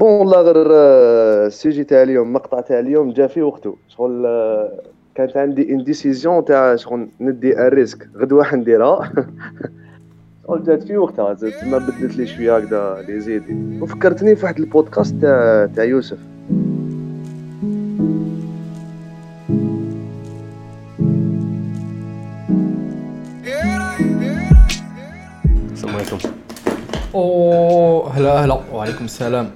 bon والله غير آه، ال sujet تاع اليوم مقطع تاع اليوم جا في وقته شغل آه، كانت عندي une décision تاع شغل ندي un risque غدوه حنديرها شغل جات في وقتها. تما بدلت لي شوية هكذا لي زيدي وفكرتني في واحد البودكاست تاع تاع يوسف. السلام عليكم. أوه هلا هلا. وعليكم السلام.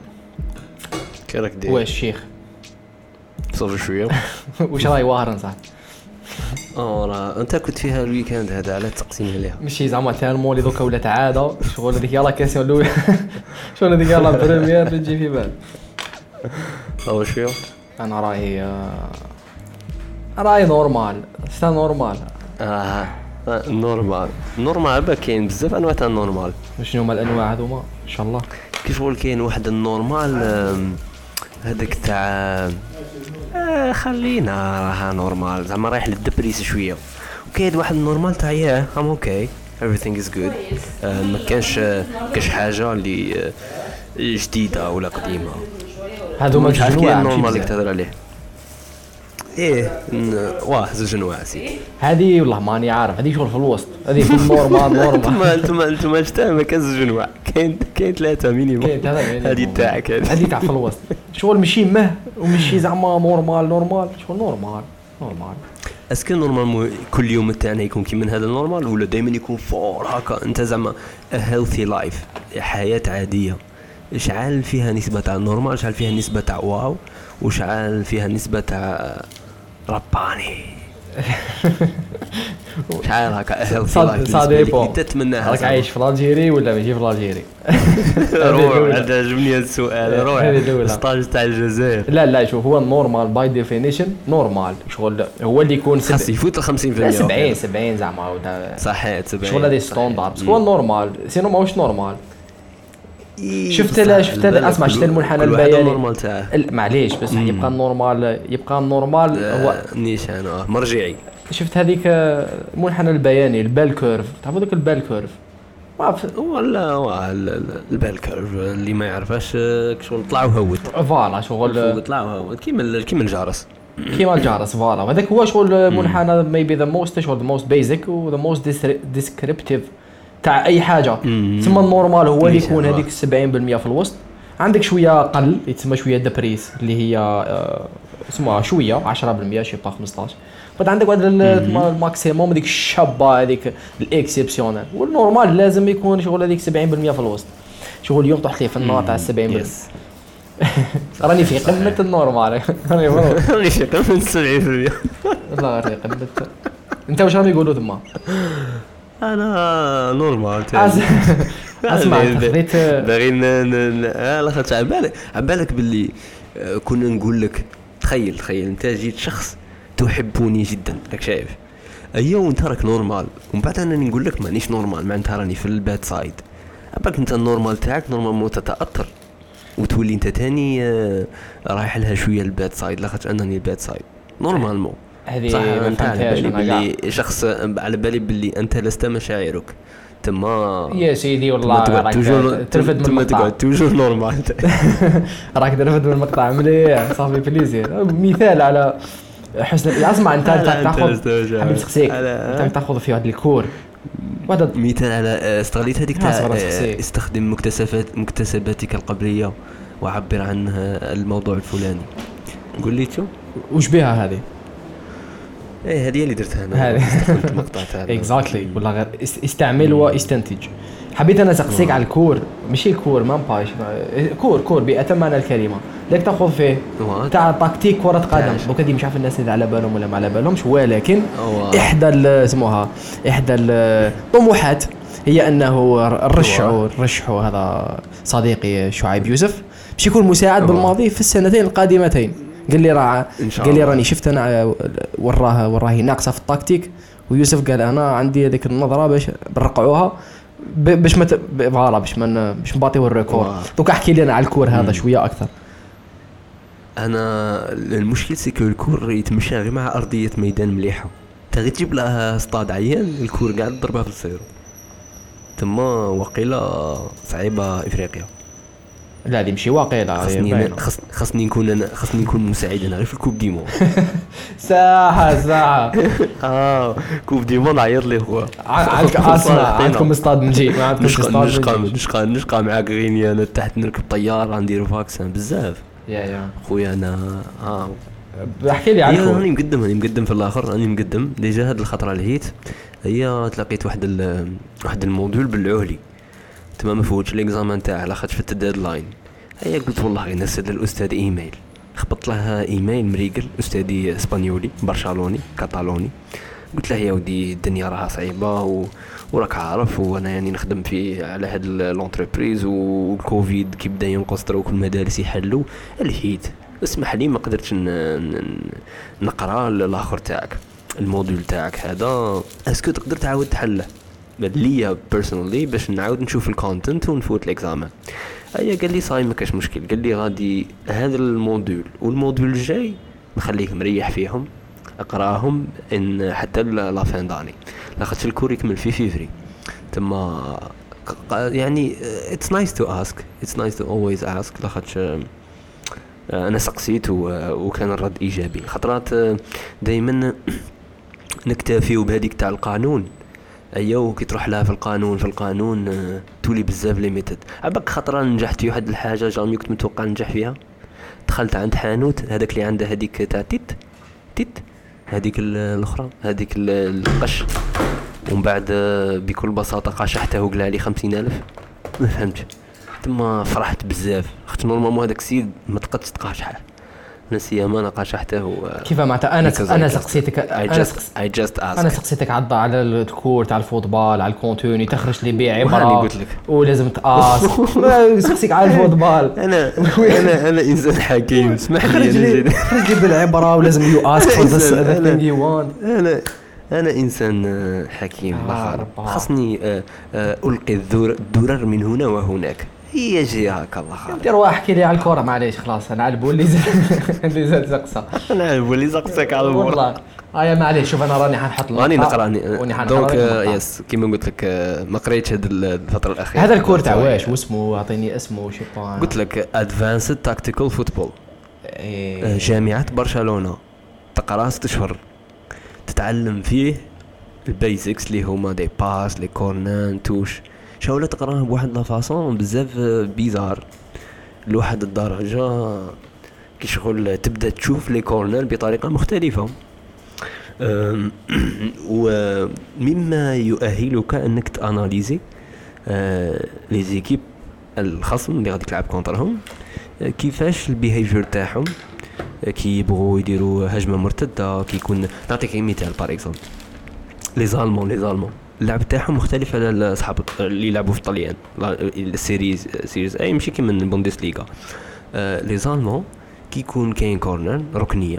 كي راك داير واش الشيخ. صافي شوية. واش راهي واهرن صاحبي آه راه أنت كنت فيها الويكاند هذا على تقسيم عليها. ماشي زعما تالمون اللي دوكا ولات عاده شغل هذيك يلاه كاسيون الأولى. شغل هذيك يلاه بريمير اللي تجي في بال. آه شوية. أنا راهي آه، راهي نورمال. c'est normal. آه normal. normal باه كاين بزاف أنواع تاع ال normal شنو هما الأنواع هذوما؟ إن شاء الله. كيف نقول كاين واحد ال normal هذاك تاع آه خلينا راها normal زعما رايح لل dépress شوية. وكاين واحد ال normal تاع yeah I'm okay everything is good. آه ما كانش آه، كاش حاجة اللي آه، جديدة ولا قديمة. عارف جوج كاين normal اللي. تهضر عليه؟ إيه واه زوج انواع c'est هذه والله ماني عارف. هذه شغل في الوسط. هذه في ال normal أنتم normal أنتم أنتم اجتمع ما كان زوج انواع كاين كاين ثلاثة minimum كاين يعني هذه تاعك هذه تاع في الوسط. شغل ماشي مه وماشي زعما normal normal شغل normal normal est-ce que normalement كل يوم تاعنا يكون كي من هذا ال normal ولا دائما يكون fort هكا؟ أنت زعما healthy life حياة عادية. شحال فيها نسبة تاع normal شحال فيها نسبة تاع wow وشحال فيها نسبة تاع رباني. شحال هكا هيلثي صاد- لايف صاد ديبون. تتمناها راك. عايش في الجيري ولا ماشي في الجيري روح. هذا عجبني هذا السؤال روح. ستاج تاع الجزائر. لا لا شوف هو النورمال باي ديفينيشن نورمال شغل هو اللي يكون خاص يفوت ال 50% لا 70 70 زعما صحيت 70 شغل هذه ستوندار هو النورمال سينو ماهوش نورمال شفت لا- شفت لا- أسمع، شفت المنحنى البياني؟ ال normal تاعه. معليش بس يبقى ال normal يبقى ال normal هو آه، نيشان آه مرجعي. شفت هذيك آه، المنحنى البياني ال bell curve. تعرفوا ذاك ال bell curve؟ هو ال- ال bell curve. اللي ما يعرفهاش آه، شغل طلع وهود voilà شغل طلع وهود كيما كيما الجارس كيما الجارس voilà. وهذاك هو شغل منحنى maybe the most شغل the most basic و the most descriptive تاع أي حاجة. تسمى ال normal هو اللي يكون آه. هذيك 70% في الوسط. عندك شوية قل يتسمى شوية dépress اللي هي آه، اسمها شوية 10% je sais pas 15 بعد عندك واحد ال maximum هذيك الشابة هذيك ال exceptionnelle وال normal لازم يكون شغل هذيك 70% في الوسط. شغل اليوم طحت لي في النار تاع 70% يس راني في قمة النورمال. راني في قمة. 70% والله راني قمة. انت واش راهم يقولوا تما أنا normal أسمع خذيت باغي لاخاطش على بالك على بالك باللي آه، كنا نقول لك تخيل تخيل أنت جيت شخص تحبني جدا راك شايف. أيوه وأنت راك normal ومن بعد أنا نقول لك مانيش normal معناتها راني في ال bad side عبالك أنت ال normal تاعك normalement تتاثر وتولي أنت تاني آه، رايح لها شوية ال bad side لاخاطش أنني ال bad side normalement هذه صح انت على بالي باللي شخص على بالي باللي أنت لست مشاعرك. تما يا سيدي والله راك ترفد من المقطع. تقعد toujours normal راك ترفد من المقطع. مليح صافي plaisir مثال على حسن أسمع أنت تاخذ. حبيت نسقسيك على- أنت تاخذ في هذا ال cours. مثال على آه، استغليت هذيك تاع آه،. استخدم مكتسبات مكتسباتك القبلية وعبر عن الموضوع الفلاني. قول لي شو؟ وش بها هذه؟ إيه هذه اللي درتها أنا. هذه. استخدمت المقطع تاع exactly ولا غير است- استعمل واستنتج. حبيت أنا اسقسيك على ال cours. ماشي ال cours ما باش cours cours بأتم معنى الكلمة. لك تأخذ فيه. تاع tactique كرة قدم. دوكا دي مش عارف الناس اللي على بالهم ولا ما على بالهمش ولكن. إحدى اسمها إحدى الطموحات هي أنه الرشعو الرشعو هذا صديقي شعيب يوسف. باش يكون مساعد. بالماضي في السنتين القادمتين. قال لي راه قال لي. راني شفت أنا وراه وراهي ناقصة في ال tactique ويوسف قال أنا عندي هذيك النظرة باش نرقعوها باش ما voilà باش ما باش نباطيو ال record. دوك احكي لي أنا على ال cours هذا شوية أكثر. أنا المشكل c'est que ال cours يتمشى غير مع أرضية ميدان مليحة. انت غير تجيب لها سطاد عيان الكور قاعد تضربها في الزيرو تما وقيله صعيبة إفريقيا. لا هذه ماشي واقيلا خاص- خاصني نكون أنا خاصني نكون مساعد أنا غير في الكوب دي مون ساعة ساعة. آه كوب دي مون عيط لي اسمع عندكم استاد نجي ما عندكمش نشقى استاد نشقى نجي. نشقى نشقى معاك غيني أنا تحت نركب طيارة ندير فاكسان بزاف. يا يا. خويا أنا آه. احكي لي عنكم. راني مقدم راني مقدم في الآخر راني مقدم. déjà هاد الخطرة لهيت هي تلاقيت واحد واحد ال module بالعهلي تما ما فوتش l'examen تاعه لاخاطش فت ال deadline هيا قلت والله نرسل للأستاذ ايميل خبطت له ايميل مريقل أستاذي إسبانيولي برشلوني كاتالوني. قلت له يا ودي الدنيا راها صعيبة و... وراك عارف وأنا يعني نخدم في على هاد l'entreprise والكوفيد كي بدا ينقص دروك المدارس يحلوا الهيت اسمح لي ما قدرتش. نقرا الآخر تاعك ال module تاعك هذا. est-ce que تقدر تعاود تحله؟ ليا personally باش نعاود نشوف ال content ونفوت ال examen هيا قال لي صاي ما كاش مشكل. قال لي غادي هذا ال module. وال module الجاي نخليك مريح فيهم أقراهم إن حتى la fin d'année لاخاطش ال cours يكمل في فيفري تما يعني it's nice to ask it's nice to always ask لاخاطش آه، أنا سقسيت و- وكان الرد إيجابي. خطرات دائما نكتفيو بهذيك تاع القانون. ايوا كي تروح لها في القانون في القانون آه، تولي بزاف limited عباك خطرة نجحت في واحد الحاجة jamais كنت متوقع ننجح فيها. دخلت عند حانوت هذاك اللي عنده هذيك تاع تيت تيت هذيك ال- الأخرى هذيك ال- القش. ومن بعد آه، بكل بساطة قاشحته وقلع لي خمسين ألف. ما فهمتش تما فرحت بزاف. خاطر نورمالمون هذاك السيد ما تقدش تقاشحه أنا سيما أنا قاشحته و كيف معناتها أنا أنا سقسيتك أنا asked أنا سقسيتك على على الكور تاع الفوتبال على الكونتوني تخرج لي بيع عباره قلت لك. ولازم تقاس ما سقسيك على الفوتبال. أنا أنا أنا إنسان حكيم. اسمح لي خرج أنا لي جد- خرج لي بالعبره ولازم يو اسك فور إنسان، ذا أنا- ثينج يو وانت أنا أنا إنسان آه، حكيم آه،. خاصني آه، آه، ألقي الذر- الدرر من هنا وهناك. هي جي هكا الله خير دير واحد أحكي لي على الكره معليش خلاص أنا على زاد اللي زاد سقسه أنا عارف اللي زقتك على البور والله. هيا معليش شوف أنا راني حنحط راني نقرأ راني دونك آه،. يس كيما قلت لك آه، ما قريتش ال- الفترة الأخيرة. هذا الكور تاع واش؟ واسمه أعطيني اسمه شي قلت لك ادفانسد تاكتيكال فوتبول. جامعة برشلونة. تقرا ست اشهر تتعلم فيه ال basics اللي هما des passes les corners touche. شاولا تقرأها بواحد la façon بزاف bizarre. لواحد الدرجة كي شغل تبدأ تشوف les corners بطريقة مختلفة. ومما يؤهلك أنك ت analyser آه، les équipes الخصم اللي غادي تلعب contre هم. آه، كيفاش ال behavior تاعهم؟ آه، كي يبغوا يديروا هجمة مرتدة كي يكون نعطيك مثال par exemple les Allemands les Allemands. اللعب تاعهم مختلف على اصحاب اللي يلعبوا في الطليان ال Serie Serie A ماشي كيما البوندسليغا آه، les Allemands كي يكون كاين corner ركنية.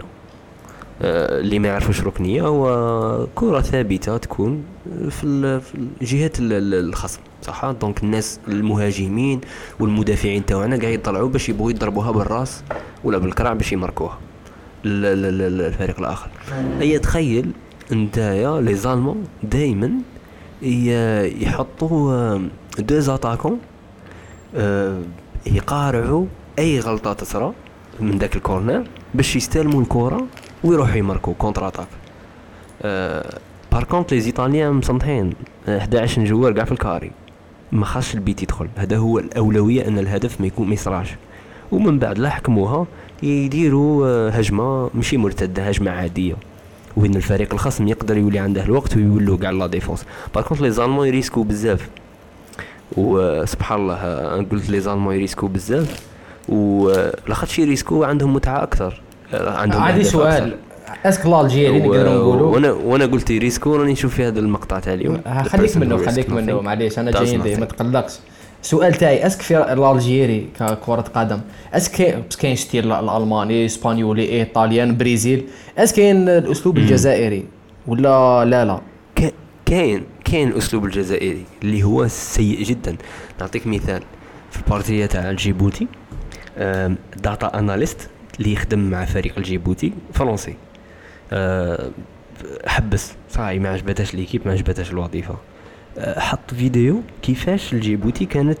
آه، اللي ما يعرفوش ركنية هو كرة ثابتة تكون في جهه ال- ال- الخصم صح؟ donc الناس المهاجمين والمدافعين تاعنا قاعد يطلعوا باش يبغوا يضربوها بالراس ولا بالكرع باش يمركوها. ال- ال- ال- الفريق الآخر. هي تخيل نتايا les Allemands دائما يحطوا آه، deux attaquants آه، يقارعوا أي غلطه تصرى من ذاك ال corner باش يستلموا الكرة ويروحوا يماركوا contre-attaque آه par contre les Italiens مصنطحين آه، 11 joueurs كاع في ال carré. ما خاصش ال but يدخل. هذا هو الأولوية أن الهدف ما يكون ما يصراش ومن بعد لا حكموها يديروا آه، هجمة ماشي مرتدة هجمة عادية. وين الفريق الخصم يقدر يولي عنده الوقت ويولوا كاع la défense. par contre les Allemands يريسكو بزاف. وسبحان الله آه، قلت les Allemands يريسكو بزاف. ولاخاطش يريسكو عندهم متعة أكثر. آه، عندهم عندي أهداف سؤال. أكثر. est-ce que l'Algérie و- نقدروا نقولوا؟ وأنا وأنا قلت يريسكو راني نشوف في هذا المقطع تاع اليوم. آه، خليك منه خليك منه. معليش أنا جاي ما. تقلقش. السؤال تاعي est-ce que في l'Algérie ككرة قدم est-ce que كاين بس كاين style الألماني إسبانيولي italien Brésil est-ce que كاين الأسلوب الجزائري ولا لا لا؟ كا- كاين كاين الأسلوب الجزائري اللي هو سيء جدا. نعطيك مثال. في البارتية تاع جيبوتي آم، data analyst اللي يخدم مع فريق الجيبوتي فرنسي. آه، حبس. صاي ما عجبتهاش l'équipe ما عجبتهاش الوظيفة. حط فيديو كيفاش الجيبوتي كانت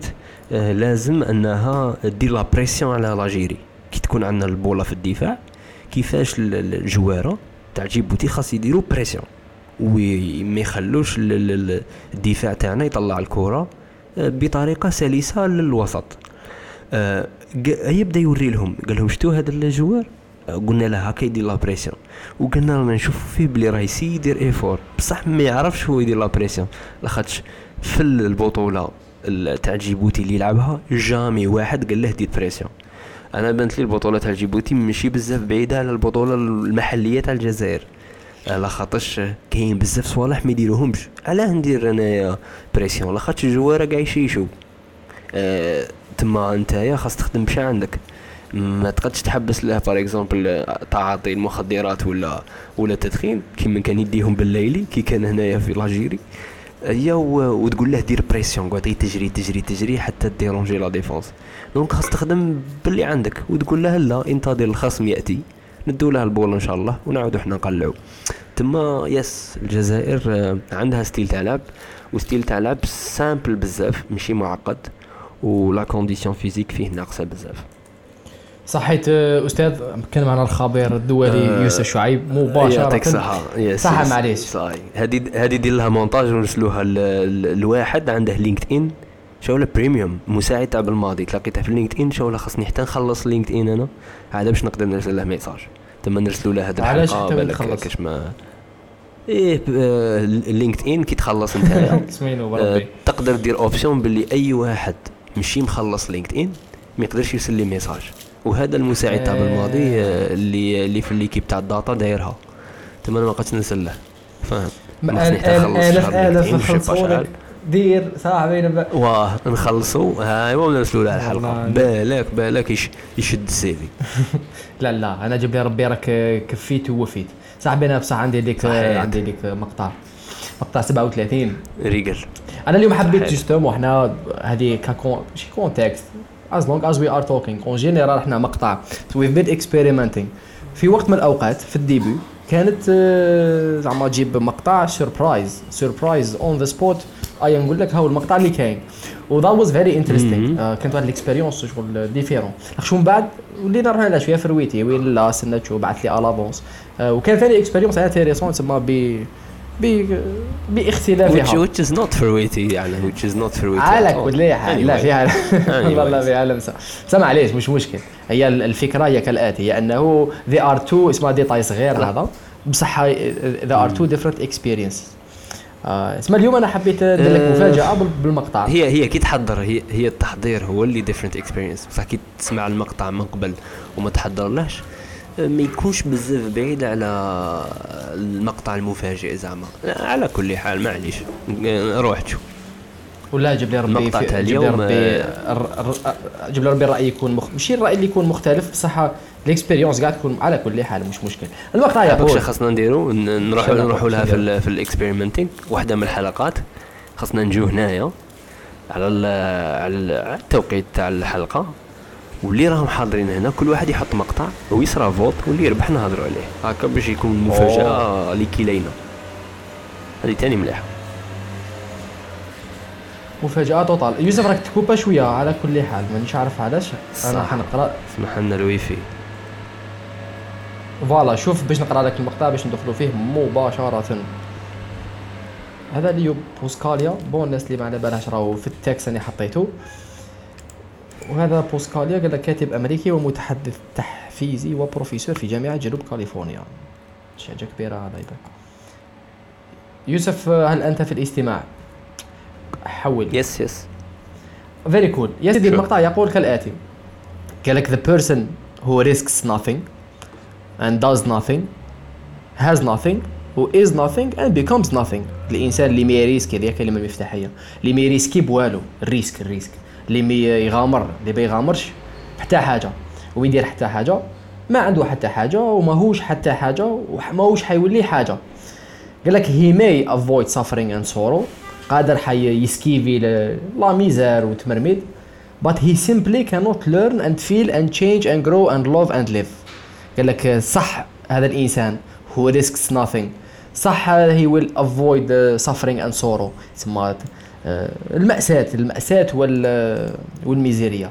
آه، لازم أنها دير la pression على l'Algérie كي تكون عندنا البولة في الدفاع كيفاش ال- ال- الجوارة تاع جيبوتي خاص يديروا pression. وما يخلوش ال- ال- ال- الدفاع تاعنا يطلع الكرة آه، بطريقة سلسة للوسط. آه، يبدا يوري لهم. قال لهم شتو هذا ال joueur؟ قلنا له هكا يدير la pression وقلنا رانا نشوفوا فيه بلي راه يسي يدير effort. بصح ما يعرفش هو يدير la pression لاخاطش في البطولة ال- تاع جيبوتي اللي يلعبها jamais واحد قال له دير pression. أنا بانت لي البطولة تاع جيبوتي ماشي بزاف بعيدة على البطولة المحلية تاع الجزائر. على خاطرش كاين بزاف صوالح ما يديروهمش. علاه ندير انايا pression؟ لاخاطش الجوارة كاع يشيشو. آه، تما نتايا خاص تخدم بشا عندك. ما تقدش تحبس له par exemple تعاطي المخدرات ولا ولا التدخين. كيما كان يديهم بلايلي كي كان هنايا في l'Algérie هي وتقول له دير pression قعد تجري تجري تجري حتى déranger la défense. donc خاص تخدم باللي عندك وتقول له لا انتظر الخصم يأتي. ندو له ال balle إن شاء الله ونعاودو حنا نقلعو. تما yes الجزائر آه، عندها style تاع لعب. و style تاع لعب simple بزاف ماشي معقد. ولا condition physique فيه ناقصة بزاف. صحيت آه، أستاذ كان معنا الخبير الدولي آه، يوسف شعيب يعطيك مباشره yes صحة yes. معليش. صاي هذه هذه دير لها مونتاج ونرسلوها لواحد عنده LinkedIn شغله premium مساعد تاع بالماضي تلاقيته في LinkedIn شغله خاصني حتى نخلص LinkedIn أنا. هذا باش نقدر نرسل له message. تما نرسلوا له علاش الحلقة بالك؟ كاش ما إيه LinkedIn كي تخلص نتايا سمينو آه، تقدر دير option باللي أي واحد ماشي مخلص LinkedIn ما يقدرش يرسل لي message. وهذا المساعد تاع. بالماضي آه، اللي اللي في l'équipe تاع ال data دايرها. تما أنا ما بقيتش نرسل له فاهم؟ ما- نخلصوا شحال. لك دير صاحبي واه نخلصوا ايوا ونرسلوا له الحلقة. بالك بالك يش يشد ال CV. لا لا. أنا جاب لي ربي راك كفيت ووفيت صاحبي أنا بصح عندي صحيح. عندي ليك مقطع مقطع 37 réglé. أنا اليوم حبيت صحيح. justement إحنا هذه ككون شي context as long as we are talking. en général إحنا مقطع. So we've been experimenting. في وقت من الأوقات في ال début كانت آه، زعما تجيب مقطع surprise surprise on the spot أي نقول لك هاو المقطع اللي كاين. و that was very interesting. مهم. آه، كانت واحد الاكسبيريونس شغل ديفيرون شو من بعد ولينا نروح لها شوية في رويتي. وين لا سنة شو بعث لي الافونس وكان ثاني اكسبيريونس انتيريسون تسمى ب باختلافها. Which, which is not for waiting يعني which is not for waiting على. كل حال لا. فيها والله. فيها لمسة. سمع ليش؟ مش مشكل. هي ال- الفكرة هي كالآتي هي أنه ذي ار تو اسمها ديتاي صغير هذا. بصح they are two different experiences اسمع اليوم أنا حبيت ندير لك آه، مفاجأة بال- بالمقطع. هي هي كي تحضر هي هي التحضير هو اللي different experience بصح كي تسمع المقطع من قبل وما تحضرلهش. ما يكونش بزاف بعيد على المقطع المفاجئ زعما. على كل حال معليش. روح تشوف ولا جيب لي ربي المقطع في- تاع جيب لي اليوم، ربي آه، جيب لي ربي الراي يكون مخ... ماشي الرأي اللي يكون مختلف بصح ال expérience قاعد تكون على كل حال مش مشكل. المقطع يقول خاصنا نديرو ن- نروحوا لها في في ال experimenting واحدة من الحلقات. خاصنا نجيو هنايا على على التوقيت تاع الحلقة. واللي راهم حاضرين هنا كل واحد يحط مقطع ويصرى vote واللي يربح نهضروا عليه. هكا باش يكون مفاجأة لكلينا هذه تاني مليحة. مفاجأة totale يوسف راك تكوبا شوية على كل حال مانيش عارف علاش. أنا. حنقرا اسمح لنا ال wifi. voilà شوف باش نقرأ لك المقطع باش ندخلوا فيه مباشرة. هذا ليو بوسكاليا. bon الناس اللي ما على بالهاش راهو في ال text أنا حطيته. وهذا بوسكاليا قال لك كاتب أمريكي ومتحدث تحفيزي وبروفيسور في جامعة جنوب كاليفورنيا. شي حاجة كبيرة هذا يبان يوسف هل أنت في الاستماع؟ حول. yes yes very cool يا سيدي. المقطع يقول كالآتي. قال لك the person who risks nothing and does nothing has nothing who is nothing and becomes nothing. الإنسان اللي ما يريسكي هذه كلمة مفتاحية. اللي ما يريسكي والو. ال risk ال risk. اللي ما يغامر اللي ما يغامرش حتى حاجة. ويدير حتى حاجة؟ ما عنده حتى حاجة وماهوش حتى حاجة وماهوش حيولي حاجة. قال لك he may avoid suffering and sorrow قادر حي يسكيفي لا ميزار وتمرميد but he simply cannot learn and feel and change and grow and love and live. قال لك صح هذا الإنسان who risks nothing. صح he will avoid suffering and sorrow. آه، المأساة المأساة وال والميزيريا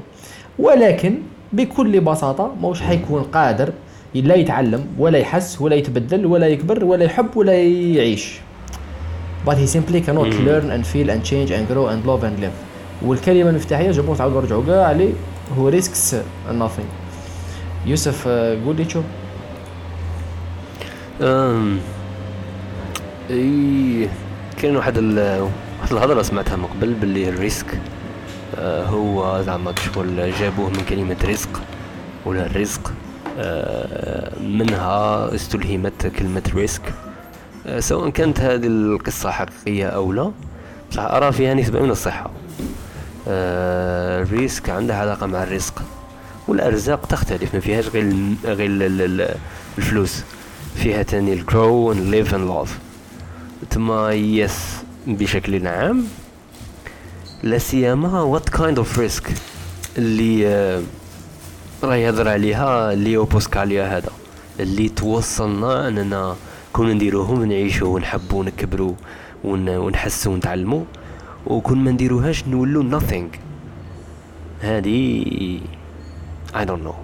ولكن بكل بساطة موش حيكون قادر لا يتعلم ولا يحس ولا يتبدل ولا يكبر ولا يحب ولا يعيش. But he simply cannot learn and feel and change and grow and love and live. والكلمة المفتاحية جابوا تعاودوا نرجعوا كاع عليه هو risks nothing. يوسف آه، قول لي شو؟ أم، إي كاين واحد ال... واحد الهضرة سمعتها من قبل باللي الريسك آه، هو زعما شغل جابوه من كلمة رزق ولا الرزق آه، منها استلهمت كلمة risk. آه، سواء كانت هذه القصة حقيقية أو لا بصح أرى فيها نسبة من الصحة. آه، ال risk عندها علاقة مع الرزق والأرزاق تختلف ما فيهاش غير غير ال- ال- الفلوس فيها تاني ال grow and live and love. تما yes بشكل عام لا سيما what kind of risk اللي آه، راه يهضر عليها ليو بوسكاليا هذا اللي توصلنا أننا كون نديروهم نعيشوا ونحبوا ونكبروا ون- ونحسوا ونتعلموا وكون ما نديروهاش نولوا nothing. هذه I don't know.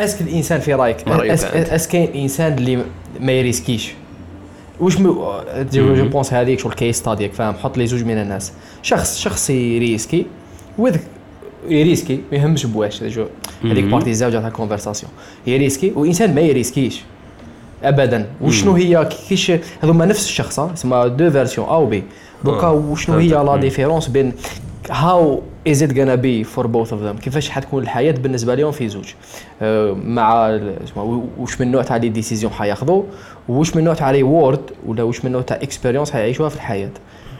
est-ce que الانسان في رأيك؟ est-ce que, أنت؟ est-ce que كاين إنسان اللي ما يريسكيش؟ واش مو je pense هذيك شغل case study فاهم؟ حط لي زوج من الناس. شخص شخص يريسكي وذ يريسكي ما يهمش بواش. هذيك. partie الزوجه تاع ال conversation. يريسكي وإنسان ما يريسكيش. ابدا. وشنو هي كيش هذوما نفس الشخص تسمى deux versions أو بي deux cas آه، وشنو هي. لا. différence بين how is it gonna be for both of them كيفاش حتكون الحياة بالنسبة لهم في زوج؟ آه، مع وش من نوع تاع les décisions حياخذوا وش من نوع تاع reward ولا وش من نوع تاع expérience حيعيشوها في الحياة؟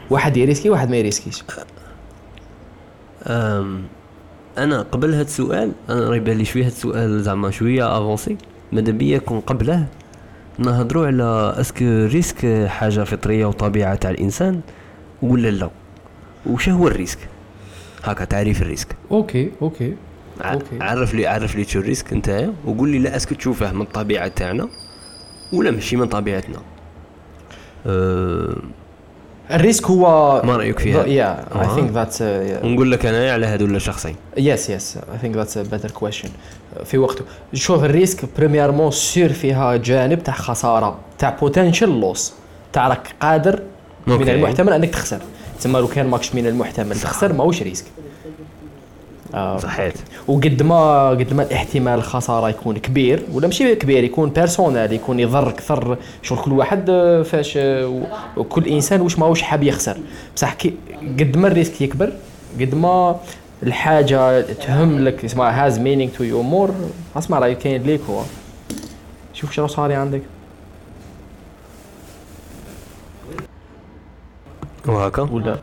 واحد يريسكي واحد ما يريسكيش. أم أنا قبل هاد السؤال أنا راه يبان لي شوية هاد السؤال زعما شوية avancé ماذا بيا يكون قبله؟ نهضروا على est-ce que risque حاجة فطرية وطبيعة تاع الإنسان ولا لا؟ وش هو ال risque؟ هكا تعريف ال risque. okay okay okay. عرف لي عرف لي شو ال risque نتايا وقول لي لا est-ce que تشوفه من الطبيعة تاعنا. ولا ماشي من طبيعتنا؟ أه ال risque هو ما رأيك فيها؟ yeah I. think that's ونقول لك أنا على هذول الشخصين. yes yes I think that's better question في وقته. شوف ال risque premièrement sûr فيها جانب تاع خسارة تاع potential loss تاع راك قادر من. المحتمل أنك تخسر. تسمى لو كان ماكش من المحتمل تخسر ماهوش risque. صحيت. وقد ما قد ما الاحتمال الخساره يكون كبير ولا ماشي كبير يكون personnel يكون يضر أكثر شغل كل واحد آه، فاش آه، وكل إنسان واش ماهوش حاب يخسر. بصح كي قد ما ال risque يكبر قد ما الحاجة تهم لك اسمها has meaning to you more أسمع راهي كاين ليك هو. شوف شنو صار عندك. وهكا؟ ولا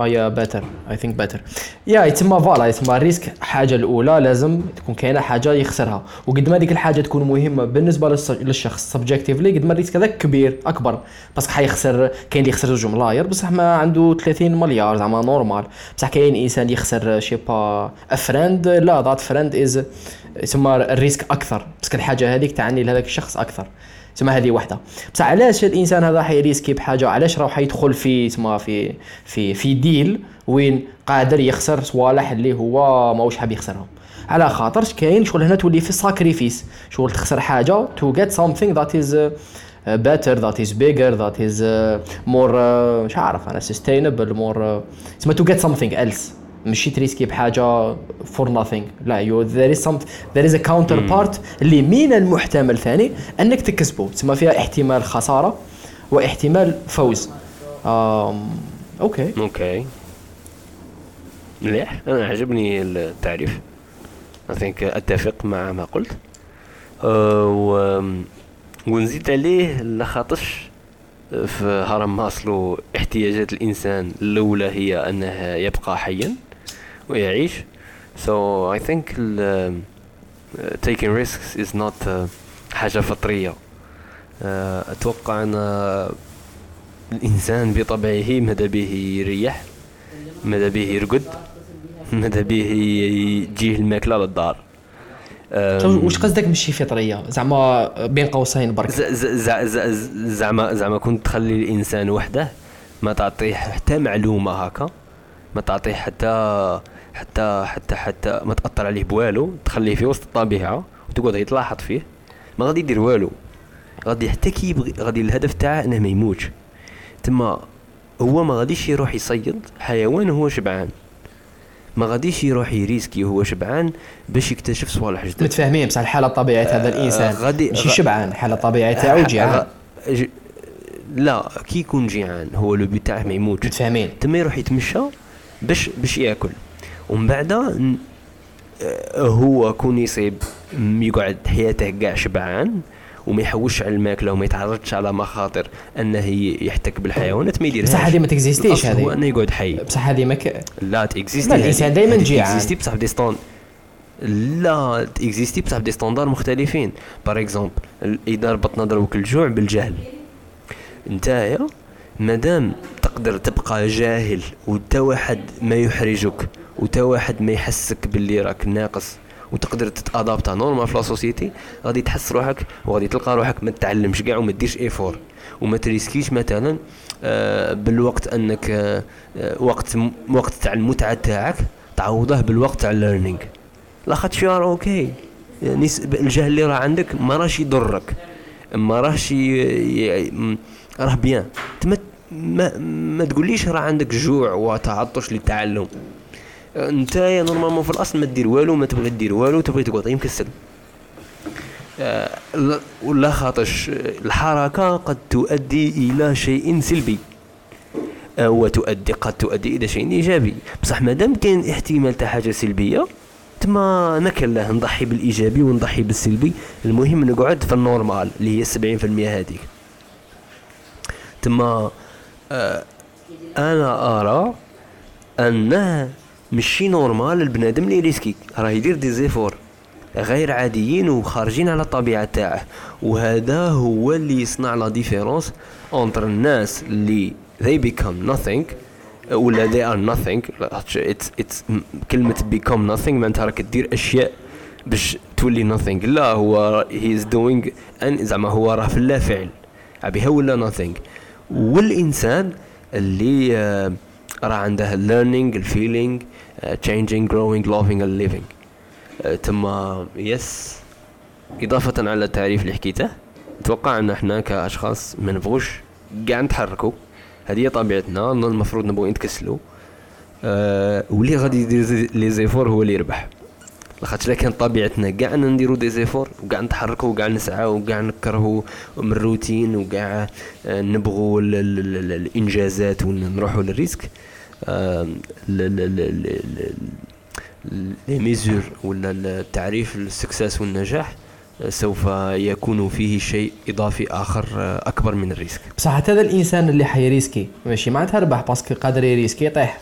yeah better I think better yeah يتسمى voilà يتسمى ال risque حاجة الأولى لازم تكون كاينة حاجة يخسرها. وقد ما ديك الحاجة تكون مهمة بالنسبة للشخص subjectively قد ما ال risque هذاك كبير أكبر. parce que حيخسر كاين اللي يخسر زوج ملاير بصح ما عنده 30 مليار زعما normal بصح كاين إنسان يخسر شي با friend لا that friend is يسمى ال risque أكثر. parce que الحاجة هذيك تعني لهذاك الشخص أكثر. تسمى هذه وحدة. بصح علاش الإنسان هذا حيريسكي بحاجة؟ علاش راه حيدخل في تسمى في في في deal وين قادر يخسر صوالح اللي هو ماهوش حاب يخسرهم؟ على خاطرش كاين شغل هنا تولي في sacrifice شغل تخسر حاجة to get that is uh, better that is bigger that is uh, more uh, مش عارف أنا sustainable more uh, تسمى to get something else. ماشي تريسكي بحاجة for nothing. لا you there is some there is a counterpart اللي من المحتمل ثاني إنك تكسبه. تسمى فيها احتمال خسارة واحتمال فوز. okay. okay. مليح. أنا عجبني التعريف. Think أتفق مع ما قلت. أه و ونزيد عليه لخاطش في هرم ماسلو احتياجات الإنسان الأولى هي انه يبقى حيا. ويعيش. So I think ال- taking risks is not uh, حاجة فطرية. أه أتوقع أن الإنسان بطبعه ماذا به يريح ماذا به يرقد ماذا به يجيه الماكلة للدار. واش قصدك ماشي فطرية؟ زعما بين قوسين برك. زعما زعما كنت تخلي الإنسان وحده ما تعطيه حتى معلومة هكا ما تعطيه حتى حتى حتى حتى ما تأثر عليه بوالو تخليه في وسط الطبيعه وتقعد يتلاحظ فيه ما غادي يدير والو. غادي حتى كي يبغي غادي الهدف تاعه إنه ما يموتش. تما هو ما غاديش يروح يصيد حيوان هو شبعان. ما غاديش يروح يريسكي وهو شبعان باش يكتشف صوالح جدد متفاهمين بصح الحالة الطبيعية تاع هذا الإنسان. آه، غادي- ماشي شبعان الحاله الطبيعيه تاعو جيعان. غ- ج- لا كي يكون جيعان هو لو بيت تاعه ما يموتش. متفاهمين. تما يروح يتمشى باش باش يأكل. ومن بعد هو كون يصيب يقعد حياته كاع شبعان وما يحوش على الماكلة وما يتعرضش على مخاطر أنه يحتك بالحيوانات ما يديرهاش. بصح هذه ما تكزيستيش الأصل هو هذه أنه يقعد حي. بصح هذه ما ك... لا تاكزيستي لا، الإنسان دايماً جيعان. تاكزيستي بصح بدي ستون لا تاكزيستي بصح بدي ستاندار مختلفين. par exemple اذا ربطنا دروك الجوع بالجهل. نتايا مادام تقدر تبقى جاهل وتا واحد ما يحرجك وتا واحد ما يحسك باللي راك ناقص وتقدر تتأدابتا normal في la société غادي تحس روحك وغادي تلقى روحك ما تتعلمش كاع وما ديرش effort وما تريسكيش مثلا آه، بالوقت أنك آه، آه، وقت وقت تاع المتعة تاعك تعوضه بالوقت تاع ال learning لاخاطش you are okay. يعني الجهل اللي راه عندك ما راهش يضرك ما راهش راه bien. ما ما تقوليش راه عندك جوع وتعطش للتعلم انت يا normalement في الأصل ما دير والو ما تبغي دير والو تبغي تقعد غير مكسل لا- ولا خاطش آه، الحركة قد تؤدي إلى شيء سلبي. آه، وتؤدي قد تؤدي إلى شيء إيجابي. بصح مادام كاين احتمال تاع حاجة سلبية تما ما كان له نضحي بالإيجابي ونضحي بالسلبي. المهم نقعد في ال normal اللي هي 70% هذيك. تما آه أنا أرى أنه ماشي normal البنادم اللي ريسكي راه يدير des efforts. غير عاديين وخارجين على الطبيعة تاعه. وهذا هو اللي يصنع la différence entre الناس اللي they become nothing ولا they are nothing. it's, it's كلمة become nothing معناتها راك دير أشياء باش تولي nothing. لا هو he is doing أن زعما هو راه في اللا فعل عبيها ولا nothing والإنسان اللي آه، راه عنده learning ال feeling changing growing loving and living. تما yes إضافة على التعريف اللي حكيته نتوقع أن إحنا كأشخاص ما نبغوش قاع نتحركوا. هذه طبيعتنا المفروض نبغوا نتكسلوا آه واللي غادي يدير لي زيفور هو اللي يربح. لاخاطش لو كان طبيعتنا كاع نديرو des efforts وكاع نتحركوا وكاع نسعى وكاع نكرهوا من الروتين وكاع آه، نبغوا ال- ال- ال- ال- الإنجازات ونروحوا لل risque. آه، لي mesure ولا التعريف ال succès والنجاح آه، سوف يكون فيه شيء إضافي آخر آه، أكبر من ال risque. بصح هذا الإنسان اللي حي risquer ماشي معناتها ربح parce que قادر يريسكي يطيح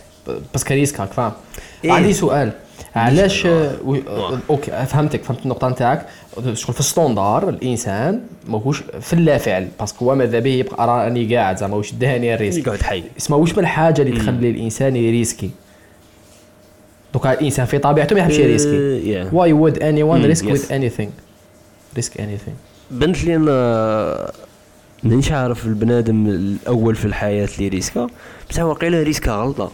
parce que ريسكا فاهم؟ إيه. عندي سؤال. علاش؟ okay فهمتك فهمت النقطة نتاعك. شغل في ال standard الإنسان ماهوش في اللافعل parce que هو ماذا به يبقى راني قاعد زعما واش داني لل risque. يقعد حي. اسمها واش من الحاجة اللي تخلي الإنسان يريسكي؟ donc الإنسان في طبيعته ما يحبش يريسكي. آه، yeah. why would anyone risk. would anything risk anything بنت لي أنا مانيش عارف البنادم الأول في الحياة اللي ريسكا بصح واقيلا ريسكا غلطة.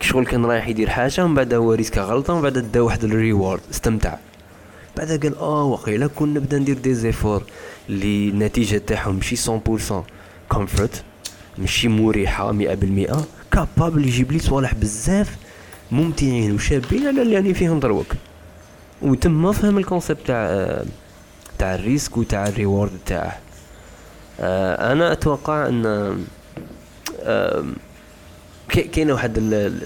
شغل كان رايح يدير حاجة ومن بعد هو ريسكا غلطة ومن بعد دا واحد ال reward استمتع. بعد قال آه واقيلا كون نبدا ندير des efforts اللي النتيجة تاعهم ماشي 100% comfort ماشي مريحة 100% capable يجيب لي صوالح بزاف ممتعين وشابين على اللي راني فيهم دروك. وتما فهم ال concept تاع تاع ال risk وتاع ال reward تاعه. آه، أنا أتوقع إن كي- كاينة واحد ال- ال-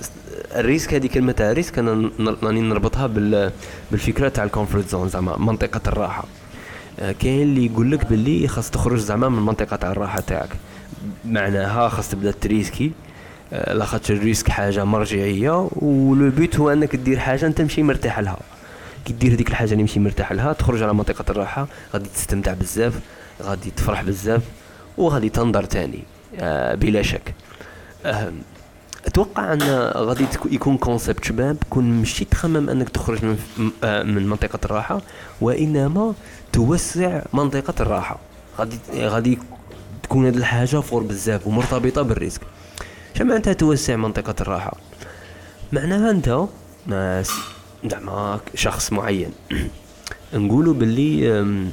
ال risk هذه كلمة ال risk أنا راني نربطها بال بالفكرة تاع ال comfort zone زعما منطقة الراحة. آه، كاين اللي يقول لك باللي خاص تخرج زعما من المنطقة تاع الراحة تاعك. معناها خاص تبدا تريسكي. آه، لاخاطش ال risk حاجة مرجعية ولو petit هو أنك دير حاجة أنت ماشي مرتاح لها. كي دير هذيك الحاجة اللي ماشي مرتاح لها تخرج على منطقة الراحة غادي تستمتع بزاف غادي تفرح بزاف وغادي تنظر تاني آه بلا شك. آه أتوقع أن غادي يكون concept شباب كون ماشي تخمم أنك تخرج من آه، من منطقة الراحة وإنما توسع منطقة الراحة. غادي غادي تكون هذه الحاجة fort بزاف ومرتبطة بال risk. شو معناتها توسع منطقة الراحة؟ معناها أنت زعما شخص معين. نقولوا باللي أم،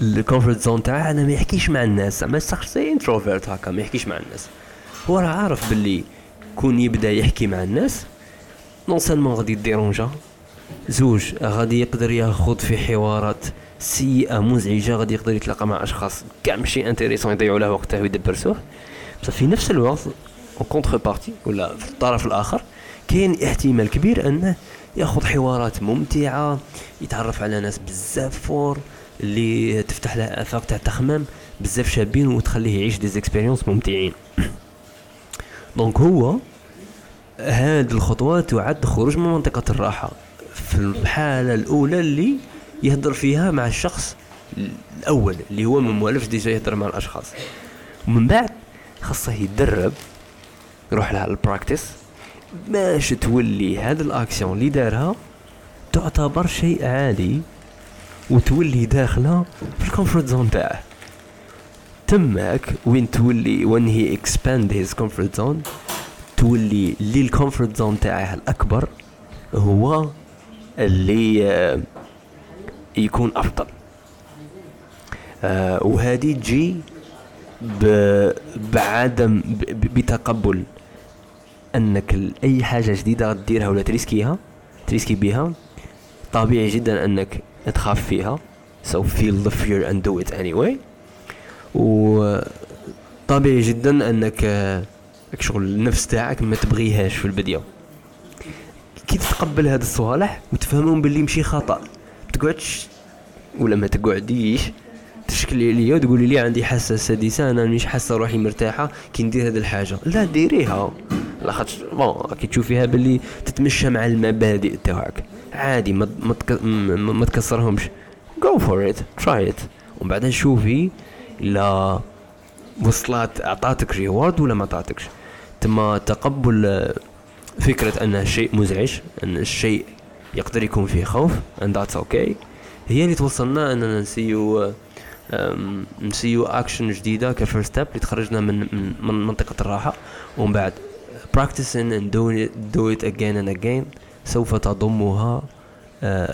ال comfort zone تاعه أنا ما يحكيش مع الناس. زعما شخص introvert هكا ما يحكيش مع الناس. هو راه عارف باللي كون يبدأ يحكي مع الناس. non seulement غادي يديرونجا زوج غادي يقدر ياخذ في حوارات سيئة مزعجة غادي يقدر يتلاقى مع أشخاص كاع ماشي intéressants يضيعوا له وقته ويدبرسوه. بصح في نفس الوقت contrepartie ولا في الطرف الآخر كاين احتمال كبير أنه ياخذ حوارات ممتعة يتعرف على ناس بزاف forts اللي تفتح له افاق تاع تخمام بزاف شابين وتخليه يعيش des expériences ممتعين. donc هو هذه الخطوة تعد خروج من منطقة الراحة في الحالة الأولى اللي يهدر فيها مع الشخص الأول اللي هو ما موالفش déjà يهدر مع الأشخاص. ومن بعد خاصه يدرب يروح لها ال practice باش تولي هذا الأكسيون اللي دارها تعتبر شيء عادي وتولي داخله في ال comfort zone تاعه. تماك وين تولي وين he expand his comfort zone تولي اللي ال comfort zone تاعه الأكبر هو اللي آه، يكون أفضل. آه وهذه تجي بعدم بتقبل أنك أي حاجة جديدة غديرها ولا تريسكيها تريسكي بيها طبيعي جدا أنك تخاف فيها. So feel the fear and do it anyway. وطبيعي جدا أنك شغل النفس تاعك ما تبغيهاش في البداية. كي تتقبل هاد الصوالح وتفهمهم باللي مشي خطأ تقعدش ولا ما تقعديش تشكلي لي وتقولي لي عندي حاسة سادسة أنا مش حاسة روحي مرتاحة كي ندير هذه الحاجة. لا ديريها. لاخاطش bon كي تشوفيها باللي تتمشى مع المبادئ تاعك. عادي ما- ما تكسرهمش. go for it try it ومن بعد شوفي لا. وصلت أعطاتك reward ولا ما أعطاتكش؟ تما تقبل فكرة أن الشيء مزعج أن الشيء يقدر يكون فيه خوف and that's okay. هي اللي توصلنا أننا نسيو نسيو اكشن جديدة ك first step اللي تخرجنا من من, من منطقة الراحة. ومن بعد practicing and doing it, do it again and again. سوف تضمها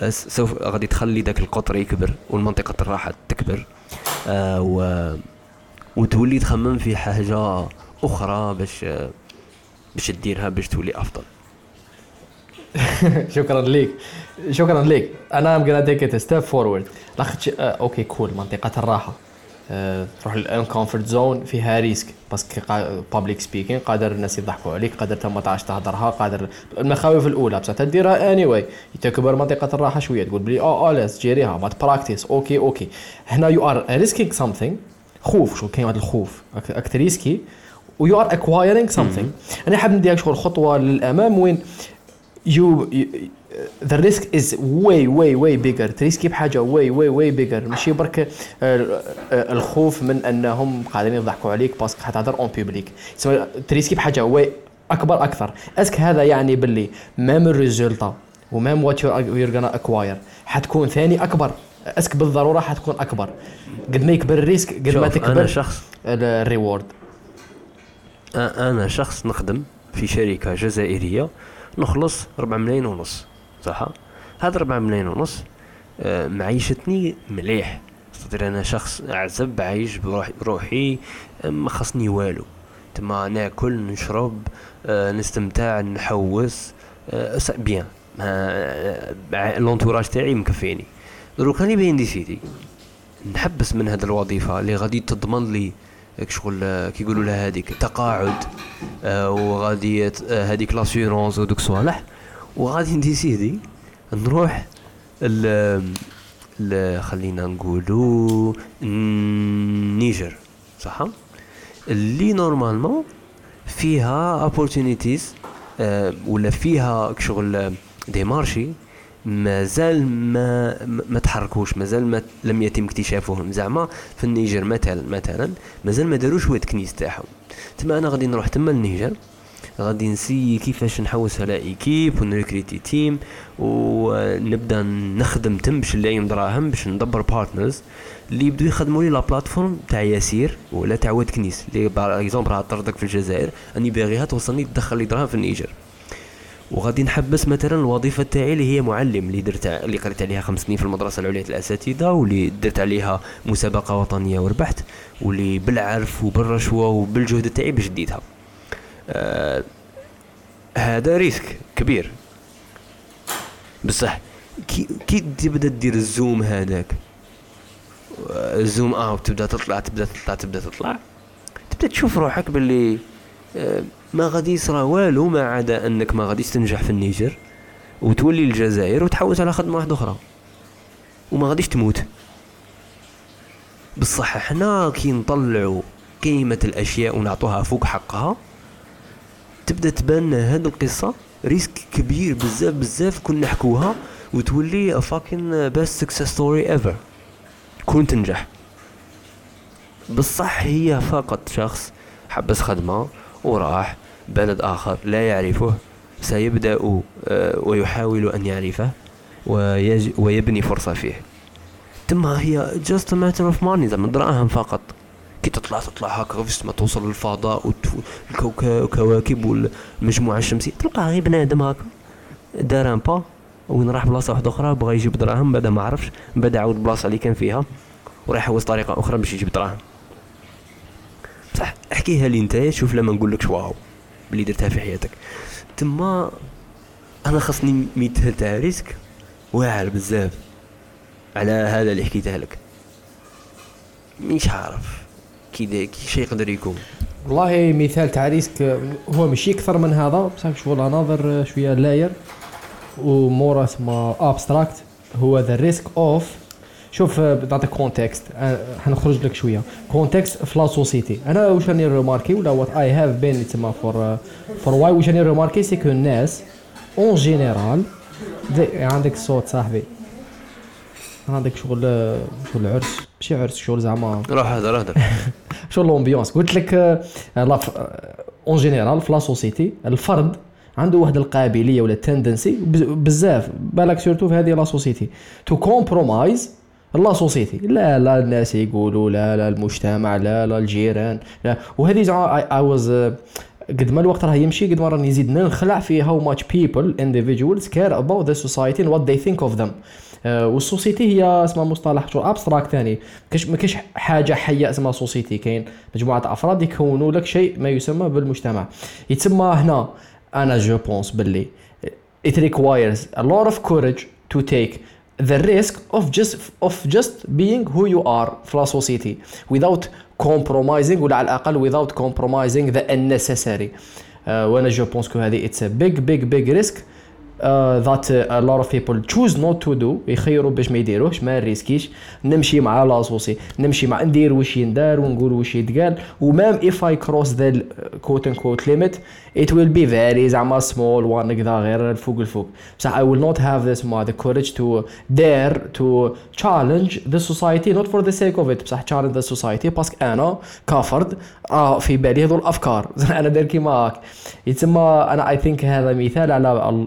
سوف غادي تخلي ذاك القطر يكبر والمنطقة الراحة تكبر. آه، و وتولي تخمم في حاجة أخرى باش باش تديرها باش تولي أفضل. شكرا ليك. شكرا ليك. أنا um a step forward. لاخاطش آه، okay cool منطقة الراحة. تروح لل uncomfort zone فيها risk parce que public speaking قادر الناس يضحكوا عليك قادر انت ما تعرفش تهضرها قادر المخاوف الأولى بصح تديرها anyway تكبر منطقة الراحة شوية تقول بلي آه آه لاس تجيريها ما ت practice okay okay. هنا you are risking something خوف شو كاين واحد الخوف راك تريسكي و you are acquiring something أنا حاب ندير شغل خطوة للأمام وين you, you the risk is way way way bigger. تريسكي بحاجه way way way bigger. ماشي؟ برك آه، آه، الخوف من أنهم قاعدين يضحكوا عليك parce que حتهضر en public سواء تريسكي بحاجه way أكبر أكثر. est-ce que هذا يعني باللي même ال résultat و même what you're gonna acquire حتكون ثاني أكبر. est-ce que بالضرورة حتكون أكبر. قد ما يكبر ال risk قد ما شوف، أنا تكبر شخص ال reward أنا شخص نخدم في شركة جزائرية نخلص 4 ملايين ونص. صح هذا 4 ملايين ونص. آه، معيشتني مليح. خاطر أنا شخص أعزب عايش بروحي آه، ما خصني والو. تما ناكل نشرب آه، نستمتع نحوس بيان. لونتوراج تاعي مكفيني. دروك راني باين ديسيدي نحبس من هذه الوظيفة اللي غادي تضمن لي شغل كي يقولوا لها هذيك تقاعد وغادي هذيك l'assurance ودوك صوالح. وغادي نديسيدي نروح ال خلينا نقولوا النيجر صح؟ اللي normalement فيها opportunities آه، ولا فيها شغل des marchés مازال ما ما- تحركوش مازال ما لم يتم اكتشافهم. زعما في النيجر مثلا مثلا مازال ما داروش Ouedkniss تاعهم. تما أنا غادي نروح تما النيجر غادي نسي كيفاش نحوس على équipe ونريكريتي team ونبدا نخدم تم باش نلاقي دراهم باش ندبر partners اللي يبدو يخدموا لي la plateforme تاع Yassir ولا تاع Ouedkniss. اللي par exemple طردك في الجزائر أني باغيها توصلني تدخل لي دراهم في النيجر. وغادي نحبس مثلا الوظيفة تاعي اللي هي معلم اللي درت اللي قريت عليها خمس سنين في المدرسة العليا الاساتذه واللي درت عليها مسابقة وطنية وربحت واللي بالعرف وبالرشوة وبالجهد تاعي باش ديتها. هذا risk كبير. بصح كي كي تبدا دير ال zoom هذاك ال zoom out تبدا تطلع تبدا تطلع تبدا تطلع تبدا تشوف روحك باللي آه ما غادي يصرى والو ما عدا انك ما غاديش تنجح في النيجر وتولي الجزائر وتحوس على خدمة واحدة أخرى وما غاديش تموت. بصح حنا كي نطلعوا قيمة الأشياء ونعطوها فوق حقها تبدأ تبان هاد القصة. risk كبير بزاف بزاف كون نحكوها وتولي fucking best success story ever كون تنجح بصح هي فقط شخص حبس خدمة وراح بلد آخر لا يعرفه. سيبدأ آه، ويحاول أن يعرفه ويبني فرصة فيه. ثم هي just a matter of money زعما دراهم فقط. كي تطلع تطلع هكا في ما توصل للفضاء والكواكب والمجموعة الشمسية. تلقى غير بنادم هكا. دار ان با وين راح بلاصة واحدة أخرى بغى يجيب دراهم بعد ما عرفش بعد عاود البلاصة اللي كان فيها وراح يحوس طريقة أخرى باش يجيب دراهم. بصح احكيها لي نتايا شوف لما نقول لك واو بلي درتها في حياتك. تما أنا خاصني مثال تاع risk واعر بزاف على هذا اللي حكيته لك. مش عارف. كي كي شي يقدر يكون والله مثال تاع risk هو ماشي أكثر من هذا بصح شغل another شوية layer و more اسمه abstract هو the risk of شوف نعطيك context حنخرج لك شوية. context في la société أنا واش راني remarqué ولا what I have been تما for for while واش راني remarqué c'est que الناس en général عندك الصوت صاحبي. عندك شغل شغل عرس ماشي عرس شغل زعما. روح هذا هذا. شغل l'ambiance قلت لك en général في la société الفرد عنده واحد القابلية ولا tendency بزاف. بالك surtout في هذه la société to compromise la société لا لا الناس يقولوا لا لا المجتمع لا لا الجيران لا. وهذه زعما I was قد ما الوقت راه يمشي قد ما راني نزيد ننخلع في how much people individuals care about the society and what they think of them. آه، وال société هي اسمها مصطلح شو abstract ثاني ما كاش حاجة حية اسمها société كاين مجموعة أفراد يكونوا لك شيء ما يسمى بالمجتمع. يتسمى هنا أنا je pense باللي it requires a lot of courage to take the risk of just of just being who you are لا society without compromising ولا على الأقل without compromising the unnecessary. uh, وأنا je pense que هذه it's a big big big risk. that a lot of people choose not to do يخيروا باش ما يديروهش ما ريسكيش نمشي مع la société نمشي مع ندير واش يندار ونقول واش يتقال. و même if I cross the quote unquote limit it will be very زعما سمول وان كذا غير الفوق الفوق. بصح I will not have this ما the courage to dare to challenge the society not for the sake of it بصح challenge the society parce que أنا كافرد راه في بالي هذو الأفكار. أنا دير كيما هاك. يتسمى أنا I think هذا مثال على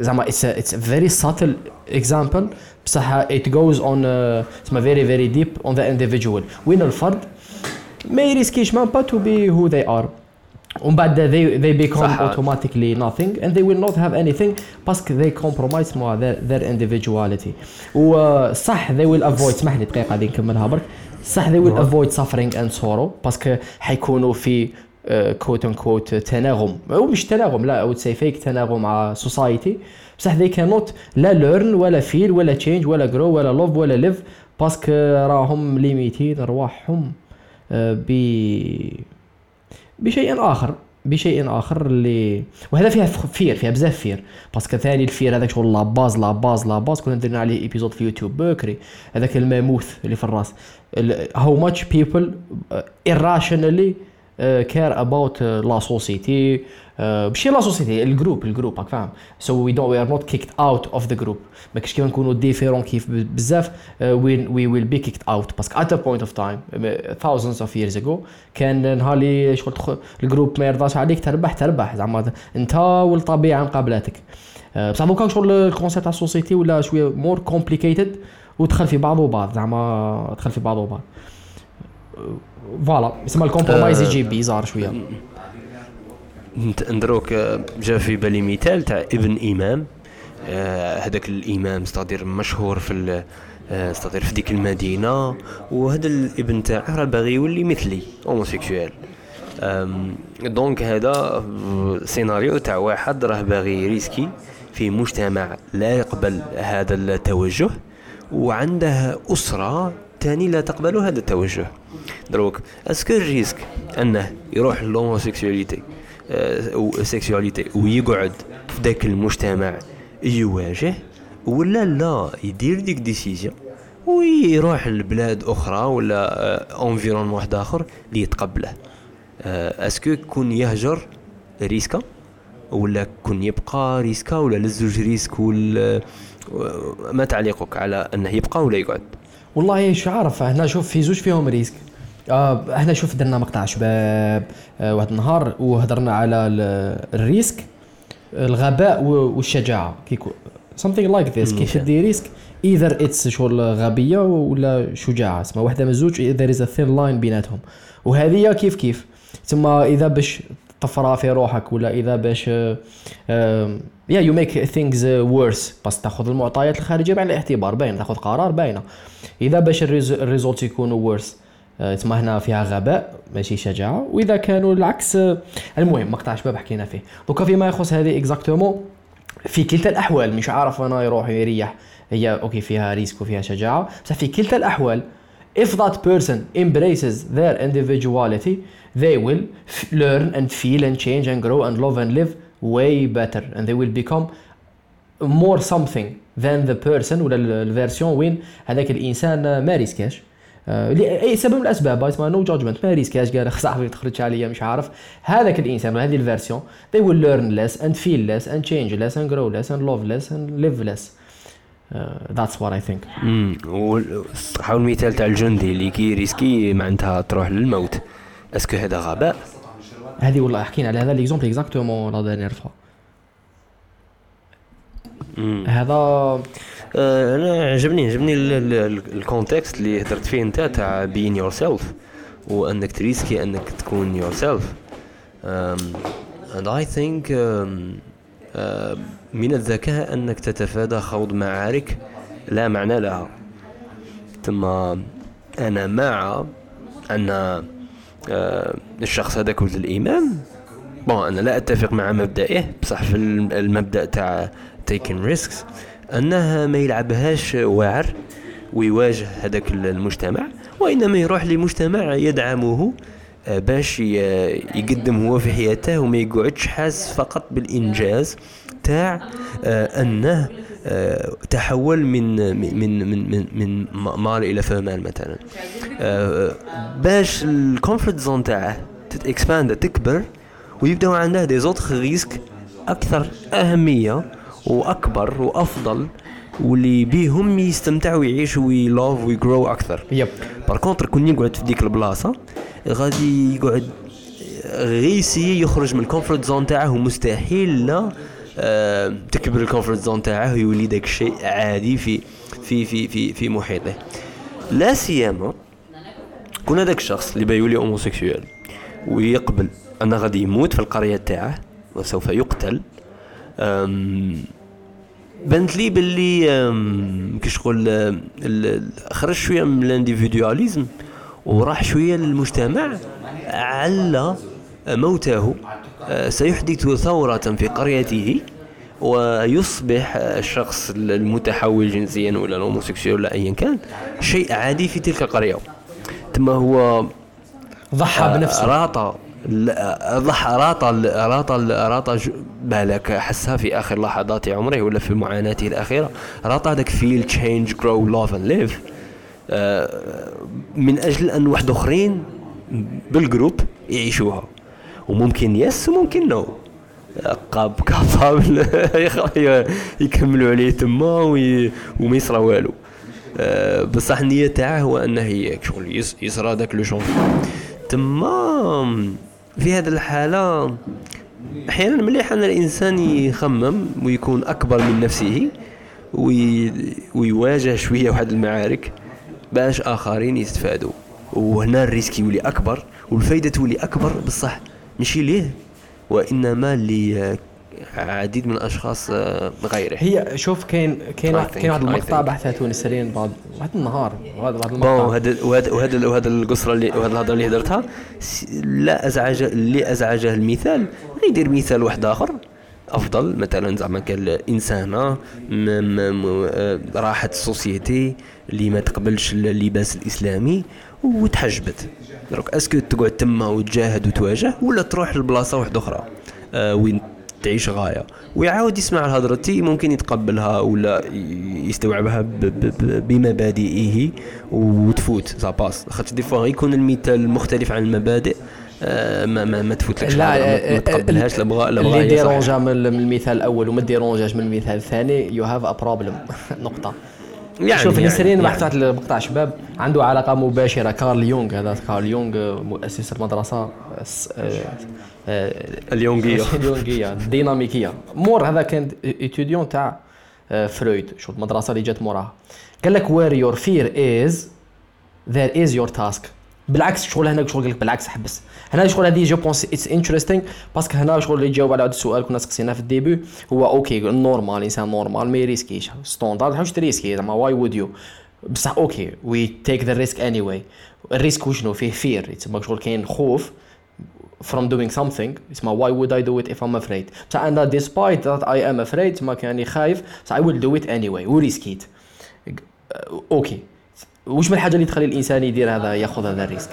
زعما it's a, it's a very subtle example بصح it goes on uh, تسمى very very deep on the individual وين الفرد ما يريسكيش ما با to be who they are ومن بعد they they become automatically nothing and they will not have anything parce que they compromise مع their, their individuality وصح they will avoid اسمح لي دقيقه غادي نكملها برك صح they will avoid suffering and sorrow parce que حيكونوا في quote unquote تناغم. أو مش تناغم لا أو it's a fake تناغم مع society بصح ذي كانوت لا learn ولا feel ولا change ولا grow ولا love ولا live parce que راهم ليميتين أرواحهم ب بشيء آخر بشيء آخر اللي وهذا فيها fear فيها بزاف fear parce que ثاني ال fear هذاك شغل la base la base la base كنا درنا عليه épisode في يوتيوب بكري. هذاك ال mammoth اللي في الراس. how much people irrationally care about la société ماشي la société ال group ال group راك فاهم؟ so we don't we are not kicked out of the group ما كاينش كيما نكونوا différents كيف بزاف we we will be kicked out parce que at a point of time thousands of years ago كان نهار اللي شغل ال group ما يرضاش عليك تربح تربح. زعما انت والطبيعة مقابلاتك آه، بصح دوكا شغل ال concept تاع ال société ولا شوية more complicated ودخل في بعضه بعض زعما دخل في بعضه بعض voilà يسمى ال compromise. يجي bizarre شوية ندروك جا في بالي مثال تاع ابن امام هذاك الامام c'est-à-dire مشهور في c'est-à-dire في ديك المدينة وهذا الابن تاعه راه باغي يولي مثلي homosexuel أم، donc هذا سيناريو تاع واحد راه باغي ريسكي في مجتمع لا يقبل هذا التوجه وعنده أسرة تاني لا تقبل هذا التوجه. دروك est-ce que ال risque انه يروح لل homosexualité آه، أو sexualité ويقعد في ذاك المجتمع يواجه ولا لا يدير ديك décision ويروح لبلاد أخرى ولا environnement واحد اخر اللي يتقبله. آه، est-ce que كون يهجر ريسكا ولا كون يبقى ريسكا ولا للزوج risque ولا ما تعليقك على أنه يبقى ولا يقعد؟ والله مش عارف هنا شوف في زوج فيهم risk. آه هنا شوف درنا مقطع شباب آه واحد النهار وهضرنا على ال- ال risk الغباء والشجاعة. كيكو something like this. كيف مم. تدي risk either it's شغل غبية ولا شجاعة. اسمها واحدة من الزوج there is a thin line بيناتهم. وهذه كيف كيف. ثم إذا باش تفرى في روحك ولا إذا باش يا you make things worse. بس تأخذ المعطيات الخارجية بعين الاعتبار باين تأخذ قرار باينة. إذا باش ال res- ال result يكونوا worse آه، تسمى هنا فيها غباء ماشي شجاعة. وإذا كانوا العكس آه، المهم مقطع شباب حكينا فيه. دوكا فيما يخص هذه exactement في كلتا الأحوال مش عارف أنا يروح يريح هي OK فيها risk وفيها شجاعة بس في كلتا الأحوال if that person embraces their individuality they will learn and feel and change and grow and love and live way better and they will become more something than the person ولا ال- ال version وين هذاك الانسان ما ريسكاش آه، لاي سبب من الاسباب اسمها no judgment ما ريسكاش قال صاحبي تخرج عليا مش عارف هذاك الانسان هذه ال version they will learn less and feel less and change less and grow less and love less and live less that's what I think. امم والصراحه المثال تاع الجندي اللي كي ريسكي معناتها تروح للموت. est-ce que هذا غباء؟ هذه والله حكينا على هذا l'exemple exactement la dernière fois. هذا آه، أنا عجبني عجبني ال- ال- ال- ال context اللي هدرت فيه أنت تاع being yourself وانك تريسكي أنك تكون yourself think um, uh, من الذكاء أنك تتفادى خوض معارك لا معنى لها. ثم أنا مع أن آه، الشخص هذاك ولد الامام bon أنا لا أتفق مع مبدئه بصح في الم- المبدأ تاع taking risks انه ما يلعبهاش واعر ويواجه هذاك ال- المجتمع وإنما يروح لمجتمع يدعمه آه، باش يقدم هو في حياته وما يقعدش حاس فقط بالإنجاز. تاع آه، أنه آه، تحول من من من من من mâle إلى femelle مثلا. آه، باش ال comfort zone تاعه تت expand تكبر ويبداو عنده des autres risques أكثر أهمية وأكبر وأفضل واللي بيهم يستمتعوا ويعيشوا وي love وي grow أكثر. yep par contre كون يقعد في ديك البلاصة غادي يقعد غيسي يخرج من ال comfort zone تاعه مستحيل لا تكبر ال comfort zone تاعه ويولي داك الشيء عادي في في في في في محيطه. لا سيما كون هذاك الشخص اللي بيولي هوموسيكسوال ويقبل أنه غادي يموت في القرية تاعه وسوف يقتل أم بانت لي باللي ال- ال- خرج شوية من الانديفيدواليزم وراح شوية للمجتمع على موته سيحدث ثورة في قريته ويصبح الشخص المتحول جنسيا ولا ال homosexuel ولا ايا كان شيء عادي في تلك القرية. ثم هو ضحى بنفسه. راطة لا، ضحى راطة راطة ج- بالك حسها في آخر لحظات عمره ولا في معاناته الأخيرة. راطة هذاك feel change grow love and live من أجل أن واحد أخرين بال group يعيشوها. وممكن yes وممكن no. cap- capable يكملوا عليه تما وما يصرى والو. آه، بصح النيه تاعه هو انه شغل يصرى داك le change تما في هذه الحالة أحيانا مليح أن الإنسان يخمم ويكون أكبر من نفسه وي... ويواجه شوية واحد المعارك باش آخرين يستفادوا. وهنا ال risk يولي أكبر والفايدة تولي أكبر بصح ماشي ليه؟ وإنما لعديد من الأشخاص آه، غيره. هي شوف كاين كاين كاين واحد المقطع. بحثها تونسيين بعد واحد النهار وهذا واحد المقطع. هذا وهذا وهذا وهذا القصرة اللي وهذا الهضرة اللي هدرتها لا أزعج اللي أزعجه المثال غيدير مثال واحد آخر أفضل. مثلا زعما كان انسانه آه، راحت السوسيتي اللي ما تقبلش اللباس الإسلامي وتحجبت. دروك est-ce que تقعد تما وتجاهد وتواجه ولا تروح لبلاصة واحدة أخرى؟ آه، وين تعيش غاية. ويعاود يسمع الهضرة تي ممكن يتقبلها ولا يستوعبها بمبادئه وتفوت. ça passe خاطر des fois يكون المثال مختلف عن المبادئ آه، ما ما, ما تفوتلكش لا ما- آه، ما تقبلهاش لا بغا لا بغا اللي. ديرونجا من المثال الأول وما ديرونجاش من المثال الثاني you have a problem نقطة. يعني شوف يعني- نسرين يعني. بحث واحد المقطع شباب عنده علاقة مباشرة. كارل يونغ هذا كارل يونغ مؤسس المدرسة آه، آه، اليونغية. اليونغية الديناميكيه مور هذا كان étudiant تاع آه، فرويد. شو المدرسة اللي جات موراها قال لك where your fear is there is your task بالعكس شغل هنا شغل قال بالعكس حبس هنا شغل هذه je pense it's interesting parce que هنا شغل اللي يجاوب على هذا السؤال كنا سقسيناه في ال début. هو okay normal إنسان normal ما يريسكيش standard حوش تريسكي زعما why would you بصح okay we take the risk anyway ال risk وشنو؟ فيه fear يتسمى شغل كاين خوف from doing something. اسمها why would I do it if I'm afraid بصح أنا despite that I am afraid تسمى كاني خايف so I will do it anyway. وريسكيت. okay. وش من الحاجة اللي تخلي الإنسان يدير هذا يأخذ هذا ال risk؟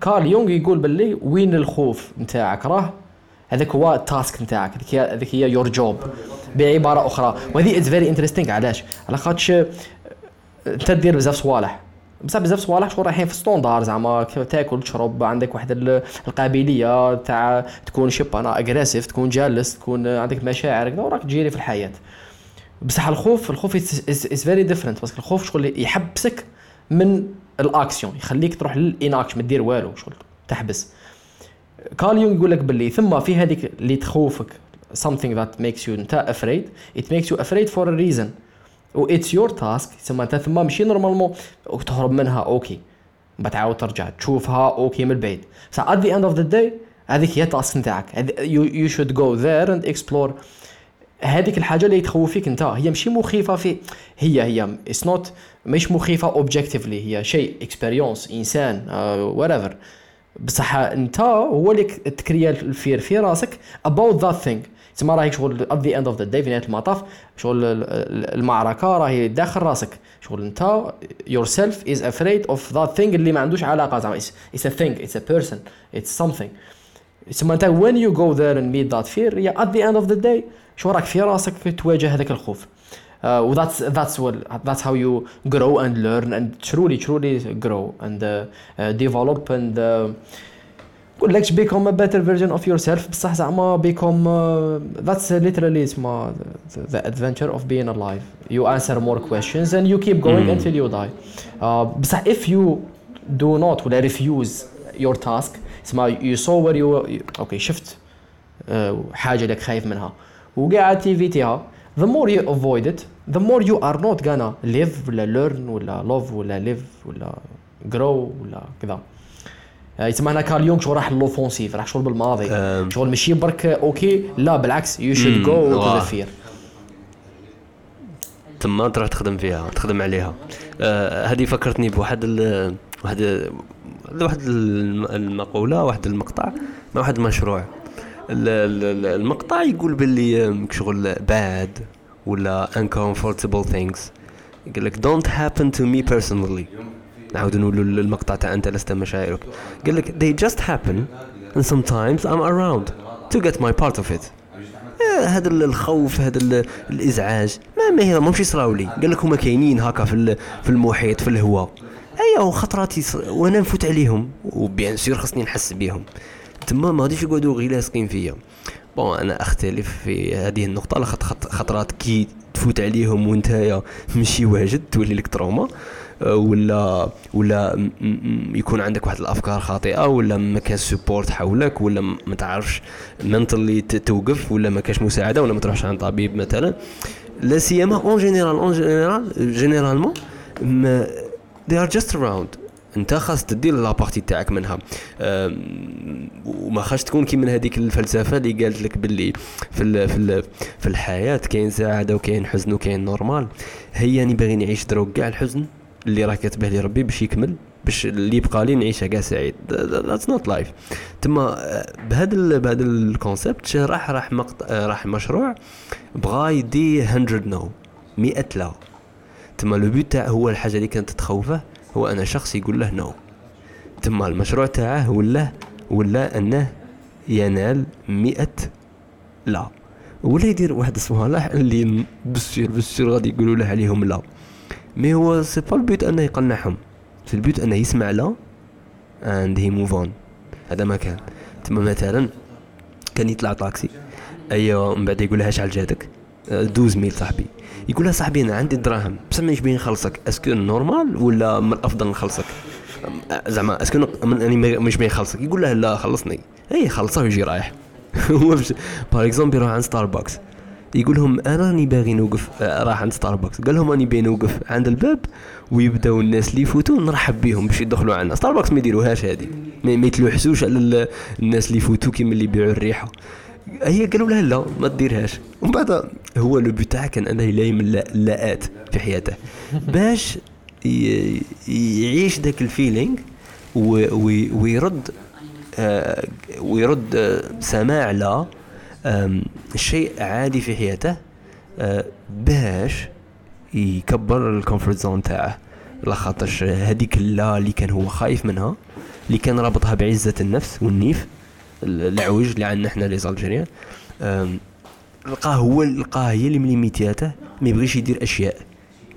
كارل يونغ يقول باللي وين الخوف نتاعك؟ راه هذاك هو ال task نتاعك. هذيك هي هذيك هي your job بعبارة أخرى. وهذه it's very interesting علاش؟ على خاطش أنت دير بزاف صوالح. بصح بزاف صوالح شغل رايحين في standard زعما تاكل تشرب عندك واحد ال- القابلية تاع تكون شبعان agressif تكون جالس تكون عندك مشاعر كذا وراك تجيري في الحياة. بصح الخوف الخوف is very different parce que الخوف شغل يحبسك من الأكسيون يخليك تروح لل inaction ما دير والو شغل تحبس. كارل يونغ يقول لك باللي ثم في هذيك اللي تخوفك something that makes you انت afraid. It makes you afraid for a reason. و it's your task تسمى انت ثم ماشي normalement تهرب منها okay. بعد تعاود ترجع تشوفها okay من البعيد بصح at the end of the day هذيك هي ال task نتاعك. you, you should go there and explore. هذيك الحاجة اللي تخوفك انت هي ماشي مخيفة في هي هي it's not مش مخيفة objectively هي شيء expérience إنسان whatever بصح أنت هو اللي تكريا ال fear في راسك about that thing. تسمى راهي شغل at the end of the day في نهاية المطاف شغل ال- ال- المعركة راهي داخل راسك. شغل أنت yourself is afraid of that thing اللي ما عندوش علاقة زعما it's a thing it's a person it's something. تسمى أنت when you go there and meet that fear yeah, at the end of the day شو راك في راسك تواجه هذاك الخوف. uh, و that's that's what that's how you grow and learn and truly truly grow and uh, uh, develop and uh, يقول لك become a better version of yourself بصح زعما become uh, that's literally اسمها the, the adventure of being alive you answer more questions and you keep going until you die uh, بصح if you do not ولا refuse your task اسمها you saw where you اوكي شفت uh, حاجه لك خايف منها وقاعد تيفيتيها the more you avoid it the more you are not gonna live ولا learn ولا love ولا live ولا grow ولا كذا. آه، يسمى هنا كارل يونغ شو راح l'offensive راح شغل بالماضي. أم. شغل ماشي برك okay لا بالعكس you should go to the. fear تما تروح تخدم فيها تخدم عليها. آه هذه فكرتني بواحد ال واحد واحد الم- المقولة واحد المقطع مع واحد المشروع ال- ال- ال- المقطع يقول باللي شغل bad ولا uncomfortable things. يقول لك don't happen to me personally. نعاود نقولوا المقطع تاع أنت لست مشاعرك. قال لك they just happen and sometimes I'm around to get my part of it. آه، هذا ال- الخوف هذا ال- الإزعاج. ما ما هي ماهمش يصراو لي. قال لك هما كاينين هكا في في المحيط في الهواء. ايوا خطرات. وأنا نفوت عليهم. و bien sûr خصني نحس بيهم. تما ما غاديش يقعدوا غير لاصقين فيا. bon أنا أختلف في هذه النقطة لخط خط- خطرات كي تفوت عليهم وانتايا ماشي واجد تولي لك trauma. آه، ولا ولا يكون عندك واحد الأفكار خاطئة ولا ما كان support حولك ولا ما تعرفش mentally توقف ولا ما كاش مساعدة ولا ما تروحش عند طبيب مثلا. لا سيما en général en général généralement they are just around. انت خاص تدير la partie تاعك منها. أم، وما خاص تكون كي من هذيك الفلسفة اللي قالت لك باللي في ال في ال في الحياة كاين سعادة وكاين حزن وكاين normal. هي أني باغي نعيش دروك كاع الحزن اللي راه كاتبه لي ربي باش يكمل باش اللي يبقى لي نعيشها كاع سعيد. that's not life تما آه، بهذا بهذا ال concept راح راح مقطع آه، راح مشروع بغا يدي 100 no 100 لا. تما le but هو الحاجة اللي كانت تخوفه هو أنا شخص يقول له no تما المشروع تاعه ولا ولا أنه ينال مئة لا. ولا يدير واحد لا اللي بالسير بالسير غادي يقولوا له عليهم لا. mais هو c'est pas ال but أنه يقنعهم. في ال but أنه يسمع لا and he move on هذا ما كان. تما مثلا كان يطلع طاكسي. أيوه من بعد يقول لها شحال جاتك 12 mille صاحبي. يقول لها صاحبي أنا عندي دراهم بصح مانيش باين نخلصك est-ce que normal ولا من الأفضل نخلصك؟ زعما est-ce que ما- مش باين نخلصك يقول له لا خلصني. اي خلصه ويجي رايح. هو par exemple يروح عند ستاربكس يقول لهم أنا راني باغي نوقف. آه، راح عند ستاربكس قال لهم راني باغي نوقف عند الباب ويبداو الناس اللي يفوتوا نرحب بهم باش يدخلوا عندنا ستاربكس ما يديروهاش هذه ما يتلوحسوش على ال- الناس اللي يفوتوا كيما اللي يبيعوا الريحة. هي قالوا لها لا؟ ما تديرهاش. ومن بعد هو le but تاعه كان أنه يلايم اللا- اللاءات في حياته. باش يعيش ذاك ال feeling ويرد آه، ويرد آه، سماع لا شيء عادي في حياته آه، باش يكبر ال comfort zone تاعه. لخاطرش هذيك اللا اللي كان هو خايف منها اللي كان رابطها بعزة النفس والنيف. العوج اللي عندنا إحنا les Algériens. لقاه هو لقاه هي اللي مليميتياته ما يبغيش يدير أشياء.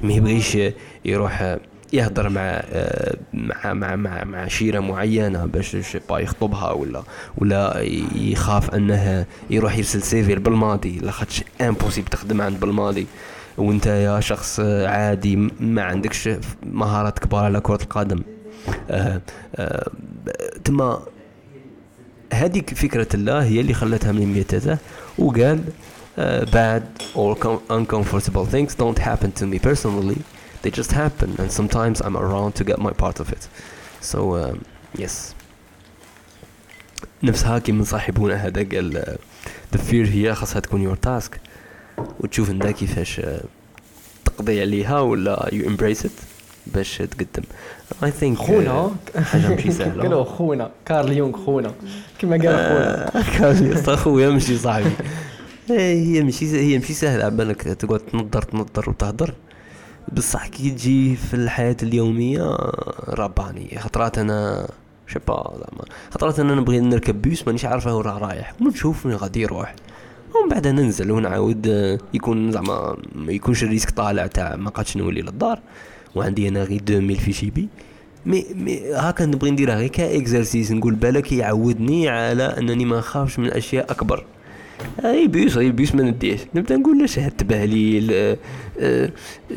ما يبغيش يروح يهضر مع مع مع مع, مع شيرة معينة باش با يخطبها ولا ولا يخاف أنه يروح يرسل CV بالماضي لاخاطش impossible تخدم عند بالماضي وانت يا شخص عادي ما عندكش مهارات كبار على كرة القدم. آه، آه، تما هذيك فكرة الله هي اللي خلتها من ميتته وقال uh, bad or com- uncomfortable things don't happen to me personally they just happen and sometimes I'm around to get my part of it so um, yes نفسها كي صاحبونا هذا قال uh, the fear هي خاصها تكون your task وتشوف انت كيفاش uh, تقضي عليها ولا you embrace it باش تقدم think uh, خونا. حاجة ماشي سهلة. قالوا خونا. كارل يونغ خونا. كما قال خونا. يسطا خويا ماشي صاحبي. إيه، هي ماشي هي ماشي سهلة. على بالك تقعد تنظر تنظر وتهضر بصح كي تجي في الحياة اليومية رباني. خطرات أنا شبا زعما خطرات أنا نبغي نركب بيس مانيش عارفه وين راه رايح. ونشوف وين غادي يروح. ومن بعد ننزل ونعاود آه، يكون زعما ما يكونش ال risque طالع تاع ما قادش نولي للدار. وعندي أنا غير 2000 في جيبي مي مي هاكا نبغي نديرها غير comme exercice نقول بالك يعودني على أنني ما نخافش من أشياء أكبر. أي بيس أي بيس ما نديش نبدأ نقول له شا هاد تبهليل آه، آه،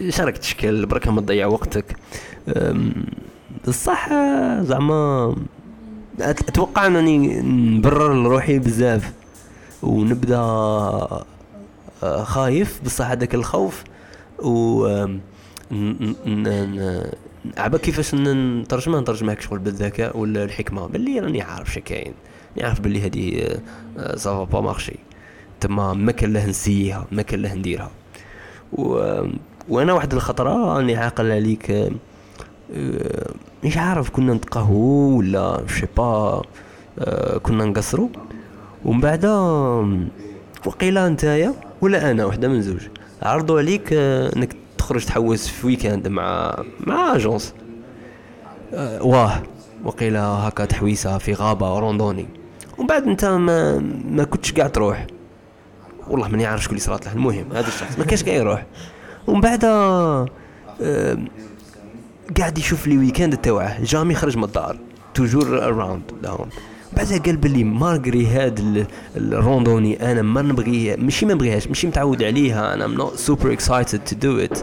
شا راك تشكل برك ما تضيع وقتك. بصح زعما أتوقع أنني نبرر لروحي بزاف. ونبدأ آه، خايف بصح هذاك الخوف. و عبا كيفاش نترجمها نترجمها شغل بالذكاء ولا الحكمه باللي راني عارف شا كاين نعرف باللي هذه ça va pas marcher تما ما كان لاه نسيها ما كان لاه نديرها و... وأنا واحد الخطره راني عاقل عليك آه، آه، مش عارف كنا نتقهووا ولا je sais pas آه، كنا نقصروا ومن بعد وقيلا نتايا ولا أنا وحده من زوج عرضوا عليك آه، انك تخرج تحوس في week-end مع مع agence آه، واه. وقيلا هكا تحويسة في غابة randonnée ومن بعد أنت ما ما كنتش قاعد تروح. والله ماني عارف شكون اللي صرات له. المهم هذا الشخص ما كانش قاعد يروح. ومن بعد آم، قاعد يشوف les week-ends تاوعه. jamais خرج من الدار. toujours around لهم بعدها قال باللي malgré هاد ال- ال randonnée أنا ما نبغيه ماشي ما نبغيهاش ماشي متعود عليها. أنا I'm not super excited to do it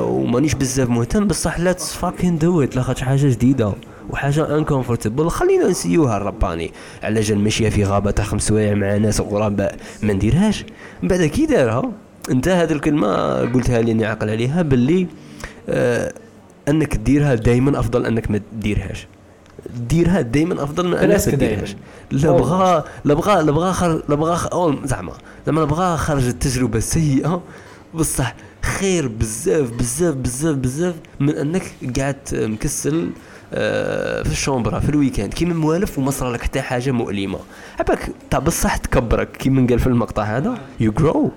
ومانيش بزاف مهتم. بصح let's fucking do it لاخاطش حاجة جديدة وحاجة uncomfortable خلينا نسيوها الرباني. على جال ماشيه في غابة تاع خمس سوايع مع ناس غرباء ما نديرهاش؟ من بعد كي دارها انت هذه الكلمة قلتها لي اني عاقل عليها باللي آه أنك ديرها دائما أفضل أنك ما ديرهاش. ديرها دائما أفضل من انك presque ما دايماً. ديرهاش لا بغا لا بغا لا بغا خر لا بغا خ- زعما زعما بغا خرج التجربة سيئه بصح خير بزاف بزاف بزاف بزاف من أنك قاعد مكسل آه، في الشومبرا في ال week-end. كيما موالف وما صرا لك حتى حاجة مؤلمة. عباك تاع بصح تكبرك. كيما قال في المقطع هذا you grow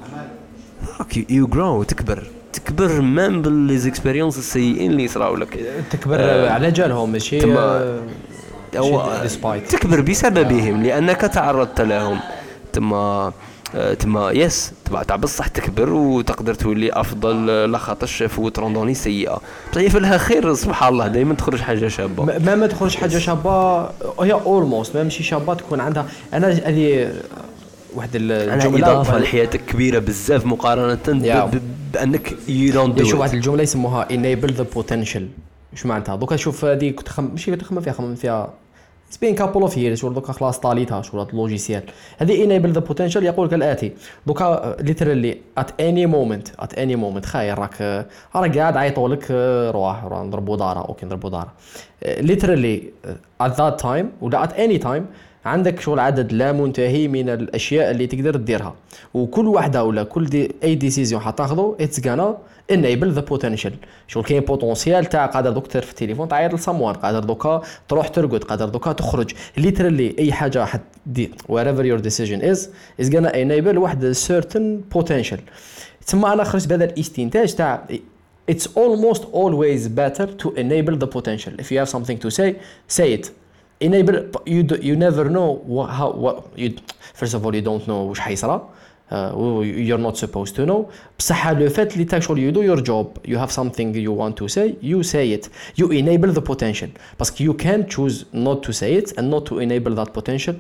you grow تكبر. تكبر même ب les expériences السيئين اللي يصراو لك. تكبر آه، على جالهم ماشي؟ تما- آه، هو. تكبر بسببهم لأنك تعرضت لهم. تما آه، تما يس تبع تاع بصح تكبر وتقدر تولي أفضل لخاطرش فوت randonnée سيئة. بصح في لها خير سبحان الله دائما تخرج حاجة شابة. ما ما- تخرج حاجة شابة هي almost ما ماشي شابة تكون عندها. أنا هذه واحد الجملة إضافة لحياتك كبيرة بزاف مقارنة بأنك you don't شوف دوك واحد الجملة يسموها enable the potential شو معناتها؟ دوكا شوف هذه كنت خم... ماشي كنت نخمم فيها خمم فيها. Couple of years شغل دوكا خلاص طاليتها شغل هاد ال logiciel. هذه enable the potential يقول لك الآتي. دوكا literally at any moment at any moment. خاير راك راك قاعد عيطوا لك آه، روح نضربوا دارة. OK نضربوا آه، literally آه، at that time ولا at any time عندك شغل عدد لا منتهي من الأشياء اللي تقدر تديرها. وكل واحدة ولا كل دي أي décision حتاخذه it's gonna enable the potential شغل كاين potentiel تاع قادر دوك في التليفون تعيط لساموان قادر دوكا تروح ترقد قادر دوكا تخرج. literally أي حاجة حد دي wherever your decision is is gonna enable واحد certain potential. تسمى أنا خرجت بهذا الاستنتاج تاع it's almost always better to enable the potential. If you have something to say say it. enable you you never know how first of all you don't know واش حيصرا you are not supposed to know بصح le fait لي تاك شغل you do your job you have something you want to say you say it you enable the potential parce que you can choose not to say it and not to enable that potential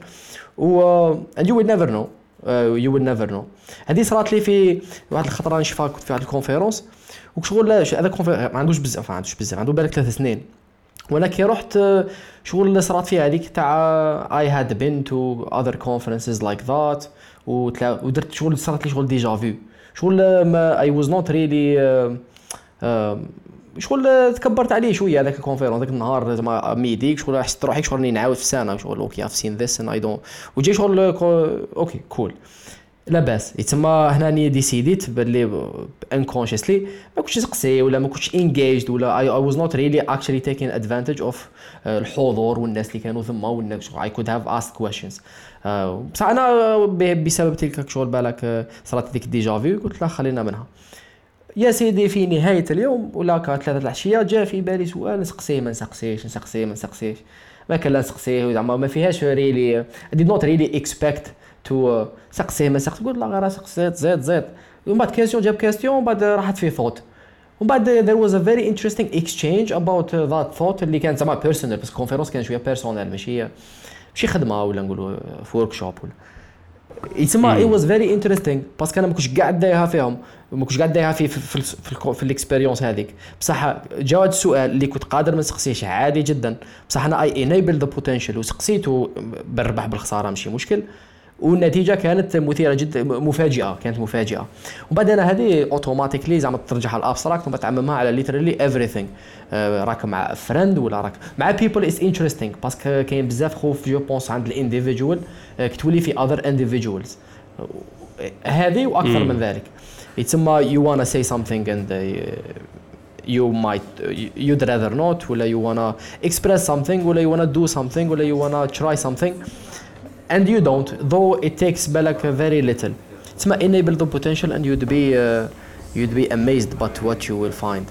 و and you will never know you will never know هذه صرات لي في واحد الخطرة نشفاك في واحد ال conférence وشغل هذا ال conférence ما عندوش بزاف ما عندوش بزاف عنده بالك ثلاث سنين. ولكن رحت آه، شغل اللي صرات فيها هذيك تاع I had been to other conferences like that ودرت شغل صارت لي شغل déjà vu شغل آه، I was not really شغل آه، تكبرت عليه شوية هذاك ال conférence ذاك النهار زعما ميديك شغل حسيت روحي شغل راني نعاود في السنة شغل okay I've seen this and I don't وجي شغل آه، okay cool لا باس. يتسمى هنا ني décidée باللي unconsciously ما كنتش نسقسي ولا ما كنتش engaged ولا I was not really actually taking advantage of الحضور والناس اللي كانوا ثما والناس I could have asked questions بصح أنا بسبب تلك شغل بالك آه، صارت ديك déjà vu قلت لا خلينا منها. يا سيدي في نهاية اليوم ولا كا ثلاثة العشية جاء في بالي سؤال نسقسيه ما نسقسيش نسقسيه ما نسقسيش. ما كان لا نسقسيه زعما ما فيهاش really did not really expect to uh, سقسيه ما سقسيه قلت لا غير سقسيت زيد زيد ومن بعد question جاب question ومن بعد راحت في ثوت ومن بعد was a very interesting exchange about uh, that thought اللي كانت زعما personal بسك conférence كان شوية personnelle ماشي ماشي خدمة ولا نقولوا في workshop ولا يسمى it was very interesting parce que أنا ما كنتش قاعد دايرها فيهم ما كنتش قاعد دايرها في في في, في, ال expérience هذيك. بصح جا هاد السؤال اللي كنت قادر ما نسقسيش عادي جدا. بصح أنا I enable the potential وسقسيته بالربح بالخسارة ماشي مشكل. والنتيجة كانت مثيرة جدا مفاجئة كانت مفاجئة. وبعد أنا هذه automatically زعما ترجعها ال abstract ومن تعممها على literally everything راك مع friend ولا راك مع people is interesting parce que كاين بزاف خوف جو بونس عند ال individual كتولي في other individuals هذه وأكثر من ذلك. يتسمى wanna say something and uh, you might you'd rather not ولا you wanna express something ولا you wanna do something ولا you wanna try something. And you don't though it takes بالك very little. تسمى enable the potential and you'd be uh, you'd be amazed but what you will find.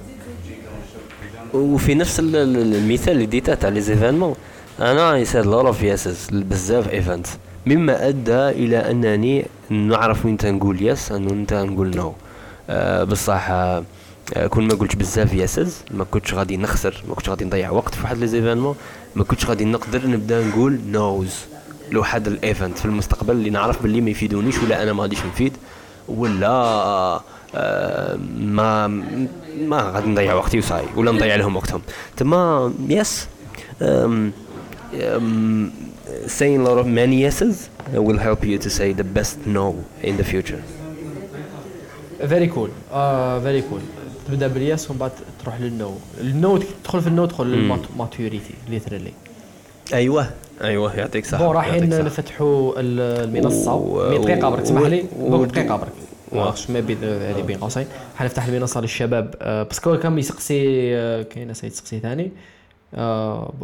وفي نفس ال- ال- المثال اللي ديته تاع لي زيفينمون أنا سيد لوت اوف يسز بزاف ايفنت مما أدى إلى أنني نعرف وين نقول yes وين نقول no آه بصح آه، كون ما قلتش بزاف yeses ما كنتش غادي نخسر ما كنتش غادي نضيع وقت في واحد les événements ما كنتش غادي نقدر نبدا نقول nos لواحد ال event في المستقبل اللي نعرف باللي ما يفيدونيش ولا أنا ما غاديش نفيد ولا آه، ما ما غادي نضيع وقتي وصاي ولا نضيع لهم وقتهم. تما yes um, um, saying a lot of many yeses will help you to say the best no in the future. very cool very cool تبدا بال yes ومن بعد تروح للنو النو تدخل في النو تدخل للماتوريتي ليترالي أيوه. أيوه يعطيك صح bon رايحين. نفتحوا ال- المنصة. و- 100 دقيقة برك تسمح لي؟ دقيقة برك واش ما بين هذه بين قوسين. حنفتح المنصة للشباب. آه، parce que كان يسقسي آه، كاين ناس يتسقسي ثاني.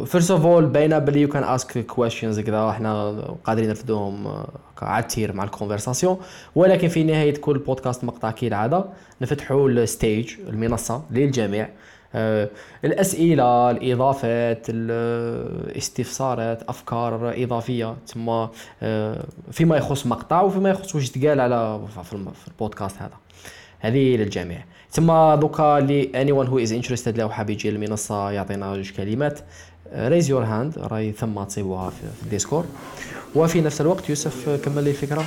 first of all باينة بلي you can ask questions كذا إحنا قادرين نرفدوهم آه، على التير مع ال conversation ولكن في نهاية كل بودكاست مقطع كالعاده نفتحوا ال stage المنصة للجميع. الأسئلة الإضافات الاستفسارات أفكار إضافية تما آه، فيما يخص مقطع وفيما يخص واش تقال على في البودكاست هذا. هذه للجميع. تما دوكا ل anyone who is interested لو حاب يجي المنصه يعطينا جوج كلمات. raise your hand راهي ثم تصيبوها في الديسكورد. وفي نفس الوقت يوسف آه، كمل لي الفكرة. آم،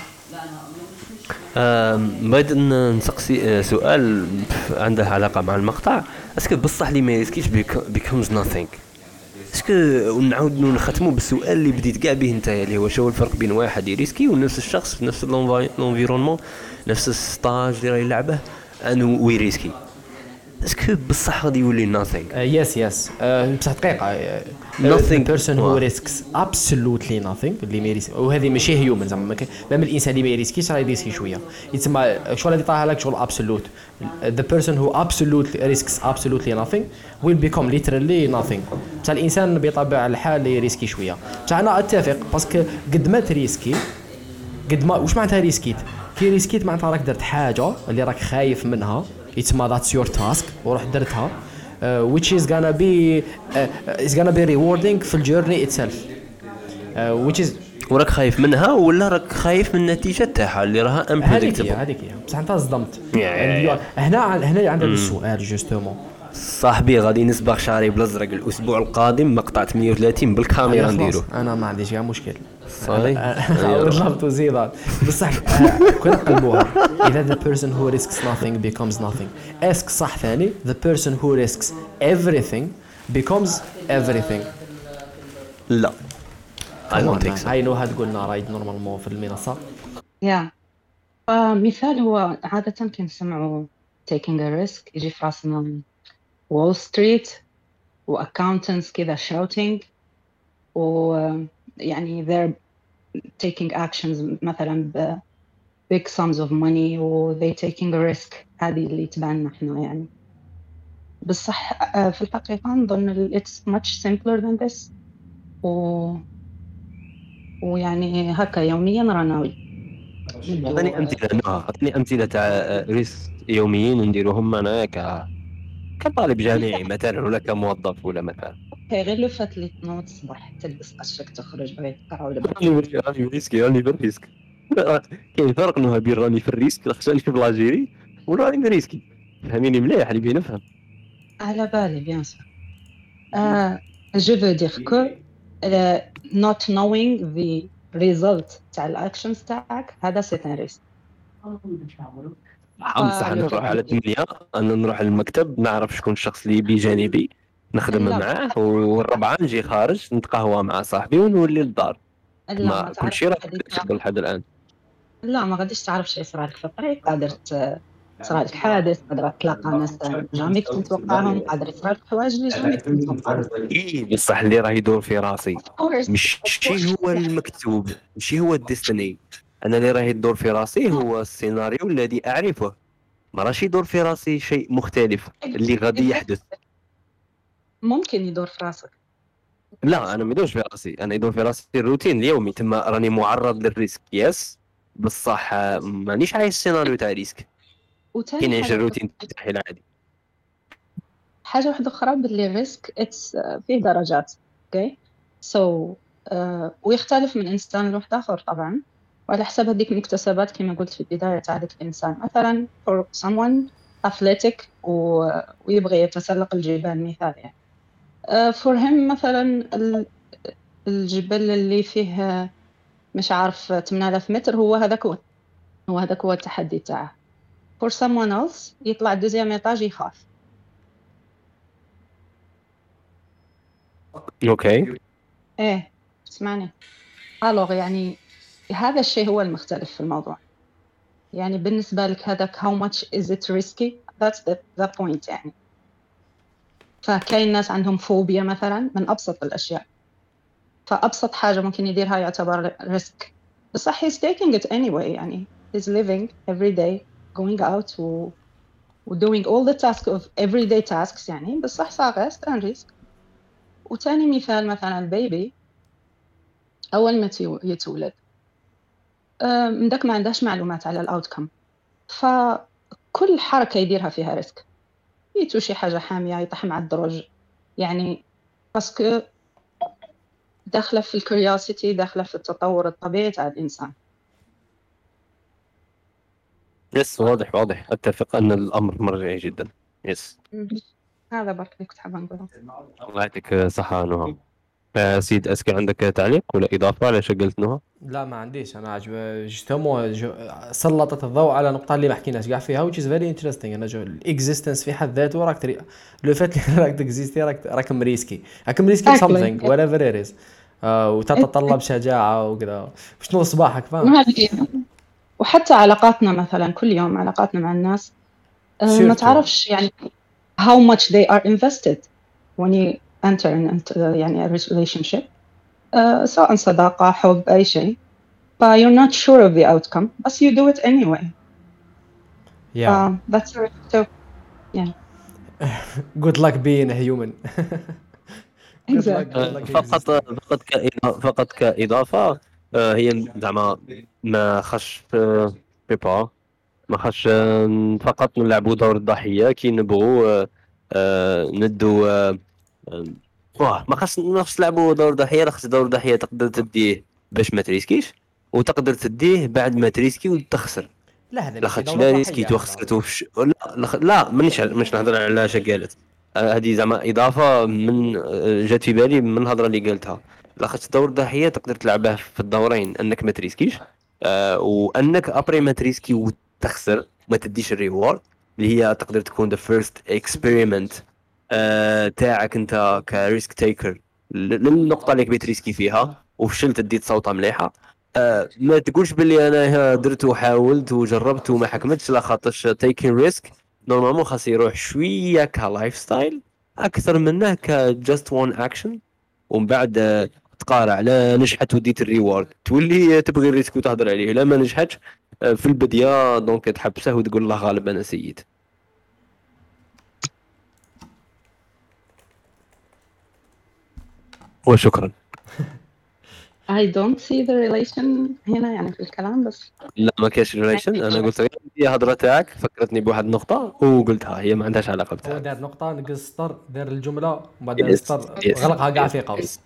بغيت نسقسي آه، سؤال عنده علاقة مع المقطع. est-ce que بصح اللي ما يسكيش becomes nothing. est-ce que ونعاود نختموا بالسؤال اللي بديت كاع به انت اللي هو شو هو الفرق بين واحد يريسكي ونفس الشخص في نفس ال environnement نفس ال stage اللي راه يلعبه أنو ويريسكي est-ce que بصح غادي يولي nothing. yes yes بصح دقيقه Nothing. person who واه. risks absolutely nothing اللي ما يريسك وهذه ماشي human زعما. même الإنسان اللي ما يريسكيش راه يريسكي شوية. يتسمى شغل اللي طاح لك شغل absolute. The person who absolutely risks absolutely nothing will become literally nothing. بصح الإنسان بطبيعة الحال يريسكي شوية. بصح أنا أتفق parce que قد ما تريسكي قد ما واش معناتها ريسكيت كي ريسكيت معناتها راك درت حاجة اللي راك خايف منها يتسمى that's your task وروح درتها uh, which is gonna be uh, is gonna be rewarding في ال journey itself. Uh, which is وراك خايف منها ولا راك خايف من النتيجة تاعها اللي راها unpredictable هذيك هي. بصح انت صدمت. يعني هنا هنا عندنا السؤال justement صاحبي غادي نسبق شعري بالازرق الأسبوع القادم مقطع 38 بالكاميرا نديرو. أنا ما عنديش كاع مشكل. صحيح I would love to see that بصح آه، كنا نقلبوها اذا the person who risks nothing becomes nothing اسك صح ثاني the person who risks everything becomes everything لا I don't think so هاي نو تقولنا رايد نورمالمون في المنصه يا فمثال هو عادة كنسمعوا taking a risk يجي في راسنا وول ستريت واكاونتنتس كذا shouting و يعني they're taking actions مثلا ب big sums of money و they taking a risk. هذه اللي تبان إحنا يعني. بصح آه، في الحقيقة نظن it's much simpler than this. و ويعني هكا يوميا رانا أعطيني أمثلة نوع أعطيني أمثلة تاع ريس يوميين نديروهم أنا ك كطالب جامعي مثلا ولا كموظف ولا مثلا؟ هي غير لو فات اللي تنوض الصباح تلبس قشرك تخرج تقرا ولا راني راني ريسكي راني في الريسك كاين فرق نوها بين راني في الريسك خصني في لاجيري وراني في الريسكي فهميني مليح اللي بين نفهم على بالي بيان سور je veux dire que uh, not knowing the result تاع الاكشنز تاعك هذا سي ان ريسك بصح أنا نروح على ثمانية أنا نروح للمكتب نعرف شكون الشخص اللي بجانبي نخدم. معاه والربعة نجي خارج نتقهوى مع صاحبي ونولي للدار لا ما ما كل شيء راه لحد الآن. لا ما غاديش تعرف شي يصرى لك في الطريق قادر يصرى لك حادث قادر تلاقى ناس جامي كنت متوقعهم قادر يصرى لك حوايج اللي جامي كنت متوقعهم اي بصح اللي راه يدور في راسي. مش شي هو المكتوب مش هو الديستني. أنا اللي راه يدور في راسي هو السيناريو الذي أعرفه. ما راش يدور في راسي شيء مختلف اللي غادي يحدث؟ ممكن يدور في راسك لا أنا ما يدورش في راسي أنا يدور في راسي الروتين اليومي. تما راني معرض لل risk yes؟ بصح آه، مانيش عايش السيناريو تاع risk. كي نعيش الروتين تاعي العادي. حاجة واحدة أخرى باللي ال risk it's فيه درجات okay so ويختلف من إنسان لواحد آخر طبعا. وعلى حسب هذيك المكتسبات كما قلت في البداية تاع ذاك الإنسان. مثلا for someone athletic ويبغى يتسلق الجبال مثال يعني. for him مثلا ال- الجبل اللي فيه مش عارف 8000 متر هو هذاك هو هو هذاك هو التحدي تاعه. for someone else يطلع deuxième étage يخاف. okay إيه اسمعني. alors يعني هذا الشيء هو المختلف في الموضوع. يعني بالنسبة لك هذاك how much is it risky? That's the, the point يعني. فكاين ناس عندهم فوبيا مثلا من أبسط الأشياء. فأبسط حاجة ممكن يديرها يعتبر risk بصح he's taking it anyway يعني. He's living every day going out و, doing all the tasks of everyday tasks يعني. بصح reste un risque وتاني مثال مثلا ال bébé أول ما يتولد. من داك ما عندهاش معلومات على ال outcome فكل حركة يديرها فيها risk. يتوشي حاجة حامية يطيح مع الدرج يعني parce que داخلة في ال curiosity داخلة في التطور الطبيعي تاع الإنسان. yes واضح واضح. أتفق أن الأمر مرجعي جدا. يس. هذا برك اللي كنت حابة نقوله. الله يعطيك الصحة نهى آه، سيد أسكي عندك تعليق ولا إضافة على شو قلت نهى؟ لا ما عنديش. أنا عجب جوستومون جو- سلطت الضوء على نقطه اللي ما حكيناش كاع فيها which is very interesting. أنا جو الاكزيستنس في حد ذاته راك تري لو فات اللي راك تكزيستي راك راك مريسكي راك مريسكي something whatever it is. آه، وتتطلب شجاعة وكذا. شنو صباحك؟ فاهم. وحتى علاقاتنا مثلا كل يوم علاقاتنا مع الناس. آه، ما. تعرفش يعني how much they are invested. when you enter into يعني a relationship آه، سواء صداقة حب أي شيء ف you're not sure of the outcome but you do it anyway yeah uh, that's a risk too good luck being a human Good luck, exactly good luck فقط. فقط كإضافة فقط كإضافة آه، هي زعما ما خش بيبا ما خش آه، فقط نلعبوا دور الضحية كي نبغوا آه، آه، ندو آه، آه، واه ما خص نفس نلعبوا دور الضحية لا خص دور الضحية تقدر تديه باش ما تريسكيش وتقدر تديه بعد ما تريسكي وتخسر. لا هذا لا ريسكيت. وخسرت وفش... لا لا, مانيش مش نهضر على اش قالت. آه، هذه زعما إضافة من آه، جات في بالي من الهضرة اللي قالتها. لاخاطش دور الضحيه تقدر تلعبه في الدورين أنك ما تريسكيش آه وأنك après ما تريسكي وتخسر ما تديش ال reward اللي هي تقدر تكون the first experiment تاعك انت ك risk taker. للنقطة اللي كبيت ريسكي فيها وفشلت اديت صوته مليحة. آه ما تقولش باللي أنا درت وحاولت وجربت وما حكمتش لا خاطرش taking risk normalement خاص يروح شوية ك lifestyle أكثر منه ك just one action ومن بعد آه، تقارع. لا نجحت وديت ال reward. تولي تبغي ال risk وتهضر عليه. لا ما نجحتش آه، في البداية donc تحبسه وتقول الله غالب أنا سيد وشكرا. I don't see the relation هنا يعني في الكلام بس لا ما كاش relation أنا قلت غير هي هضره تاعك فكرتني بواحد النقطة وقلتها هي ما عندهاش علاقة هو بتاعك. دار نقطة نقص سطر دار الجملة ومن بعد دار Yes, سطر yes. غلقها كاع في قوس.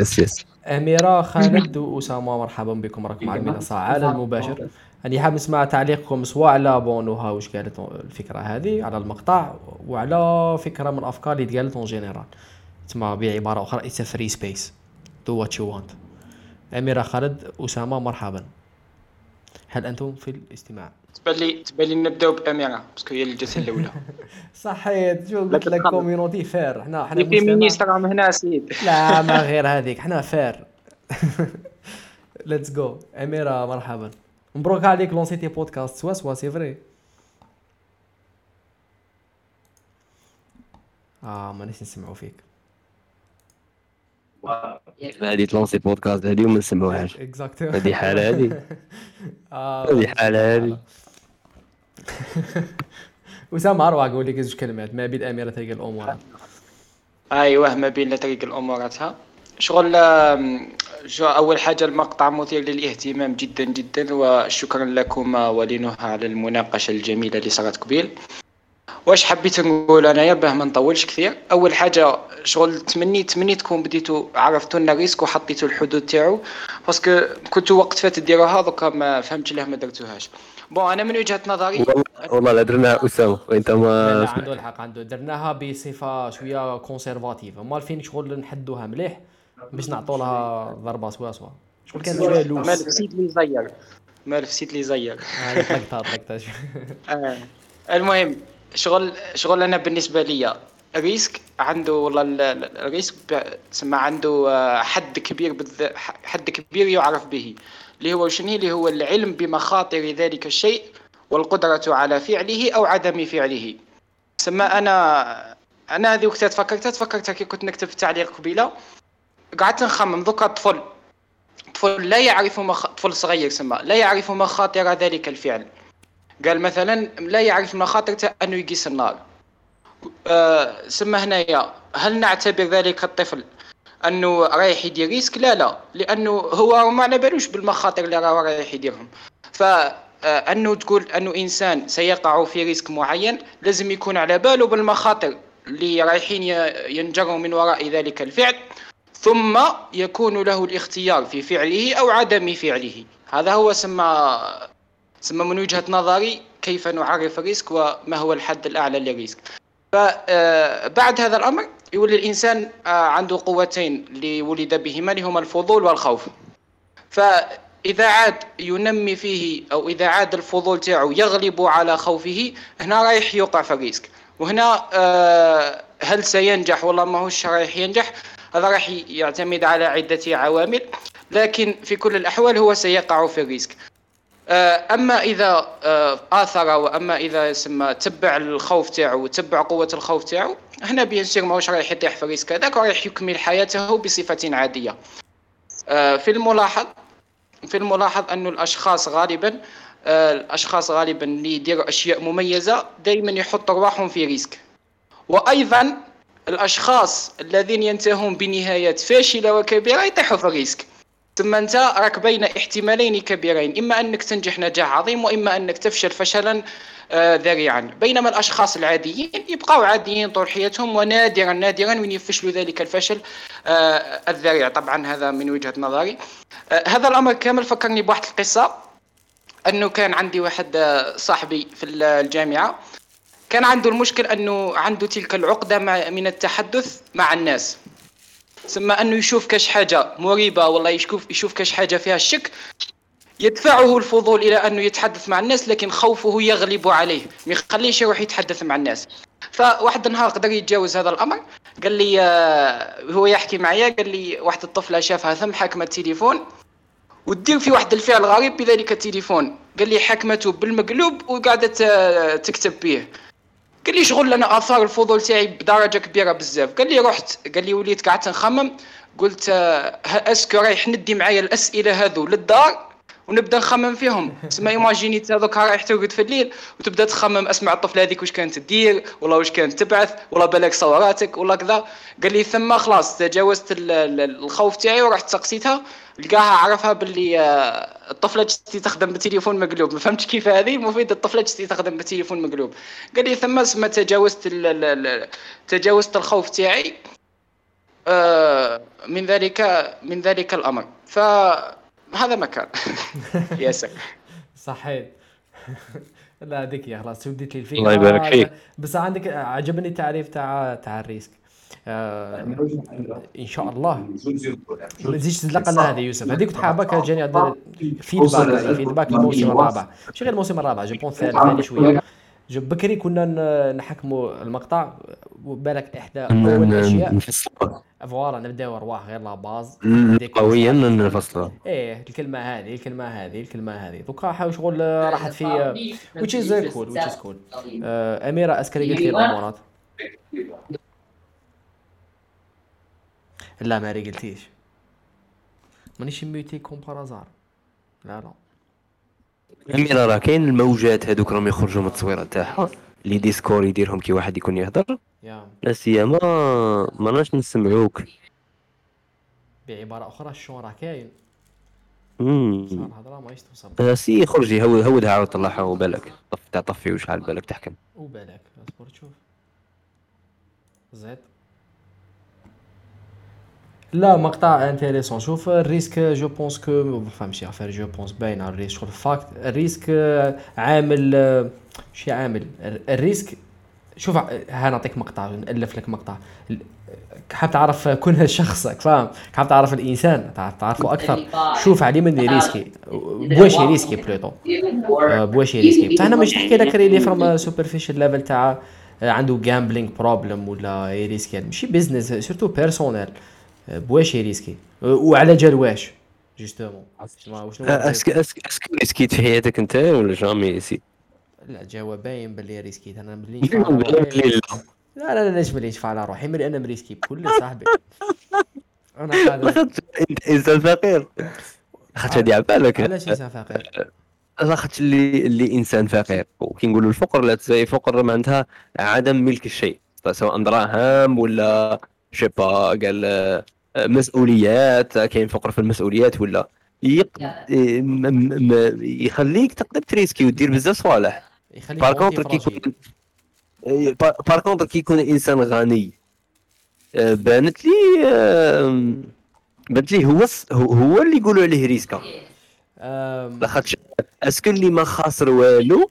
yes yes أميرة خالد وأسامة مرحبا بكم راكم على المنصة على المباشر أنا حاب نسمع تعليقكم سواء على bon نهى واش قالت الفكرة هذه على المقطع وعلى فكرة من الأفكار اللي تقالت en général تسمى بعبارة أخرى. it's free space دو وات يو وانت أميرة خالد أسامة مرحبا. هل أنتم في الاستماع؟ تبان لي تبان لي نبداو بأميرة باسكو هي اللي جات الأولى. صحيت. شو قلت لك. كوميونيتي فير حنا حنا فيمينيست راهم هنا سيد. لا ما غير هذيك. حنا فير ليتس جو أميرة مرحبا. مبروك عليك لونسيتي بودكاست. سوا سوا سي فري آه مانيش نسمعوا فيك. هذه تلونسي بودكاست هذه وما نسموهاش اكزاكتو هذه حالة هذه. آه، هذه حالة هذه. اسامه أروح أقول لك زوج كلمات ما بين أميرة تلقى الأمور أيوه ما بين طريق الاموراتها شغل أول حاجة المقطع مثير للاهتمام جدا جدا وشكرا لكما ولنهى على المناقشة الجميلة اللي صارت قبيل. واش حبيت نقول انايا باه ما نطولش كثير. أول حاجة شغل تمنيت تمنيتكم بديتوا عرفتوا لنا risk وحطيتوا الحدود تاعو. parce que كنتوا وقت فات ديروها دوكا ما فهمتش ليه ما درتوهاش. bon أنا من وجهة نظري والله والله لا درناها أسامة. وإنت لا لا ما عنده الحق عنده. درناها بصفة شوية conservative مال فين شغل نحدوها مليح باش نعطوا لها ضربة سوا سوا. شغل كان شوية loose مال فسيد اللي يزير. مال اللي طلقتها طلقتها آه. المهم شغل شغل أنا بالنسبة لي ال risk عنده والله ال- ال- ال risk تسمى عنده آه، حد كبير بالذ... حد كبير يعرف به. اللي هو شنو؟ اللي هو العلم بمخاطر ذلك الشيء والقدرة على فعله أو عدم فعله. تسمى أنا أنا هذه وقتها تفكرت تفكرت كي كنت نكتب التعليق قبيلة. قعدت نخمم ذوك طفل. طفل لا يعرف مخ... طفل صغير سما لا يعرف مخاطر ذلك الفعل. قال مثلا لا يعرف مخاطر انه يقيس النار. آه سما هنايا هل نعتبر ذلك الطفل أنه رايح يدير risk؟ لا لا لأنه هو ما على بالوش بالمخاطر اللي راه رايح يديرهم. ف آه، أنه تقول أنه إنسان سيقع في risk معين لازم يكون على باله بالمخاطر اللي رايحين ينجروا من وراء ذلك الفعل ثم يكون له الاختيار في فعله أو عدم فعله. هذا هو سما سما من وجهة نظري كيف نعرف ال risk وما هو الحد الأعلى لل risk فبعد هذا الأمر يولي الإنسان آه، عنده قوتين اللي ولد بهما اللي هما الفضول والخوف. فإذا عاد ينمي فيه أو إذا عاد الفضول تاعو يغلب على خوفه هنا رايح يوقع في ال risk وهنا آه، هل سينجح ولا ماهوش رايح ينجح هذا راح يعتمد على عدة عوامل. لكن في كل الأحوال هو سيقع في ال risk آه، أما إذا آه، آثر وأما إذا سما تبع الخوف تاعو وتبع قوة الخوف تاعو هنا bien sûr ماهوش رايح يطيح في ال risk هذاك ورايح يكمل حياته بصفة عادية. آه، في الملاحظ في الملاحظ أن الأشخاص غالبا آه، الأشخاص غالبا اللي يديروا أشياء مميزة دائما يحطوا أرواحهم في risk. وأيضا الأشخاص الذين ينتهون بنهايات فاشلة وكبيرة يطيحوا في ال risk ثم أنت راك بين احتمالين كبيرين إما أنك تنجح نجاح عظيم وإما أنك تفشل فشلا آه، ذريعا. بينما الأشخاص العاديين يبقوا عاديين طول حياتهم ونادرا نادرا من يفشلوا ذلك الفشل آه، الذريع. طبعا هذا من وجهة نظري. آه، هذا الأمر كامل فكرني بواحد القصة. أنه كان عندي واحد صاحبي في الجامعة. كان عنده المشكل أنه عنده تلك العقدة من التحدث مع الناس. ثم أنه يشوف كاش حاجة مريبة والله يشوف يشوف كاش حاجة فيها الشك يدفعه الفضول إلى أنه يتحدث مع الناس لكن خوفه يغلب عليه ما يخليش يروح يتحدث مع الناس. فواحد النهار قدر يتجاوز هذا الأمر قال لي آه، هو يحكي معايا قال لي واحد الطفلة شافها ثم حكمه التليفون وتدير في واحد الفعل غريب بذلك التليفون قال لي حكمته بالمقلوب وقاعده ت- تكتب به. قال لي شغل أنا آثار الفضول تاعي بدرجة كبيرة بزاف. قال لي رحت قال لي وليت قعدت نخمم قلت آه، est-ce que رايح ندي معايا الأسئلة هذو للدار. ونبدا نخمم فيهم. تسمى imaginez انت دوك رايح ترقد في الليل وتبدا تخمم أسمع الطفله هذيك واش كانت تدير ولا واش كانت تبعث ولا بالك صوراتك ولا كذا. قال لي ثم خلاص تجاوزت ال- ال- الخوف تاعي ورحت سقسيتها. لقاها عرفها باللي آه، الطفلة جستي تخدم بتليفون مقلوب. ما فهمتش كيف هذه؟ المفيد الطفلة جستي تخدم بتليفون مقلوب. قال لي ثم سما تجاوزت تجاوزت الخوف تاعي آه، من ذلك من ذلك الأمر. فهذا ما كان ياسر صحيت لا هذيك يا خلاص وديت لي الفكرة الله يبارك فيك. بس عندك عجبني التعريف تاع تاع الريسك. آه إن شاء الله. ما تزيدش تزلق لنا هذه يوسف. هذيك كنت حابك جاني فيدباك فيدباك الموسم الرابع. مش غير الموسم الرابع جو بون ثاني شوية. جو بكري كنا نحكموا المقطع وبالك إحدى أول الأشياء. نفصلها. فوالا نبداو أرواح غير لا باز. قويا نفصلها إيه الكلمة هذه الكلمة هذه الكلمة هذه. دوكا حاول شغل آه، راحت في which is uh, cool which is cool. آه، أميرة أسكري قلت لي الامورات لا ماري قلتيش مانيش ميوتي كوم بارازار لا لا. أميرة راه كاين الموجات هذوك راهم يخرجوا من التصويره تاعها. اللي ديسكور يديرهم كي واحد يكون يهضر. لا سيما ما راناش نسمعوك. بعبارة أخرى الشون راه كاين. الهضرة ما توصل آه، سي خرج يهود هودها عاود طلعها وبالك. طف تاع طفي وشحال بالك تحكم. وبالك اصبر تشوف زيد. لا مقطع انتيريسون. شوف الريسك جو بونس كو فهمتش أفير جو بونس باين الريسك. شغل فاكت الريسك آه، عامل آه، شي عامل. الريسك شوف ها نعطيك مقطع نألف لك مقطع. حاب تعرف كون شخصك فاهم؟ حاب تعرف الإنسان تعرفه أكثر. شوف عليه من risqué. بواش risqué plutôt. بواش risqué. فانا مش نحكي لك really from superficial level تاع عنده gambling problem ولا risqué ماشي business surtout personnel بواش risqué؟ وعلى جال واش؟ justement. est-ce que est-ce que ريسكيت في حياتك أنت ولا jamais ريسكيت لا جواب باين باللي ريسكيت أنا ملي لا. لا لا ليش ملي نشفع على روحي؟ ملي أنا مريسكي. بكل صاحبي. أنا قادر انسان فقير. لاخاطش هادي عبالك علاش إنسان فقير؟ لاخاطش اللي اللي إنسان فقير. وكي نقولوا الفقر لا تساوي فقر معناتها عدم ملك الشيء. سواء دراهم ولا شي با قال مسؤوليات كاين فقر في المسؤوليات ولا؟ يق... يخليك تقدر تريسكي ودير بزاف صوالح. par contre كي يكون par contre كي يكون إنسان غني آه، بانت لي بانت لي هو هو اللي يقولوا عليه ريسكا لاخاطش est-ce que اللي ما خاسر والو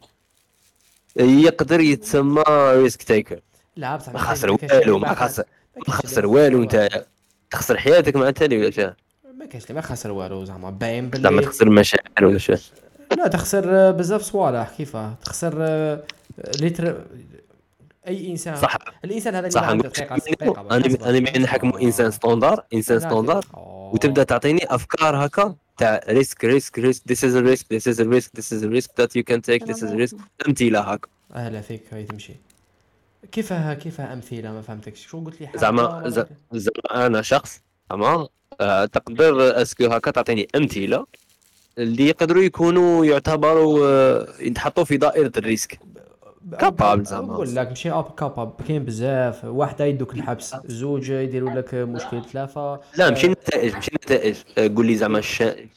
يقدر يتسمى risk taker لا بصح ما خاسر والو ما خاسر ما خاسر والو انت تخسر حياتك مع تالي ولا شنو ما كاينش ما خسر والو زعما باين باللي زعما تخسر مشاعر ولا شنو لا تخسر بزاف صوالح كيفاه؟ تخسر l'être أي انسان صح. الإنسان هذا صح. عنده دقيقة أنا أنا بين نحكموا إنسان standard إنسان standard وتبدأ تعطيني أفكار هكا تاع risk risk risk this is a risk this is a risk that you can take this is a risk أمثلة هكا. أهلا فيك هاي تمشي. كيفها كيفها أمثلة؟ ما فهمتكش. شو قلت لي؟ زعما زعما أنا شخص تمام؟ أه تقدر est-ce que هكا تعطيني أمثلة اللي يقدروا يكونوا يعتبروا أه يتحطوا في دائرة ال risque. capable زعما. نقول لك ماشي incapable كاين بزاف. واحد يدوك الحبس زوج يديروا لك مشكل ثلاثة لا ماشي النتائج ماشي النتائج قول لي زعما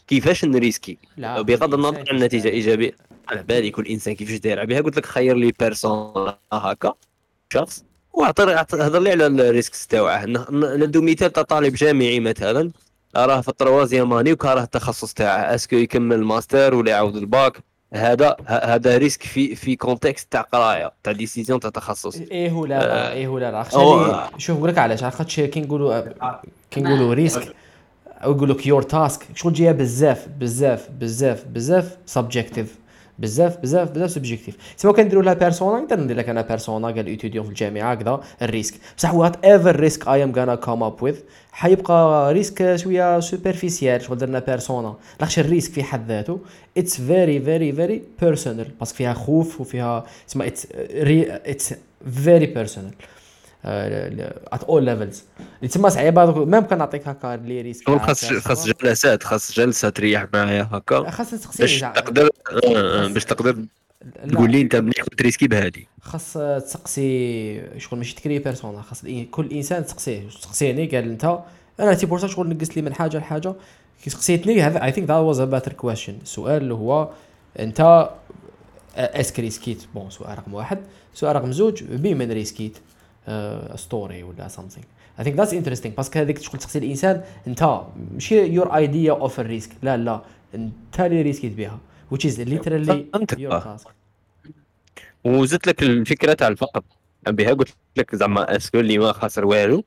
كيفاش نريسكي؟ بغض النظر عن النتيجه إيجابية. على بالي كل إنسان كيفاش داير. بها قلت لك خير لي بيرسون هكا. شخص. واعطر هضر لي على ال risks تاوعه ندو مثال تاع طالب جامعي مثلا. راه في ال troisième année وكاره التخصص تاعه. est-ce que يكمل ماستر ولا يعاود الباك؟ هذا هذا risque في في contexte تاع قراية تاع décision تاع تخصص. إيه ولا آه إيه ولا لا شوف نقول لك علاش. خاطش كي نقولوا كي نقولوا risque أو يقول لك your task شغل جاية بزاف بزاف بزاف بزاف subjective بزاف بزاف بزاف subjective سواء كنديروا لها persona نقدر ندير لك أنا persona قال étudiant في الجامعة هكذا ال risk. بصح whatever risk I am gonna come up with حيبقى risk شوية superficial شغل درنا persona لاخاطش ال risk في حد ذاته it's very very very personal parce que فيها خوف وفيها تسمى it's it's very personal at all levels اللي تما صعيبة même كان نعطيك هكا les risques خاص خاص جلسات خاص جلسة تريح معايا هكا. خاص باش تقدر باش تقدر تقول لي انت مليح تريسكي بهادي خاص تسقسي شغل ماشي تكري persona خاص كل إنسان تسقسيه. تسقسيني قال أنت أنا تي بورتا شغل نقص لي من حاجة لحاجة. كي سقسيتني هذا I think that was a better question السؤال اللي هو أنت est-ce que ريسكيت؟ bon سؤال رقم واحد. سؤال رقم زوج بمن ريسكيت؟ story ولا something I think that's interesting parce que هذيك شغل تسقسي الإنسان انت ماشي your idea of ال risk لا لا انت اللي ريسكيت بها which is literally your task. وزدت لك الفكرة تاع الفقر. بها قلت لك زعما est-ce que اللي ما خاسر والو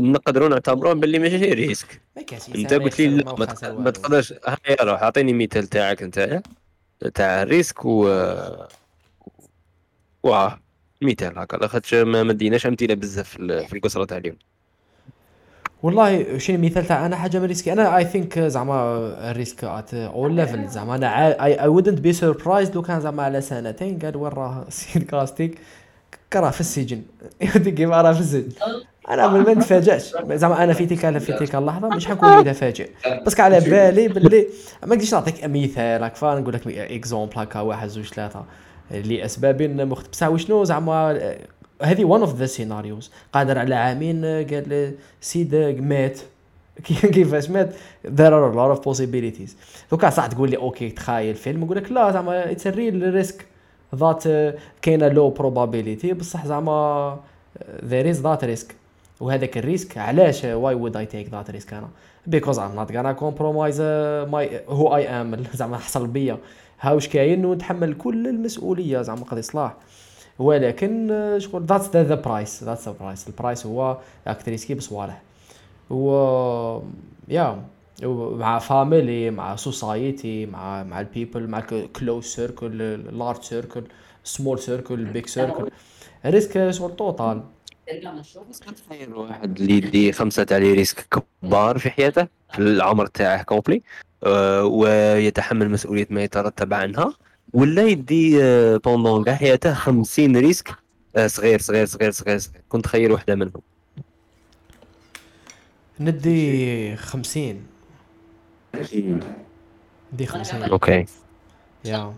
نقدروا نعتبروه باللي ماشي risque أنت قلت لي لا ما تقدرش. هيا روح اعطيني مثال تاعك أنت تاع ال risque و واه مثال هكا. لاخاطش ما ديناش أمثلة بزاف في القصره تاع اليوم. والله شنو مثال تاع أنا حاجة من ريسكي أنا I think زعما ال risk at all level زعما أنا I wouldn't be surprised لو كان زعما على سنتين قال وين راه سيد كاستيك. كراه في السجن. كيف راه في السجن. أنا ما نتفاجئش زعما أنا في تلك في تلك اللحظة مش حنكون متفاجئ. بس على بالي باللي ما نقدرش نعطيك مثال هكا نقول لك exemple هكا واحد زوج ثلاثة. لأسباب مختلفة. بصح وشنو زعما هذه one of the scenarios قادر على عامين قال سيد مات. كيفاش مات؟ There are a lot of possibilities. دوكا صح تقول لي okay تخيل فيلم نقول لك لا زعما it's real risk that كاينة low probability. بصح زعما there is that risk. وهذاك ال risk علاش why would I take that risk أنا؟ because I'm not gonna compromise my who I am زعما حصل بيا. ها واش كاين ونتحمل كل المسؤولية زعما قضي صلاح. ولكن آه، شغل that's the price that's the price ال price هو راك تريسكي بصوالح و yeah مع family مع society مع مع ال people مع close circle large circle small circle big circle risk شغل total تخيل واحد اللي يدي خمسة تاع les risques كبار في حياته في العمر تاعه complet آه، ويتحمل مسؤولية ما يترتب عنها ولا يدي pendant كاع حياته 50 risque آه، صغير صغير صغير صغير صغير. كنت تخيل وحدة منهم. ندي خمسين. ندي خمسين. okay. yeah.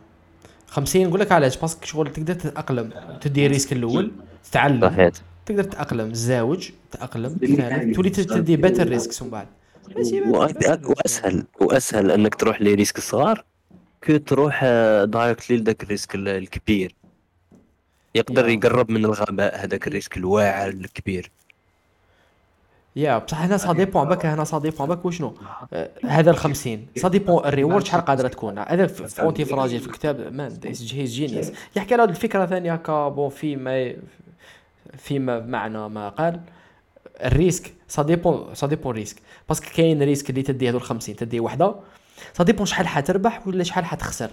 خمسين نقول لك علاش؟ parce que شغل تقدر تتأقلم تدي risk الأول تتعلم. صحيح. تقدر تتأقلم تزاوج تتأقلم ثالث تولي تدي better risk من بعد. وأ- وأسهل وأسهل أنك تروح ل risk الصغار كو تروح directly لذاك ال risk ال- الكبير. يقدر yeah. يقرب من الغباء هذاك ال risk الواعر الكبير. yeah بصح هنا ça dépend بك هنا ça dépend بك. وشنو؟ آه، هذا ال 50 ça dépend ال reward شحال قادرة تكون. هذا في في Antifragile في الكتاب man he's genius يحكي على الفكرة ثانية هكا bon في ما فيما معنى ما قال ال risque ça dépend ça dépend risque parce que كاين risque اللي تدي هذو ال 50 تدي وحده. ça dépend شحال حتربح ولا شحال حتخسر.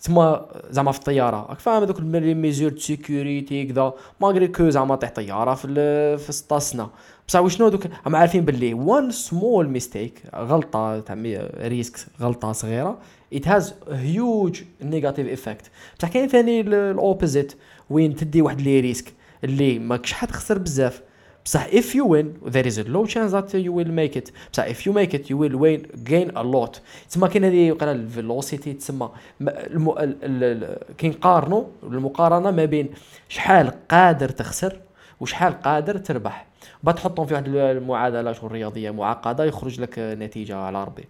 تسمى زعما في الطيارة. راك فاهم هذوك les mesures de sécurité كذا. malgré que زعما طيح طيارة في في ستاسنا بصح وشنو دوك هم عارفين باللي one small mistake غلطة تاع risk غلطة صغيرة. it has huge negative effect بصح كاين ثاني ال opposite وين تدي واحد les risques اللي ماكش حتخسر بزاف. بصح if you win there is a low chance that you will make it. بصح if you make it you will win gain a lot. تسمى كاين هذه يقال ال velocity تسمى الم... ال... ال... ال... كي نقارنوا المقارنة ما بين شحال قادر تخسر وشحال قادر تربح. بعد تحطهم في واحد المعادلة شغل رياضية معقدة يخرج لك نتيجة على ربي.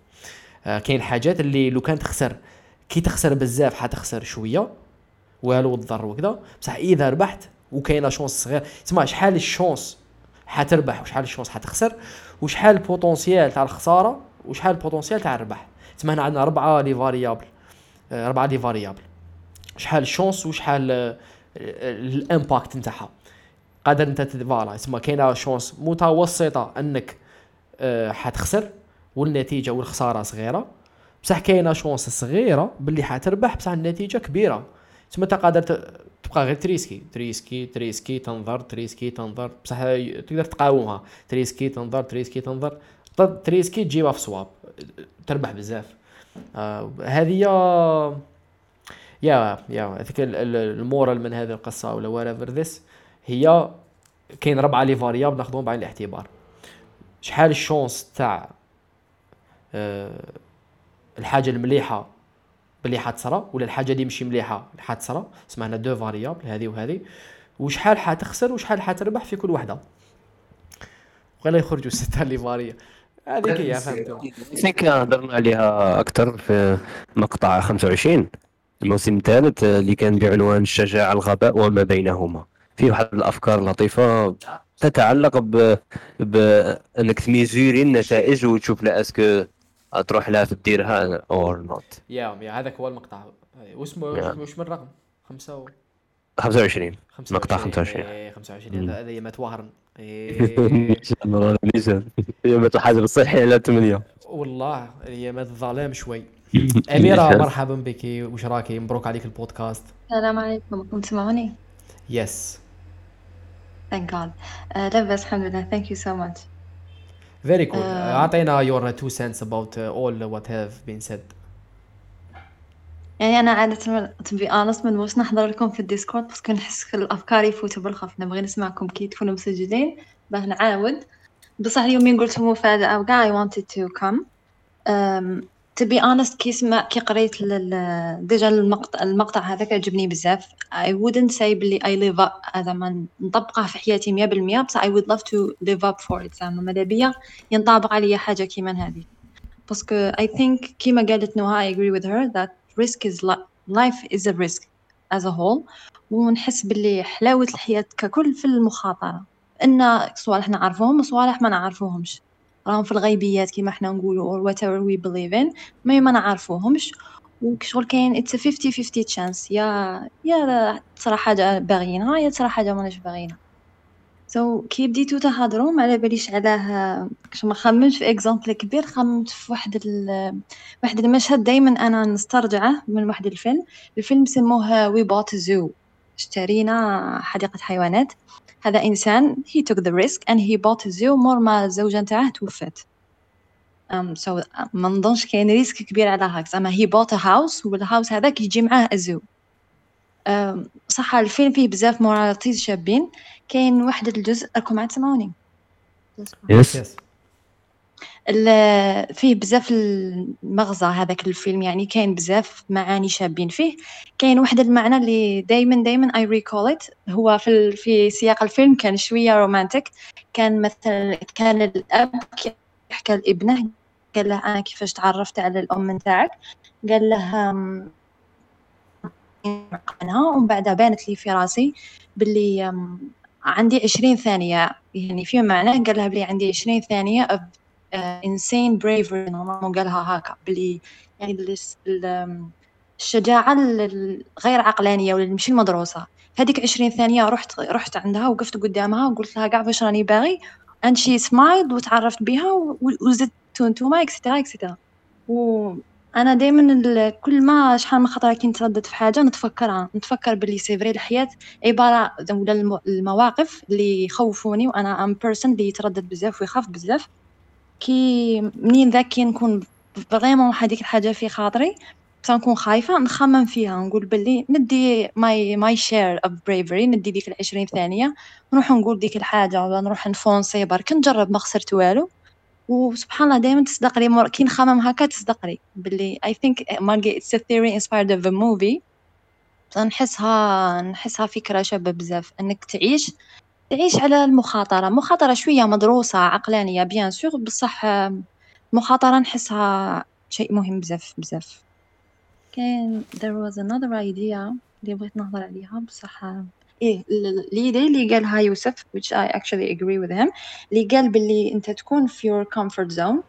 آه، كاين حاجات اللي لو كان تخسر كي تخسر بزاف حتخسر شوية والو الضر وكذا. بصح إذا ربحت وكاينة chance صغير تسمى شحال ال chance حتربح وشحال ال chance حتخسر وشحال ال potentiel تاع الخسارة وشحال ال potentiel تاع الربح. تسمى هنا عندنا اربعه les variables آه، اربعه les variables. شحال ال chance وشحال ال impact نتاعها. قادر انت voilà تسمى كاينة chance متوسطة انك آه، حتخسر والنتيجة والخسارة صغيرة. بصح كاينة chance صغيرة باللي حتربح بصح النتيجة كبيرة. تسمى انت قادر تبقى غير تريسكي. تريسكي تريسكي تنظر تريسكي تنظر. بصح تقدر تقاومها. تريسكي تنظر تريسكي تنظر. تريسكي تجيبها في صواب تربح بزاف. آه، هذه يا يا هذيك ال- ال- ال morale من هذه القصة ولا whatever this هي كاين ربعه les variables ناخذهم بعين الاعتبار. شحال ال chance تاع آه، الحاجة المليحة باللي حتصرى ولا الحاجة اللي ماشي مليحة اللي حتصرى اسمها deux variables هذه وهذه. وشحال حتخسر وشحال حتربح في كل وحدة. ولا يخرجوا ستة les varia هذيك هي فهمتوا. هضرنا عليها أكثر في مقطع 25 الموسم الثالث اللي كان بعنوان الشجاعة الغباء وما بينهما. في واحد الأفكار لطيفة تتعلق ب... بأنك تميزوري النتائج وتشوف لا est-ce que تروح لها تديرها or not yeah yeah هذاك هو المقطع. واسمه يا. وش من الرقم؟ خمسة و 25 25 مقطع 25. إيه 25 مم. هذا هذا يمات وهرن إيه. يوم الحاجة الصحي على 8 والله يمات الظلام شوي. أميرة مرحبا بك. وش راكي مبروك عليك البودكاست. السلام عليكم. تسمعوني؟ Yes Thank God. Uh, لا بس الحمد لله. Thank you so much. Very cool آه. اعطينا your two cents about uh, all what have been said. يعني أنا عادة من- to be honest من واش نحضر لكم في الديسكورد بس نحس الأفكار يفوتوا بالخف نبغي نسمعكم كي تكونوا مسجلين باه نعاود. بصح اليومين قلت مفاجأة وكاع I wanted to come. To be honest كي سمع كي قريت déjà المقطع المقطع هذاك عجبني بزاف. I wouldn't say بلي I live up. زعما نطبقه في حياتي مية بالمية بصح I would love to live up for it. زعما ماذا بيا؟ ينطبق عليا حاجة كيما هذه. parce que I think كيما قالت نوها I agree with her that risk is li- life is a risk as a whole. ونحس باللي حلاوة الحياة ككل في المخاطرة. كاين صوالح نعرفوهم وصوالح ما نعرفوهمش. راهم في الغيبيات كيما حنا نقولوا or whatever we believe in ما ما نعرفوهمش. وشغل كاين a 50 50 chance. يا يا تصرا حاجة باغيينها يا تصرا حاجة ماناش باغيينها so so, كي بديتو تهضروا ما على باليش علاه كش ما خممتش في exemple كبير خممت في واحد ال... واحد المشهد دائما أنا نسترجعه من واحد الفيلم. الفيلم سموه We Bought a Zoo اشترينا حديقة حيوانات. هذا إنسان he took the risk and he bought a zoo مور ما الزوجة نتاعه توفت. Um, so ما نظنش كاين risk كبير على هاكس. أما he bought a house وال house هذاك يجي معاه a zoo um, صح الفيلم فيه بزاف moralities شابين. كاين واحد الجزء راكم عاد تسمعوني yes yes ال- فيه بزاف المغزى هذاك الفيلم يعني كاين بزاف معاني شابين فيه. كاين واحد المعنى اللي دايما دايما I recall it. هو في في سياق الفيلم كان شوية رومانتك كان مثلا كان الأب يحكى لابنه قال له أنا كيفاش تعرفت على الأم نتاعك؟ قال له عنها ومن بعدها بانت لي في راسي باللي عندي عشرين ثانية. يعني في معنى قال لها بلي عندي عشرين ثانية insane bravery normalement قالها هكا بلي يعني الس- ال- الشجاعة ال- الغير عقلانية ولا ماشي المدروسة هذيك عشرين ثانية رحت رحت عندها وقفت قدامها وقلت لها كاع واش راني باغي؟ and she smiled وتعرفت بها و- وزدتو نتوما etcetera etcetera وأنا دائما ال- كل ما شحال من خطره كي نتردد في حاجة نتفكرها نتفكر باللي c'est vrai الحياة عبارة ولا الم- المواقف اللي يخوفوني وأنا une personne اللي يتردد بزاف ويخاف بزاف. كي منين ذاك كي نكون vraiment هذيك الحاجة في خاطري بصح نكون خايفة نخمم فيها نقول باللي ندي my my share of bravery ندي ديك العشرين ثانية نروح نقول ديك الحاجة ولا نروح نفونسي برك نجرب ما خسرت والو. وسبحان الله دائما تصدق لي مر... كي نخمم هكا تصدق لي. باللي think malgré it's a theory inspired of a movie. بصح نحسها نحسها فكرة شابة بزاف. إنك تعيش تعيش على المخاطرة. مخاطرة شوية مدروسة عقلانية bien sûr بصح مخاطرة نحسها شيء مهم بزاف بزاف. كاين there was another idea اللي بغيت نهضر عليها. بصح إيه l'idée اللي قالها يوسف which I actually agree with him اللي قال باللي أنت تكون في your comfort zone.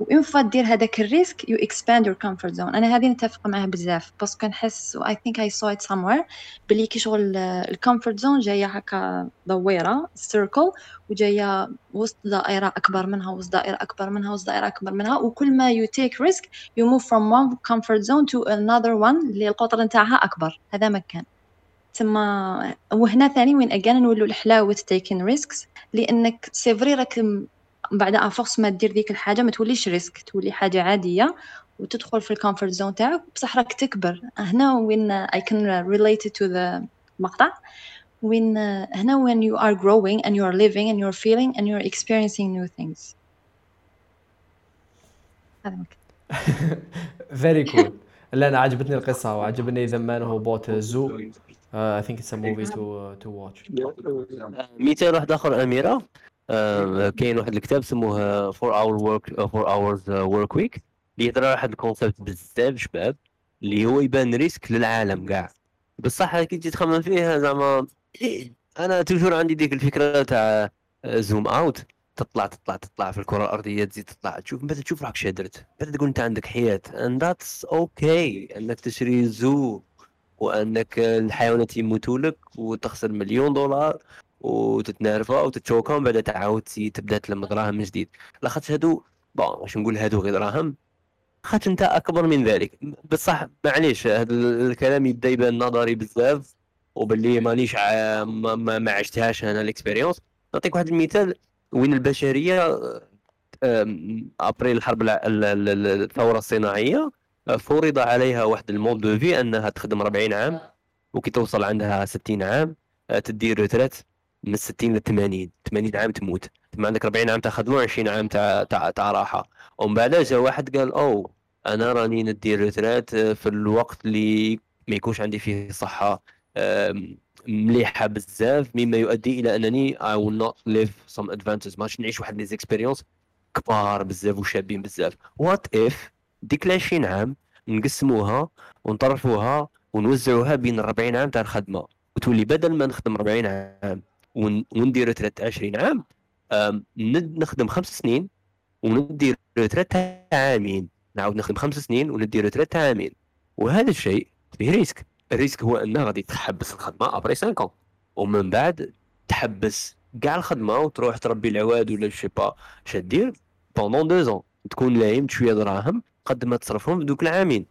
و une fois دير هذاك ال risk you expand your comfort zone. أنا هذه نتفق معاه بزاف بس كنحس و I think I saw it somewhere بلي كي شغل ال comfort zone جاية هكا دويرة circle وجاية وسط دائرة أكبر منها وسط دائرة أكبر منها وسط دائرة أكبر منها وكل ما you take risk you move from one comfort zone to another one اللي القطر نتاعها أكبر. هذا مكان. تما وهنا ثاني وين اجان نولوا لحلاوه taking risks لأنك c'est vrai راك بعد à force ما دير ديك الحاجة ما توليش risk تولي حاجة عادية وتدخل في ال comfort zone تاعك بصح راك تكبر. هنا وين can relate it to the مقطع. وين هنا when you are growing and you are living and you're feeling and you're experiencing new things. هذا very cool لا أنا عجبتني القصة وعجبني the man who bought zoo I think it's a movie to to watch مثال واحد اخر أميرة. كاين واحد الكتاب سموه 4 hour work 4 hours work week اللي يهضر على واحد ال concept بزاف شباب اللي هو يبان risk للعالم كاع. بصح كي تجي تخمم فيه زعما أنا toujours عندي ديك الفكرة تاع zoom out تطلع تطلع تطلع في الكرة الأرضية تزيد تطلع. تشوف من بعد تشوف راك just a dot. بعد تقول أنت عندك حياة. And that's okay. أنك تشري zoo وأنك الحيوانات يموتوا لك وتخسر مليون دولار. وتتنرفى وتتشوكا ومن بعد تعاود تبدأ تلم دراهم من جديد. لاخاطش هادو bon واش نقول هادو غير دراهم؟ خاطر انت أكبر من ذلك. بصح معليش هذا الكلام يبدأ يبان نظري بزاف وباللي مانيش. ما, ما, ما عشتهاش أنا ال expérience. نعطيك واحد المثال وين البشرية après الحرب الثورة الصناعية فرض عليها واحد ال mode de vie أنها تخدم 40 عام وكي توصل عندها 60 عام أه، تدي retraite من 60 ل 80 80 عام تموت. تما عندك 40 عام تاع خدمه و20 عام تاع تاع تاع راحة. ومن بعد جا واحد قال أو أنا راني ندي روتريت أه، في الوقت اللي ما يكونش عندي فيه صحة مليحة بزاف مما يؤدي إلى أنني I will not live some adventures. ماش نعيش واحد les expériences كبار بزاف وشابين بزاف. what if ديك ال 20 عام نقسموها ونطرفوها ونوزعوها بين 40 عام تاع الخدمة؟ وتولي بدل ما نخدم 40 عام وندير retraite 20 عام نخدم خمس سنين وندير تاع عامين. نعاود نخدم خمس سنين وندير retraite تاع عامين. وهذا الشيء فيه risk. ال risk هو أنه غادي تحبس الخدمة après 5 ومن بعد تحبس كاع الخدمة وتروح تربي العواد ولا chais pas اش دير pendant deux ans تكون لايم شوية دراهم قد ما تصرفهم دوك العامين.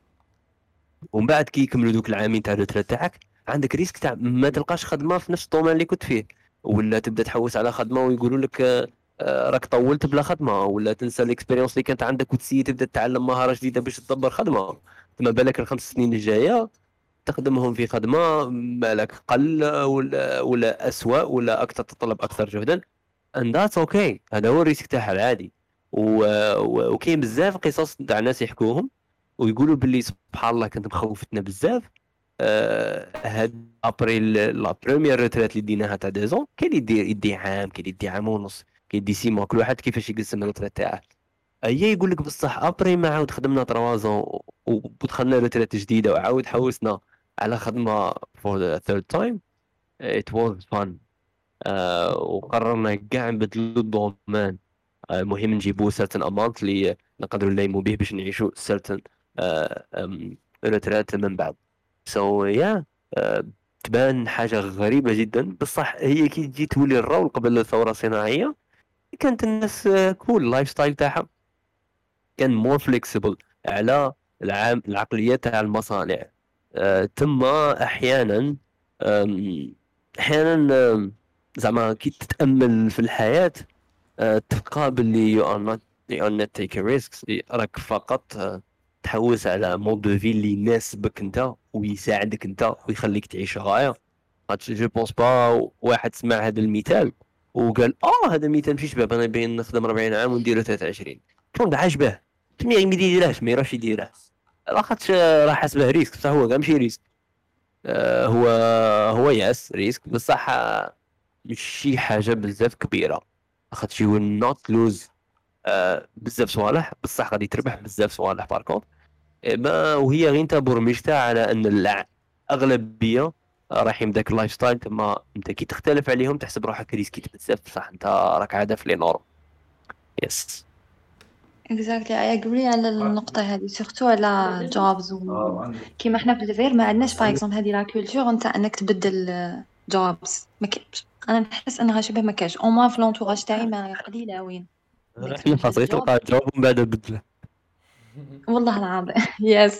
ومن بعد كي يكملوا دوك العامين تاع ال retraite تاعك عندك risk تاع ما تلقاش خدمة في نفس ال domaine اللي كنت فيه. ولا تبدأ تحوس على خدمة ويقولوا لك آه، آه، راك طولت بلا خدمة ولا تنسى ال expérience اللي كانت عندك وتسي تبدأ تتعلم مهارة جديدة باش تدبر خدمة. ما بالك الخمس سنين الجايه تخدمهم في خدمة مالك قل ولا ولا اسوء ولا أكثر تتطلب أكثر جهدا. And that's okay. هذا هو ال risk تاعها العادي. وكاين بزاف قصص تاع ناس يحكوهم ويقولوا باللي سبحان الله كانت مخوفتنا بزاف. هاد après la première retraite اللي ديناها تاع deux ans اللي يدي يدي عام اللي يدي عام ونص كاين يدي سي كل واحد كيفاش يقسم ال retraite تاعه. هي يقول لك بصح après ما عاود خدمنا 3 زون ودخلنا retraite جديدة وعاود حوسنا على خدمة for the third time it was fun وقررنا كاع نبدلو ال domaine آه، المهم نجيبو certain amount اللي نقدروا نلايمو به باش نعيشو certain retraite من بعد. so yeah تبان حاجة غريبة جدا. بصح هي كي تجي تولي الرول قبل الثورة الصناعية كانت الناس كل ال lifestyle تاعها. كان more flexible على العام العقلية تاع المصانع. آه، تم أحيانا آم، أحيانا آم، زعما كي تتأمل في الحياة آه، تلقى باللي you are not you are not take risks راك فقط تحوس على mode de vie اللي يناسبك انت ويساعدك انت ويخليك تعيش غايه je pense pas واحد سمع هذا المثال وقال آه هذا المثال ماشي شباب أنا بين نخدم 40 عام وندير 23 كون عاجبه ما يديرهاش ما يراش يديرها لاخاطش آه، راه حاسبه risk بصح هو كاع ماشي risk. آه، هو هو yes risk بصح آه، ماشي حاجة بزاف كبيرة. لاخاطش you not lose بزاف صوالح بصح غادي تربح بزاف صوالح par contre ما وهي غير انت برمجتها على ان الاغلبيه رايحين بداك ال lifestyle تما انت كي تختلف عليهم تحسب روحك ريسكيت بزاف بصح انت راك عادة في les normes yes exactly I agree على النقطة هذه surtout على jobs و... كيما حنا في الجزائر ما عندناش par exemple هذه la culture نتاع انك تبدل jobs ما كاينش. أنا نحس أنها شبه ما كاش أو ما في l'entourage تاعي ما قليلة وين. إحنا خاصك تلقى جواب ومن بعد بدلة. والله العظيم. yes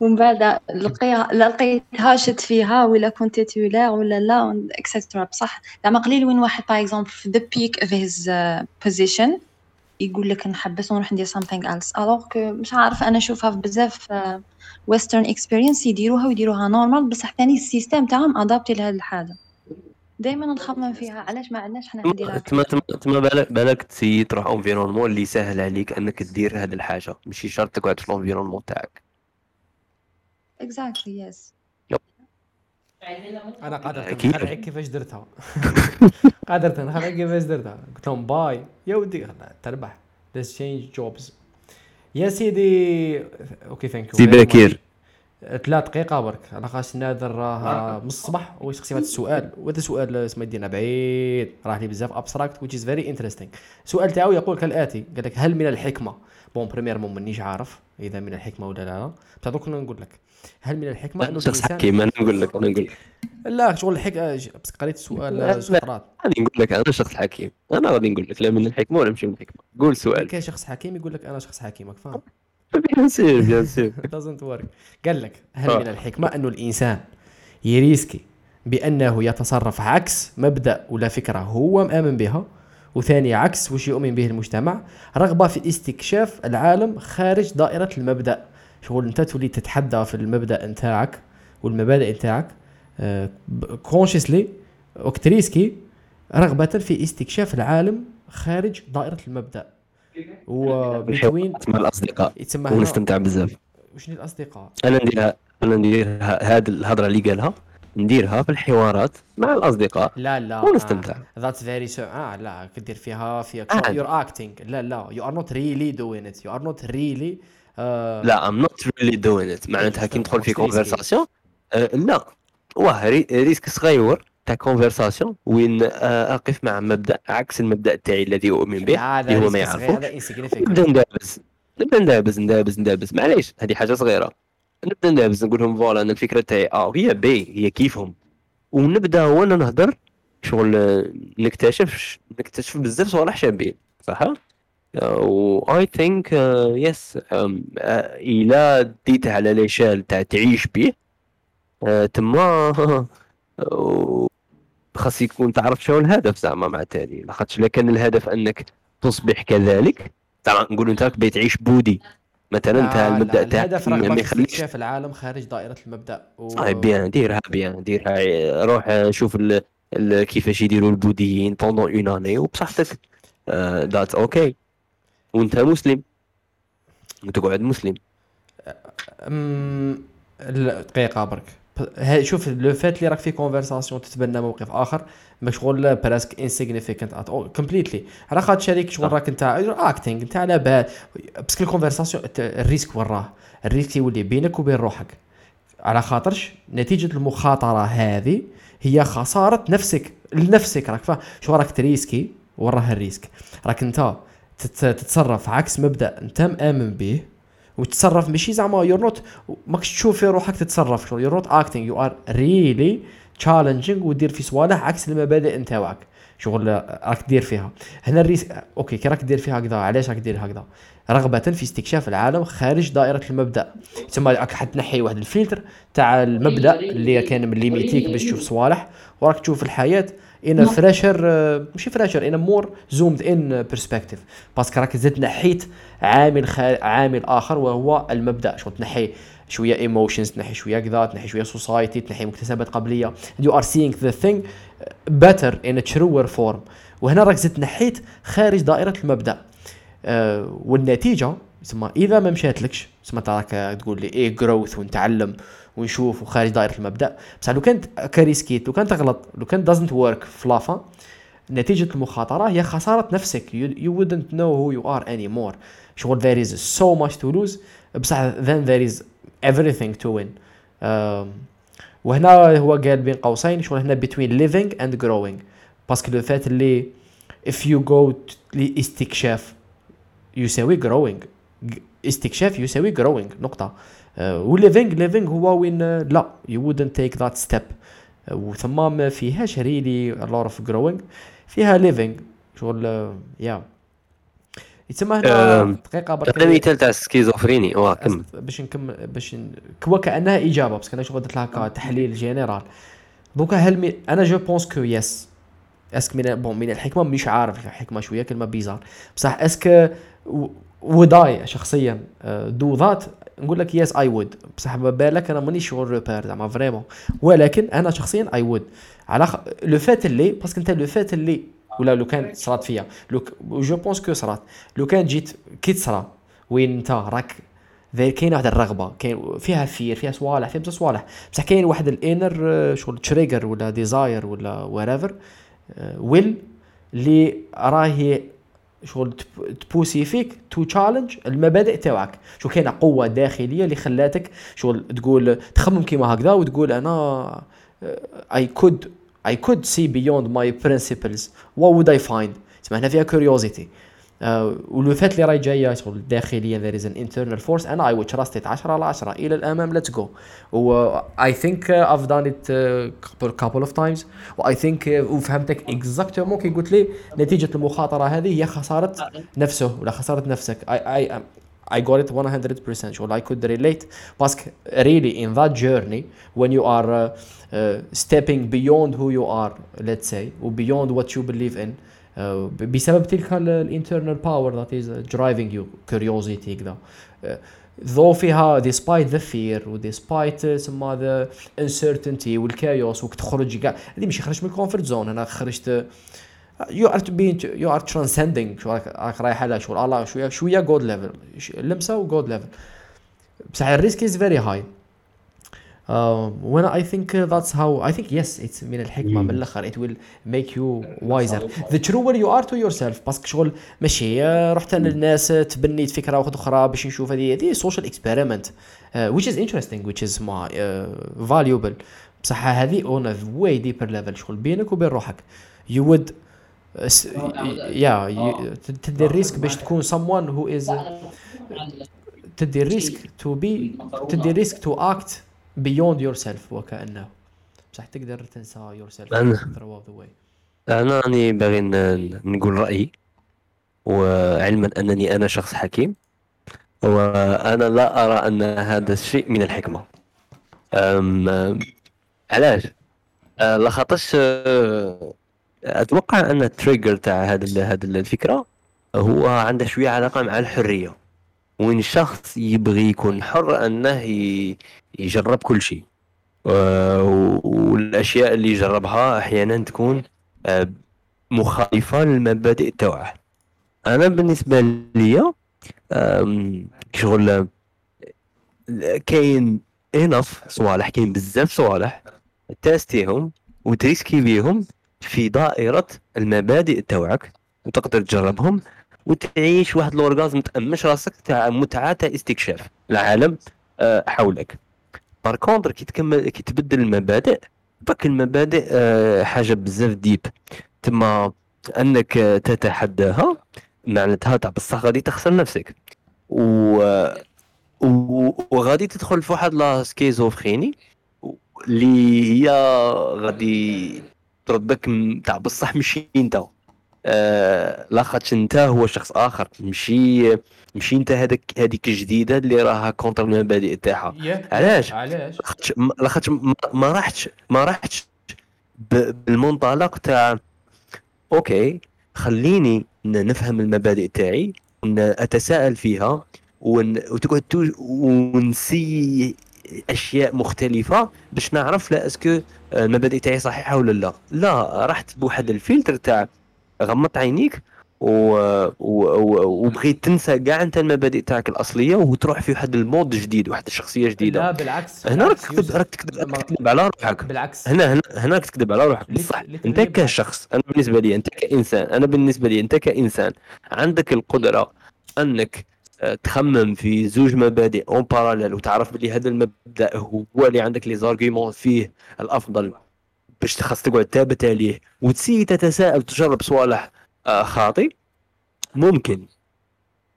ومن بعد لقيها لا لقيتها شد فيها ولا كنت titulaire ولا لا extra بصح زعما قليل وين واحد par exemple في the peak of his position يقول لك نحبس ونروح ندير something else. alors que مش عارف أنا نشوفها في بزاف western experience يديروها ويديروها normal بصح تاني ال système تاعهم adapté لهاد الحاجة. دائما نخمم فيها. علاش ما عندناش حنا ندير تما تما تما بالك بالك تسيي تروح environnement اللي يسهل عليك أنك دير هذه الحاجة. ماشي شرط تقعد في ال environnement تاعك. exactly yes أنا قادر. نخرعك كيفاش درتها. قادر نخرعك كيفاش درتها. قلت لهم bye. يا ودي تربح. Let's change jobs. يا سيدي. OK thank you سي باكير ثلاث دقيقة برك. أنا خاص نادر راه من الصباح ويسقسي هذا السؤال. وهذا سؤال اسمه يدينا بعيد. راه لي بزاف abstract which is very interesting. السؤال تاعو يقول كالآتي قال لك هل من الحكمة؟ bon premièrement مانيش عارف إذا من الحكمة ولا لا. بصح دوك نقول لك هل من الحكمة أنه شخص الانسان حكيم أنا نقول لك أنا نقول لك لا شغل الحك بس قريت السؤال. سقراط غادي نقول لك أنا شخص حكيم. أنا غادي نقول لك لا من الحكمة ولا ماشي من الحكمة. قول سؤال. كاين شخص حكيم يقول لك أنا شخص حكيم فاهم؟ بيان سير بيان سير doesn't work. قال لك هل آه. من الحكمة أنه الإنسان يريسكي بأنه يتصرف عكس مبدأ ولا فكرة هو مآمن بها؟ وثاني عكس وش يؤمن به المجتمع؟ رغبة في استكشاف العالم خارج دائرة المبدأ. شغل أنت تولي تتحدى في المبدأ نتاعك والمبادئ نتاعك. كونشسلي وكتريسكي رغبة في استكشاف العالم خارج دائرة المبدأ. وبتوين مع الأصدقاء. يتسمى ونستمتع بزاف. وشنو الأصدقاء؟ أنا نديرها أنا ندير هذه الهضرة اللي قالها. نديرها في الحوارات مع الأصدقاء. لا لا. ونستمتع. ذاتس فيري سو آه لا. كدير فيها في آه. يور اكتينغ لا لا. يو ار نوت ريلي دوين ات يو ار نوت ريلي لا I'm not really doing it معناتها كي ندخل في. conversation لا. واه ري- risque صغير. تاع conversation وين اقف مع مبدا عكس المبدا تاعي الذي اؤمن به اللي هو ما يعرفوش. نبدا ندابز نبدا ندابز ندابز ندابز معليش هذه حاجة صغيره نبدا ندابز نقول لهم voilà أنا الفكرة تاعي آه هي بي هي كيفهم ونبدا وأنا نهضر شغل نكتشف نكتشف بزاف صوالح شابين صح و اي ثينك يس إلى ديته على ليشال تاع تعيش به آه، تما خاص يكون تعرف شنو الهدف زعما مع تالي لاخاطش إلا كان الهدف أنك تصبح كذلك زعما نقول أنت راك بتعيش بودي. مثلا أنت لا، المبدأ تاعك الهدف ما رغبة ما في يخليكش استكشاف العالم خارج دائرة المبدأ. و... صاي بيان ديرها بيان ديرها. روح آه، شوف ال... ال... كيفاش يديروا البوذيين pendant une année وبصحتك. that's OK وأنت مسلم. وتقعد مسلم. أم... لا، دقيقة برك. شوف لو فات اللي راك في conversation تتبنى موقف آخر مشغول براسك insignificant at all completely على خاطر شريك شغل راك انت acting انت على بال. parce que ال conversation ال risque وراه ال risque يولي بينك وبين روحك. على خاطرش نتيجة المخاطرة هذه هي خسارة نفسك لنفسك راك فاهم. شو راك تريسكي؟ وراه ال risque؟ راك انت تت- تتصرف عكس مبدأ انت مآمن به. وتتصرف ماشي زعما you're not ماكش تشوف في روحك تتصرف شغل you're not acting you are really challenging ودير في صوالح عكس المبادئ نتاوعك. شغل راك دير فيها. هنا ال risque OK كي راك دير فيها هكذا علاش راك دير هكذا؟ رغبة في استكشاف العالم خارج دائرة المبدأ. تسمى راك حتنحي واحد الفلتر تاع المبدأ اللي كان من ليميتيك باش تشوف صوالح وراك تشوف الحياة in fresher ماشي fresher in more zoomed in perspective parce que راك زدت نحيت عامل خا... عامل آخر وهو المبدأ. شغل تنحي شوية emotions تنحي شوية كذا تنحي شوية society تنحي مكتسبات قبلية. You are seeing the thing better in a truer form. وهنا راك زدت نحيت خارج دائرة المبدأ. آه والنتيجة تسمى إذا ما مشاتلكش تسمى انت راك تقول لي إيه growth ونتعلم ونشوف وخارج دائره المبدأ. بصح لو كانت كاريسكيت لو كانت تغلط لو كانت doesn't work في لافا نتيجة المخاطرة هي خسارة نفسك. You wouldn't know who you are anymore. شغل there is so much to lose. بصح then there is everything to win. وهنا هو قال بين قوسين شغل هنا between living and growing. parce que لو فات اللي if you go لإستكشاف يساوي growing. استكشاف يساوي growing نقطة. آه، و living living هو وين؟ آه، لا you wouldn't take that step. آه، وثم ما فيهاش a lot of growing. فيها living شغل آه، يا يتسمى هنا أم، دقيقة برك هذا مثال تاع ال schizophrénie واه كمل. أس- باش نكمل باش. كوا كأنها إجابة بس أنا شغل درت لها هكا تحليل جينيرال دوكا هل مي... أنا جو بونس كو يس اسك من بون من الحكمة مش عارف الحكمة شوية كلمة بيزار بصح اسك وداي شخصيا دو ذات نقول لك يس اي وود بصح ما بالك أنا ماني شغل روبير زعما فريمون ولكن أنا شخصيا اي وود على خ... لو فات اللي باسكو أنت لو فات اللي ولا لو كان صرات فيا لو. je pense que صرات. لو كان جيت كي تصرا وين أنت؟ راك كاين واحد الرغبة. كاين فيها fear فيها صوالح فيها بزاف صوالح. بصح كاين واحد ال inner شغل trigger ولا desire ولا whatever will اللي راهي شغل تب- تبوسي فيك to challenge المبادئ تاعك. شو كاينة قوة داخلية اللي خلاتك شغل تقول تخمم كيما هكذا وتقول أنا I could I could see beyond my principles what would I find تسمى هنا فيها curiosity ولو فات اللي راهي جاية شغل داخليا there is an internal force أنا I trust it 10 على 10 إلى الامام let's go و I think uh, I've done it uh, couple, couple of times و I think uh, وفهمتك exactement كي قلت لي نتيجه المخاطره هذه هي خساره نفسه ولا خساره نفسك I am I got it 100% شغل I could relate parce que really in that journey when you are uh, uh, stepping beyond who you are let's say و beyond what you believe in uh, بسبب تلك ال internal power is uh, driving you curiosity كذا. uh, though فيها despite the fear و despite uh, سما the uncertainty وال chaos وك تخرج كاع هذه مش خرجت من ال comfort zone أنا خرجت you are been you are transcending شو راك رايح على شغل الله شوية شوية good level لمسة و good level بصح ال risk is very high when I think uh, that's how I think yes it's من الحكمة من الآخر it will make you wiser. The truer you are to yourself parce que شغل ماشي آه، رحت أنا للناس آه، تبنيت فكرة واحدة أخرى باش نشوف هذه هذه social experiment uh, which is interesting which is ما uh, valuable. بصح هذه on way deeper level شغل بينك وبين روحك. you would يا تدي ال risk باش تكون someone who is تدي ال risk to be تدي ال risk to act beyond yourself وكانه بصح تقدر تنسى yourself the way أنا راني باغي نقول رأيي وعلما أنني أنا شخص حكيم وأنا لا أرى أن هذا الشيء من الحكمة. أم علاش؟ أه، لخاطرش أه، أتوقع أن التريجر تاع هذا هذا الفكرة هو عنده شوية علاقة مع الحرية. وين الشخص يبغي يكون حر أنه يجرب كل شيء. أه، والأشياء اللي يجربها أحيانا تكون أه، مخالفة للمبادئ تاعه. أنا بالنسبة لي أم، شغل كاين enough صوالح كاين بزاف صوالح تتستيهم وتريسكي بيهم في دائرة المبادئ تاوعك وتقدر تجربهم وتعيش واحد ال orgasm تأمش راسك تاع متعة تاع استكشاف العالم آه، حولك. par contre كي تكمل كي تبدل المبادئ parce que المبادئ آه، حاجة بزاف deep. تما أنك تتحداها معناتها تاع بصح غادي تخسر نفسك. و وغادي تدخل في واحد la schizophrénie اللي هي غادي تردك تاع بصح ماشي انت لاخاطش انت هو شخص آخر. ماشي ماشي انت هذاك هذيك الجديدة اللي راها contre المبادئ تاعها. علاش؟ علاش؟ لاخاطش ما- راحتش ما راحتش بالمنطلق تاع okay خليني نفهم المبادئ تاعي أتساءل فيها ون... وتقعد تو... ونسي أشياء مختلفة باش نعرف لا est-ce que المبادئ تاعي صحيحة ولا لا. لا رحت بواحد الفلتر تاع غمضت عينيك و... و... وبغيت تنسى كاع انت المبادئ تاعك الأصلية وتروح في واحد ال mode جديد واحد الشخصية جديدة. لا بالعكس. هنا راك تكذب. راك تكذب راك على روحك. بالعكس. هنا هنا هنا تكذب على روحك. بصح انت. كشخص أنا بالنسبة لي انت كإنسان أنا بالنسبة لي انت كإنسان عندك القدرة انك آه، تخمم في زوج مبادئ en parallèle وتعرف بلي هذا المبدأ هو اللي عندك les arguments فيه الأفضل. باش تخص تقعد ثابت عليه وتسي تتساءل وتجرب صوالح آه، خاطئ ممكن.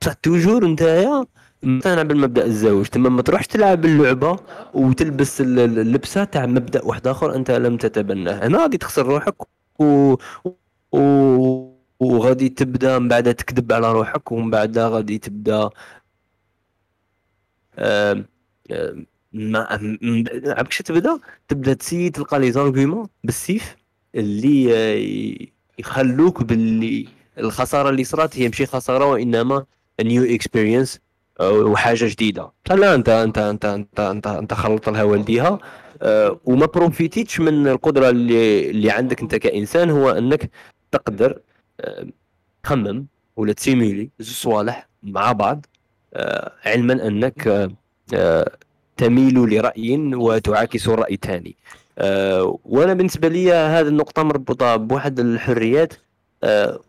بصح toujours نتايا مقتنع بالمبدأ الزواج تما ما تروحش تلعب اللعبة وتلبس ال- ال- اللبسة تاع مبدأ واحد آخر أنت لم تتبناه. هنا غادي تخسر روحك و... و... وغادي تبدأ من بعد تكذب على روحك ومن بعد غادي تبدأ ما م- عرفت تبدا تبدأ تسي تلقى les arguments بالسيف اللي آه، يخلوك باللي الخسارة اللي صرات هي ماشي خسارة وإنما new experience وحاجة جديدة. لا انت انت انت انت انت, أنت خلط لها والديها آه، وما بروفيتيتش من القدرة اللي اللي عندك أنت كإنسان هو أنك تقدر آه، تخمم ولا تسيميلي زوج صوالح مع بعض آه، علما أنك آه، آه، تميل لرأي وتعاكس الرأي الثاني. آه، وأنا بالنسبة لي هذه النقطة مربوطة بواحد الحريات آه،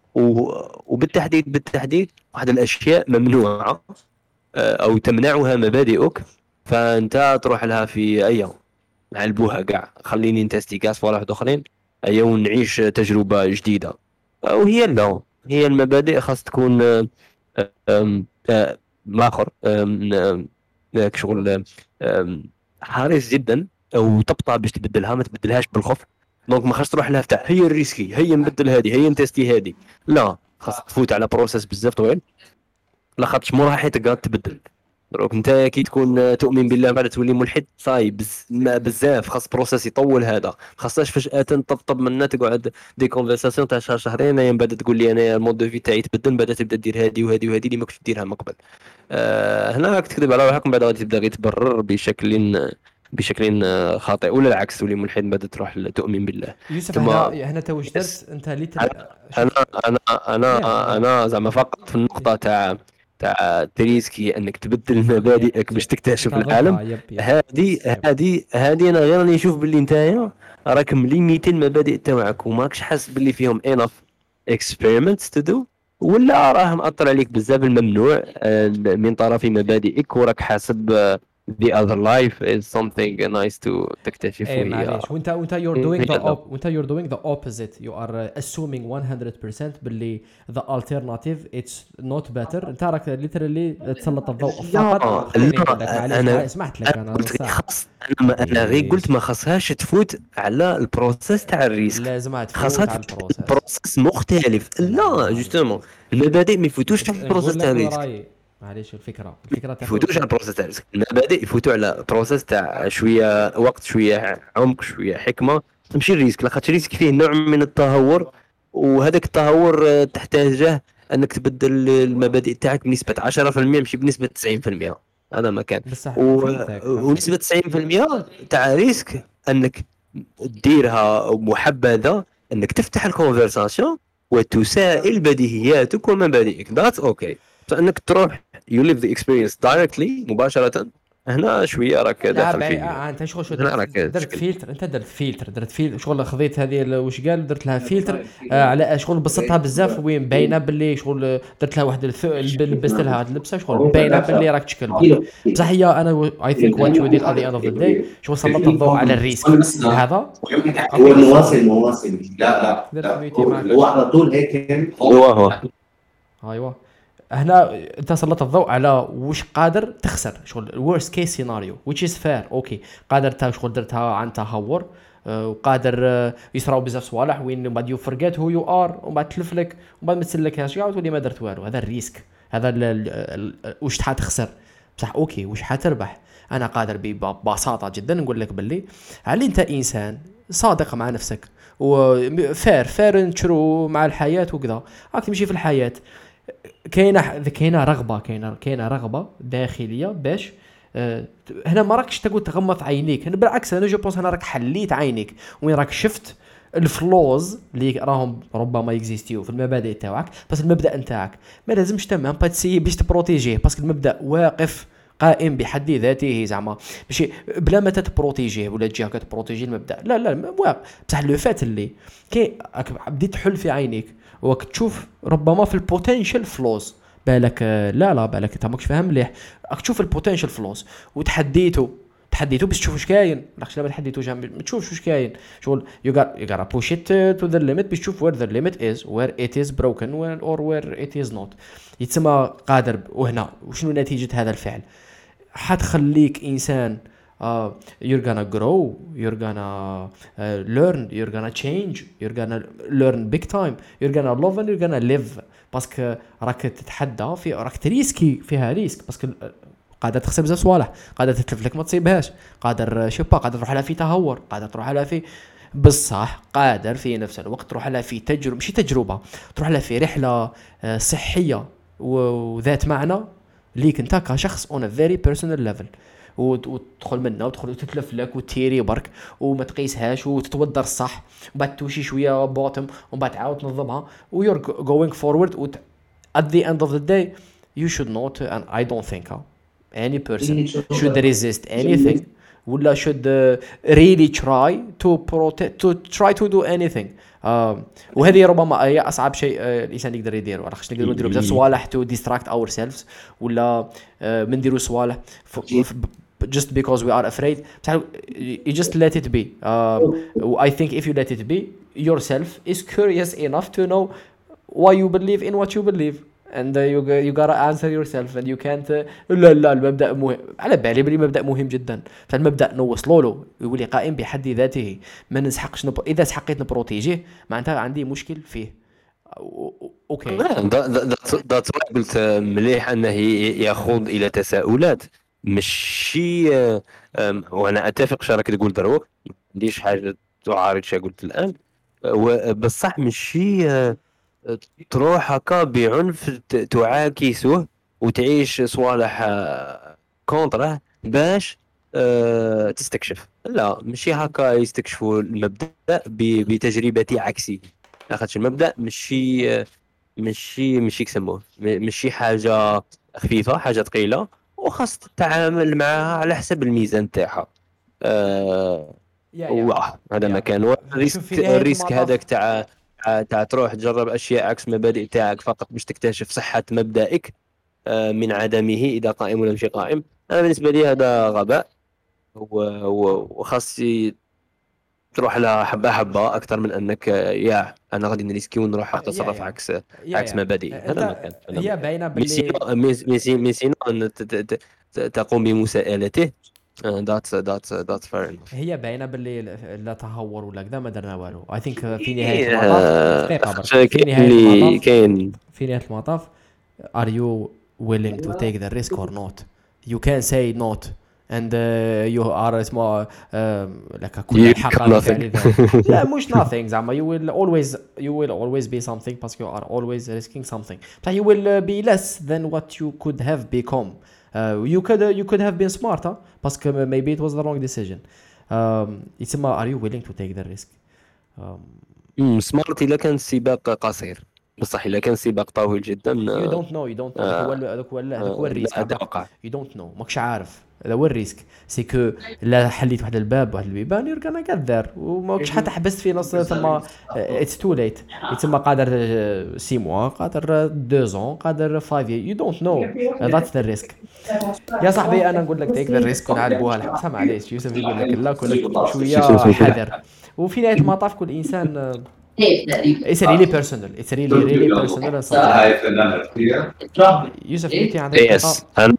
وبالتحديد بالتحديد واحد الأشياء ممنوعة آه، أو تمنعها مبادئك فأنت تروح لها في أي نعلبوها كاع. خليني نتستي كاع صوالح آخرين. أي ونعيش تجربة جديدة. وهي لا. هي المبادئ خاص تكون آه، آه، شغل حريص جدا وتبطى باش تبدلها ما تبدلهاش بالخوف. دونك ما خاصش تروح لها تاع هي الريسكي هي نبدل هذه هي نتستي هذه لا خاص تفوت على process بزاف طويل. لاخاطش مو راحتك قاعد تبدل. دروك. انت كي تكون تؤمن بالله بعد تولي ملحد صاي بز... ما بزاف. خاص process يطول هذا. خاصهاش فجاه تطبطب منا تقعد des conversations تاع شهر شهرين أيام بعد تقول لي أنا ال mode de vie تاعي تبدل بعد تبدأ دير هذه وهذه وهذه اللي ما كنتش ديرها من قبل. آه هنا راك تكذب على روحك من بعد غادي تبدأ غير تبرر بشكل بشكل خاطئ. ولا العكس تولي ملحد من بعد تروح تؤمن بالله. يوسف ثم- هنا هنا تو واش درت؟ أنت اللي. أنا أنا أنا أنا زعما فقط في النقطة تاع تاع تريسكي انك تبدل مبادئك باش تكتشف العالم. هذه هذه هذه أنا غير راني نشوف باللي نتايا راك مليميتي المبادئ تاعك وماكش حاس باللي فيهم enough experiments to do ولا راه مأثر عليك بزاف الممنوع آه، من طرف مبادئك وراك حاسب آه، the other life is something nice to تكتشف إيه وهي معليش. وانت وانت you're doing the op وانت you're doing the opposite. You are uh, assuming 100% باللي the alternative it's not better. انت راك literally تسلط الضوء فقط. لا، عندك معليش أنا- معليش، سمحت لك أنا أنا قلت خاص أنا أنا غير قلت ما خاصهاش تفوت على ال process تاع ال risk لازم تفوت خاصها على ال process process مختلف. لا justement المبادئ ما يفوتوش على ال process تاع ال risk معليش الفكرة. الفكرة تاع يفوتوش على ال process تاع المبادئ يفوتوا على processus تاع شوية وقت شوية عمق شوية حكمة. تمشي ال risque لاخاطش ال risque فيه نوع من التهور وهذاك التهور آه، تحتاجه أنك تبدل المبادئ تاعك بنسبة 10% ماشي بنسبة 90% هذا ما كان. و... ونسبة 90% تاع risque أنك ديرها محبذة أنك تفتح ال conversation وتسائل بديهياتك ومبادئك. that's okay فأنك تروح you live the experience directly مباشرة. هنا شوية راك داخل بعي- في آه، أنت شغل شو؟ درت, درت. فيلتر أنت درت فيلتر درت فيلتر شغل خذيت هذه وش قال؟ درت لها فيلتر آه على شغل بسطتها بزاف وين؟ باينة باللي شغل درت لها واحد. لبست لها هاد اللبسة. شغل باينة باللي راك تشكل. بصح هي أنا I think what you did at the end of the day شغل سلطت الضوء على ال risk؟ هذا هو المواصل مواصل لا لا هو على طول هيك. هو هو. أيوه. هنا انت سلطت الضوء على وش قادر تخسر. شغل ال worst case scenario which is fair okay قادر تا شغل درتها عن تهور آه، وقادر آه، يصراو بزاف صوالح وين من بعد you forget who you are ومن بعد تلف لك ومن بعد ما تسلك هاش قاعد تولي ما درت والو. هذا ال risk هذا وش حتخسر بصح okay وش حتربح أنا قادر ببساطة جدا نقول لك باللي علي أنت إنسان صادق مع نفسك؟ وفير فير تشرو مع الحياة وكذا. راك تمشي في الحياة. كاينة كاينة رغبة كاينة كاينة رغبة داخلية باش آه، هنا ما راكش تقول تغمض عينيك. هنا بالعكس أنا جو بونس أنا راك حليت عينيك. وين راك شفت الفلوز اللي راهم ربما يكزيستيو في المبادئ تاعك؟ بس المبدأ نتاعك. ما لازمش تمام با تسيي باش تبروتيجيه. باسكو المبدأ واقف قائم بحد ذاته زعما. ماشي بلا ما تprotégيه ولا تجي هكا تprotégي المبدأ. لا لا واقف. بصح لو فات اللي كي بديت تحل في عينيك. وك تشوف ربما في ال potential flaws بالك آه، لا لا بالك انت ماكش فاهم مليح. راك تشوف ال potential flaws وتحديته تحديته باش تشوف واش كاين. لاخش لا ما تحديتوش ما تشوفش واش كاين. شغل you gotta you gotta push it to the limit باش تشوف where the limit is where it is broken or where it is not يتسمى قادر وهنا. وشنو نتيجة هذا الفعل؟ حتخليك إنسان uh, you're gonna grow you're gonna uh, learn you're gonna change you're gonna learn big time you're gonna love and you're gonna live. parce que راك تتحدى في راك تrisquي فيها risque parce que قادر تخسر بزاف صوالح قادر تتلف لك ما تصيبهاش. قادر je sais pas قادر تروح لها في تهور قادر تروح لها في بصح قادر في نفس الوقت تروح لها في تجربة ماشي تجربة تروح لها في رحلة آه، صحية وذات معنى ليك انت كشخص on a very personal level وتدخل منها وتدخل وتتلف لك و tu ris برك وما تقيسهاش وتتودر الصح. ومن بعد تtouchي شوية bottom ومن بعد تعاود تنظمها و you're going forward at the end of the day you should not and I don't think uh, any person should resist anything. ولا should uh, really try to protect to try to do anything. آه وهذه ربما هي أصعب شيء آه الإنسان يقدر يدير ولا خاص نقدروا نديروا؟ بزاف صوالح to distract ourselves ولا آه ما نديروا صوالح ف- ف- just because we are afraid you just let it be uh, I think if you let it be yourself is curious enough to know why you believe in what you believe and uh, you you gotta answer yourself and you can't uh, لا لا المبدا مهم على بالي بلي مبدا مهم جدا فالمبدا نوصلوا له يولي قائم بحد ذاته ما نسحقش نب... اذا سحقيت نprotégيه معناتها عندي مشكل فيه okay that's قلت مليح انه ي- يخوض إلى تساؤلات ماشي وأنا أتفق شو راك تقول دروك. ما عنديش حاجة تعارض شو قلت الآن. بصح ماشي آه، تروح هكا بعنف تعاكسه وتعيش صوالح آه، كونتره باش آه، تستكشف. لا ماشي هكا يستكشفوا المبدأ بتجربه عكسي. لاخاطش المبدأ ماشي ماشي ماشي كسموه م- ماشي حاجة خفيفة حاجة ثقيلة. وخاص تتعامل معها على حسب الميزان تاعها آه. واه هذا. ما كان ال risque ال risque هذاك تاع تاع- تروح تجرب أشياء عكس مبادئ تاعك فقط باش تكتشف صحة مبدئك آه، من عدمه إذا قائم ولا ماشي قائم أنا بالنسبة لي هذا غباء وخاص تروح لها حبه حبة أكثر من إنك آه، يا أنا غادي نrisquي ونروح أتصرف يا. عكس عكس. مبادئي هذا ما كان هي كان. باينة باللي sinon mais mais c'- mais sinon إن ت- ت- ت- تقوم بمساءلته ذات ذات ذات فير هي باينة باللي لا تهور ولا كذا ما درنا والو اي ثينك في نهاية المطاف دقيقة برك. في نهاية المطاف كاين في نهاية المطاف are you willing to take the risk or not you can say not and uh, you are اسمه uh, لك كل You الحق got على nothing. فعل ذلك لا مش nothing زعما you will always you will always be something because you are always risking something بصح you will uh, be less than what you could have become uh, you could uh, you could have been smarter باسكو maybe it was the wrong decision um, يتسمى are you willing to take the risk um, مم، سمارت الا كان السباق قصير بصح إلا كان السباق طويل جدا you don't know you don't know. هذاك هو هذاك هو هو ال risk. هذا وقع you don't know ماكش عارف. هذا هو ال risk. c'est que لا حليت واحد الباب واحد البيبان you're gonna get there. وماكش حتى حبست في نص ثم it's too late يتسمى قادر 6 mois قادر 2 زون قادر 5 you don't know that's the risk يا صاحبي أنا نقول لك take the risk ونعلبوها الحق معليش يوسف يقول لك لا كن شوية حذر. وفي نهاية المطاف كل إنسان it's really personal it's really really personal يوسف انت عندك yes. أنا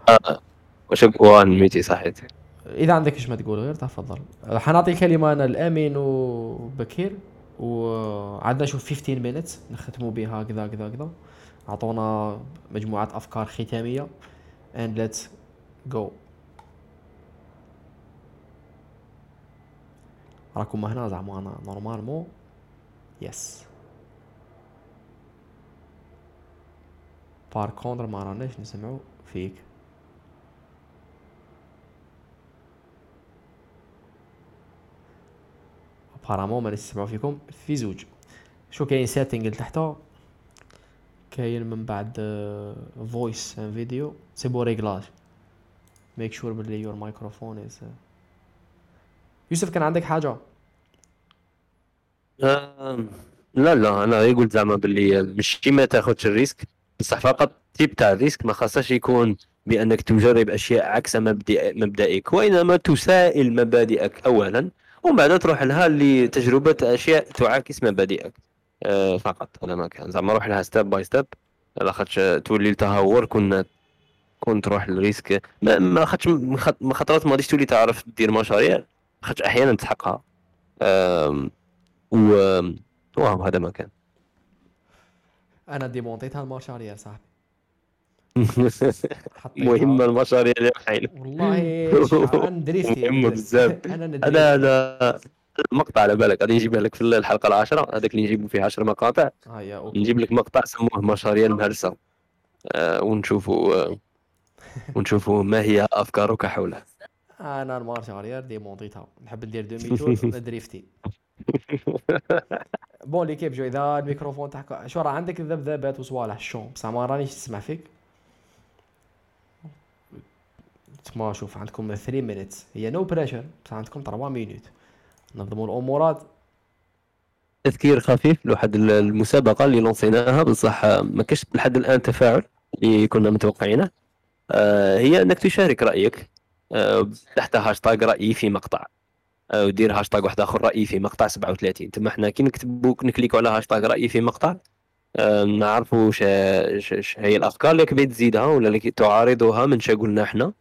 one minute صحيت إذا عندك إيش ما تقول غير تفضل. حنعطي الكلمة أنا الامين وبكير وعندنا شوف 15 minutes نختموا بها كذا كذا كذا. أعطونا مجموعة أفكار ختامية. And let's go. راكم هنا زعما أنا normalement yes par contre ما راناش نسمعوا فيك apparemment ما نسمعوا فيكم في زوج شو كاين setting لتحت كاين من بعد voice and video c'est pour réglage make sure بلي your microphone is يوسف كان عندك حاجة آم، لا لا أنا غير قلت زعما باللي ماشي ما تاخذش ال risque. بصح فقط type تاع ال risque ما خاصهاش يكون بأنك تجرب أشياء عكس مبدئ مبدئك وإنما تسائل مبادئك اولا ومن بعد تروح لها لتجربه أشياء تعاكس مبادئك. آه، فقط هذا ما كان. زعما روح لها step by step لاخاطش تولي التهور كنا كون تروح لل risque. ما ما خاطش ما خطرات ما غاديش تولي تعرف دير مشاريع. خاطش أحيانا تحقها آم، و واو هذا ما كان. أنا ديمونتيتها ال marche arrière صاحبي. مهمة المشاريع اللي رايحين. والله أنا دريفتي مهمة بزاف. أنا ندري هذا هذا مقطع على بالك. غادي نجيبها لك في الحلقة العاشرة. هذاك اللي نجيبو فيه 10 مقاطع. okay. نجيب لك مقطع سموه مشاريع المهرسة آه ونشوفوا آه ونشوفوا ما هي أفكارك حولها أنا ال marche arrière ديمونتيتها نحب ندير demi-tour دريفتي. bon l'équipe جو اذا الميكروفون تاعك شو راه عندك ذبذبات وصوالح الشون بصح ما رانيش نسمع فيك تسمى شوف عندكم 3 minutes هي no pressure بصح عندكم 3 minutes نظموا الامورات تذكير خفيف لواحد المسابقة اللي لونسيناها بصح ما كاش لحد الآن تفاعل اللي كنا متوقعينه. آه، هي أنك تشارك رأيك. آه، تحت هاشتاغ رأيي في مقطع. ودير هاشتاغ واحد آخر رأيي في مقطع 37 تما حنا كي نكتبوا نكليكو على هاشتاغ رأيي في مقطع آه، نعرفوا ش ش هي الأفكار اللي حبيت تزيدها ولا اللي تعارضها من شا قلنا إحنا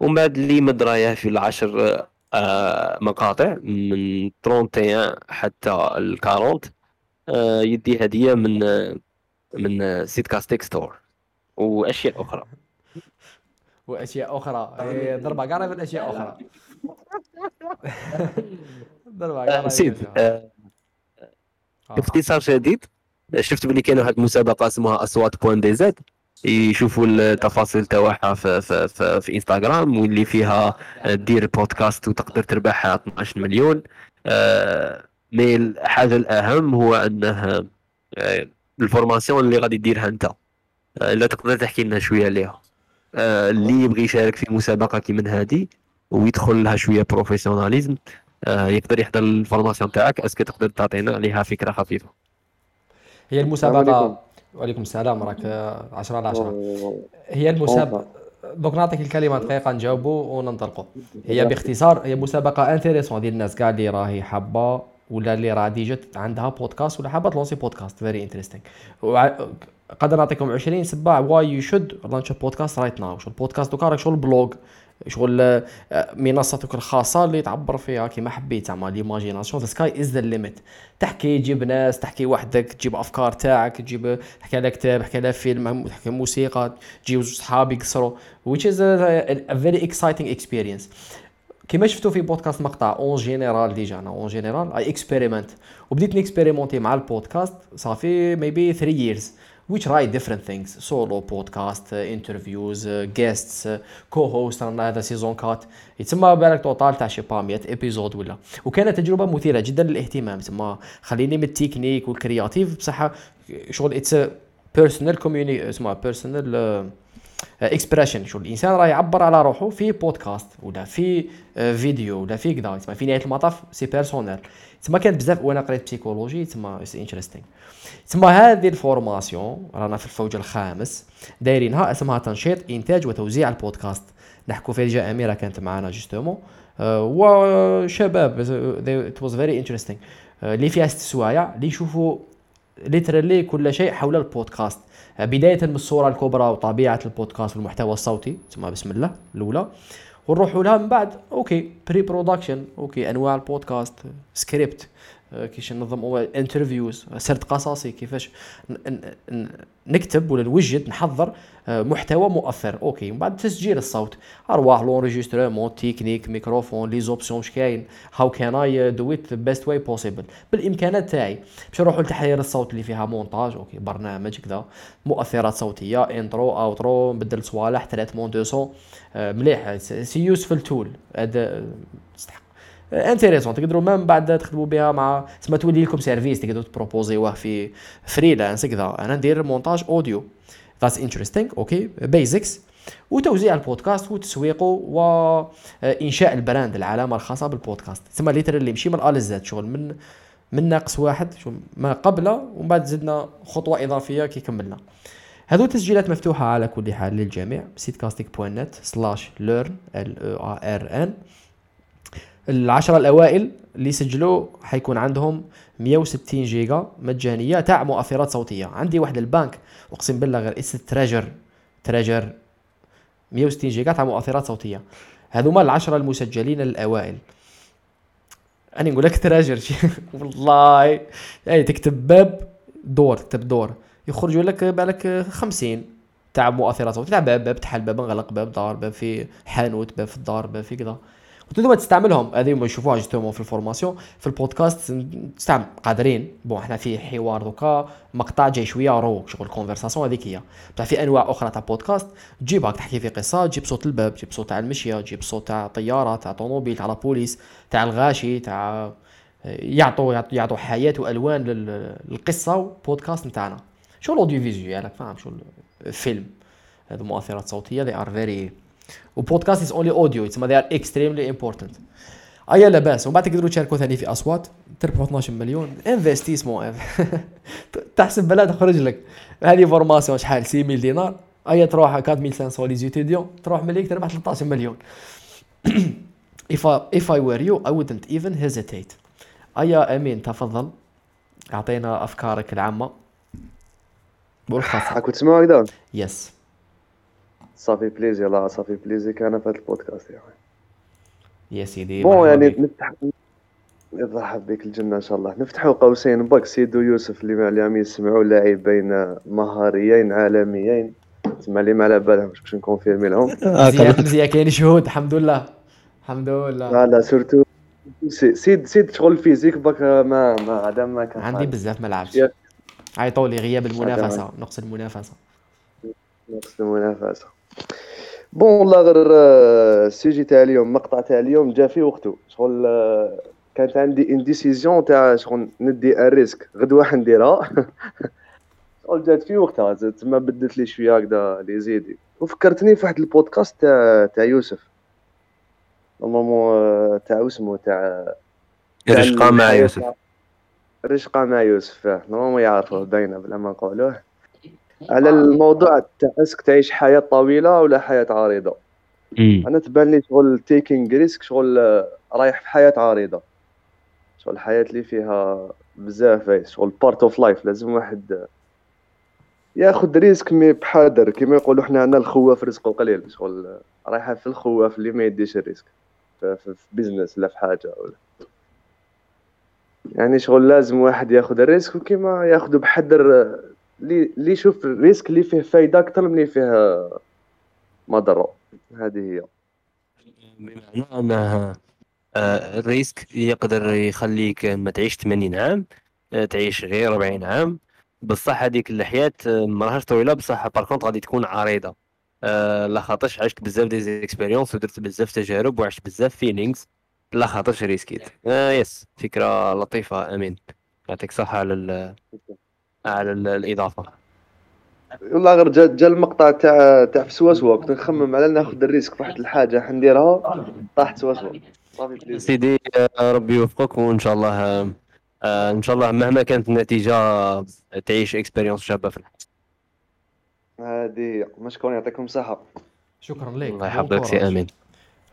ومن بعد اللي مدرايه في العشر آه، مقاطع من 31 حتى ال 40 آه، يدي هدية من آه، من سيت كاستيك store وأشياء أخرى. وأشياء أخرى. إيه، ضربة قريبة من اشياء أخرى. نسيت أشياء أخرى. آه، آه. باختصار شديد شفت بلي كاين واحد المسابقه اسمها أصوات point DZ يشوفوا التفاصيل تاعها في, في, في, في انستغرام واللي فيها دير بودكاست وتقدر تربح 12 مليون آه، mais الحاجة الأهم هو أنه آه، ال formation اللي غادي ديرها أنت آه، لا تقدر تحكي لنا شوية عليها آه، اللي يبغي يشارك في مسابقة كي من هذه ويدخل لها شوية professionnalisme آه، يقدر يحضر ال formation تاعك. est-ce que تقدر تعطينا عليها فكرة خفيفة؟ هي المسابقة. عليكم. وعليكم السلام. راك 10 على 10 أوه. هي المسابقه دوك نعطيك الكلمة دقيقة نجاوبوا وننطلقوا هي باختصار هي مسابقة intéressante ديال الناس كاع اللي راهي حابة ولا اللي راه déjà عندها بودكاست ولا حابة تلونسي بودكاست very interesting قادر نعطيكم 20 سباع. why you should launch podcast right now شغل البودكاست دوكا؟ راك شغل blog شغل آه، منصتك الخاصة اللي تعبر فيها كيما حبيت زعما l'imagination the sky is the limit تحكي تجيب ناس تحكي وحدك تجيب أفكار تاعك تجيب تحكي على كتاب تحكي على فيلم تحكي موسيقى تجيب زوج صحاب يقصروا which is a, a very exciting experience. كيما شفتوا في بودكاست مقطع en général déjà أنا en général I experiment وبديت نكسبيريمونتي مع البودكاست صافي maybe 3 years. With different things. Solo podcast uh, interviews uh, guests uh, co-host رانا هذا season 4 يتسمى بالك total تاع شي با 100 épisodes ولا وكانت تجربة مثيرة جدا للاهتمام. تسمى خليني من ال technique وال creative بصح شغل it's personal كوميوني اسمها personal expression شو الإنسان راه يعبر على روحه في بودكاست ولا في فيديو ولا في كذا تسمى في نهاية المطاف c'est personnel تسمى كانت بزاف وأنا قريت psychologie تسمى it's interesting تسمى هذه ال formation رانا في الفوج الخامس دايرينها اسمها تنشيط إنتاج وتوزيع البودكاست. نحكوا فيها أميرة كانت معنا justement آه، وشباب it was very interesting اللي فيها ست سوايع اللي يشوفوا literally كل شيء حول البودكاست. آه، بداية من الصورة الكبرى وطبيعة البودكاست والمحتوى الصوتي ثم بسم الله الأولى. ونروحوا لها من بعد okay pre-production okay أنواع البودكاست سكريبت آه، كيفاش ننظم interviews سرد قصصي كيفاش نكتب ولا نوجد نحضر آه، محتوى مؤثر. okay من بعد تسجيل الصوت. أرواح l'enregistrement technique ميكروفون les options اش كاين. how can I do it best way possible بالإمكانات تاعي. باش نروحوا لتحرير الصوت اللي فيها مونتاج okay برنامج كذا مؤثرات صوتية intro outro نبدل صوالح traitement de son مليح. c'est useful tool هذا تستحق intéressant تقدروا من بعد تخدموا بها مع تسمى تولي لكم service تقدروا تبروبوزيوه في freelance كذا أنا ندير مونتاج audio that's interesting okay basics وتوزيع البودكاست وتسويقه وانشاء ال brand العلامه الخاصه بالبودكاست تسمى literally مشي من A ل Z شغل من من ناقص واحد شغل ما قبله ومن بعد زدنا خطوه اضافيه كي كملنا هذو تسجيلات مفتوحة على كل حال للجميع سيتكاستيك point net slash learn L E A R N العشرة الأوائل اللي سجلوا حيكون عندهم 160 جيجا مجانية تاع مؤثرات صوتية. عندي واحد البنك أقسم بالله غير اس تراجر تراجر 160 جيجا تاع مؤثرات صوتية. هذوما العشرة المسجلين الأوائل. أنا نقول لك تراجر والله. أي تكتب باب دور تكتب دور. يخرجوا لك بالك 50 تاع مؤثرات صوتية. تاع باب باب تحل باب انغلق باب دار باب في حانوت باب في الدار باب في كذا. وتقدروا تستعملهم. هذه ما يشوفوها justement في la formation. في البودكاست تستعمل قادرين. bon إحنا في حوار دوكا مقطع جاي شوية روك شغل conversation هذيك هي. بصح في أنواع أخرى تاع بودكاست تجيبها تحكي في قصة تجيب صوت الباب تجيب صوت تاع المشية تجيب صوت تاع طيارة تاع طوموبيل تاع بوليس تاع الغاشي تاع يعطوا يعطوا حياة وألوان للقصة بودكاست نتاعنا. شغل audiovisuel فاهم؟ شغل فيلم هذو مؤثرات صوتيه they are very و podcast is only audio تسمى they are extremely important ايا لاباس ومن بعد تقدروا تشاركوا ثاني في اصوات تربحوا 12 مليون investissement تحسب بلا تخرج لك هذه formation شحال 6000 دينار ايا تروح 4500 les étudiants تروح مليك تربح 13 مليون if I, if I were you I wouldn't even hesitate. ايا امين تفضل اعطينا افكارك العامه والخاصه كنت تسمعوا هكذا يس صافي بليزي لا صافي بليزي كان في هذا البودكاست يعني يا سيدي بون يعني نفتح يرحب بك الجنة إن شاء الله. نفتحوا قوسين بك سيدو يوسف اللي اليوم يسمعوا لاعبين مهاريين عالميين. تسمع اللي ما على بالهم باش نكونفيرمي لهم. مزيان مزيان كاين شهود الحمد لله. الحمد لله. لا لا سورتو سيد سيد شغل فيزيك بك ما ما هذا ما كان عندي بزاف ما لعبتش. عيطوا لي غياب المنافسة نقص المنافسة. نقص المنافسة. bon والله غير السيجي تاع اليوم مقطع تاع اليوم جا في وقته شغل كانت عندي une décision تاع شغل ندي un risque غدوه حنديرها شغل جات في وقتها تما بدلت لي شوية هكذا les idées وفكرتني في واحد البودكاست تاع تاع يوسف normalement تاع اسمه تاع رشقه مع يوسف رشقه مع يوسف normalement يعرفوه باينه بلا ما نقولوه على الموضوع تاع est-ce que تعيش حياة طويلة ولا حياة عريضة. أنا تبان لي شغل taking risk شغل رايح في حياة عريضة. شغل الحياة اللي فيها بزاف شغل part of life لازم واحد ياخذ risque mais بحذر. كيما يقولوا حنا عندنا الخواف رزقه قليل شغل رايحة في الخواف اللي ما يديش le risque في, في, في business لا في حاجة ولا. يعني شغل لازم واحد ياخذ le risque وكيما ياخذه بحذر اللي يشوف le risque اللي فيه فايدة أكثر من اللي فيه مضرة. هذه هي. بمعنى أنه آه، le risque يقدر يخليك ما تعيش 80 عام آه، تعيش غير 40 عام. بصح هذيك الحياة آه، مراهاش طويلة بصح par contre غادي تكون عريضة. آه، لا خاطرش عشت بزاف des expériences ودرت بزاف تجارب وعشت بزاف feelings لا خاطرش risquيت آه yes فكرة لطيفة آمين. يعطيك الصحة على على ال- الإضافة. والله غير جا, جا المقطع تاع تاع في سواسوا. كنت نخمم على ناخذ le risque. في واحد الحاجة حنديرها. طاحت سواسوا. سيدي آه، ربي يوفقك وإن شاء الله آه، آه، إن شاء الله مهما كانت النتيجة آه، تعيش اكسبيريونس شابة في الحياة. هذه مشكور يعطيكم الصحة. شكرا لك. الله يحفظك سي آمين.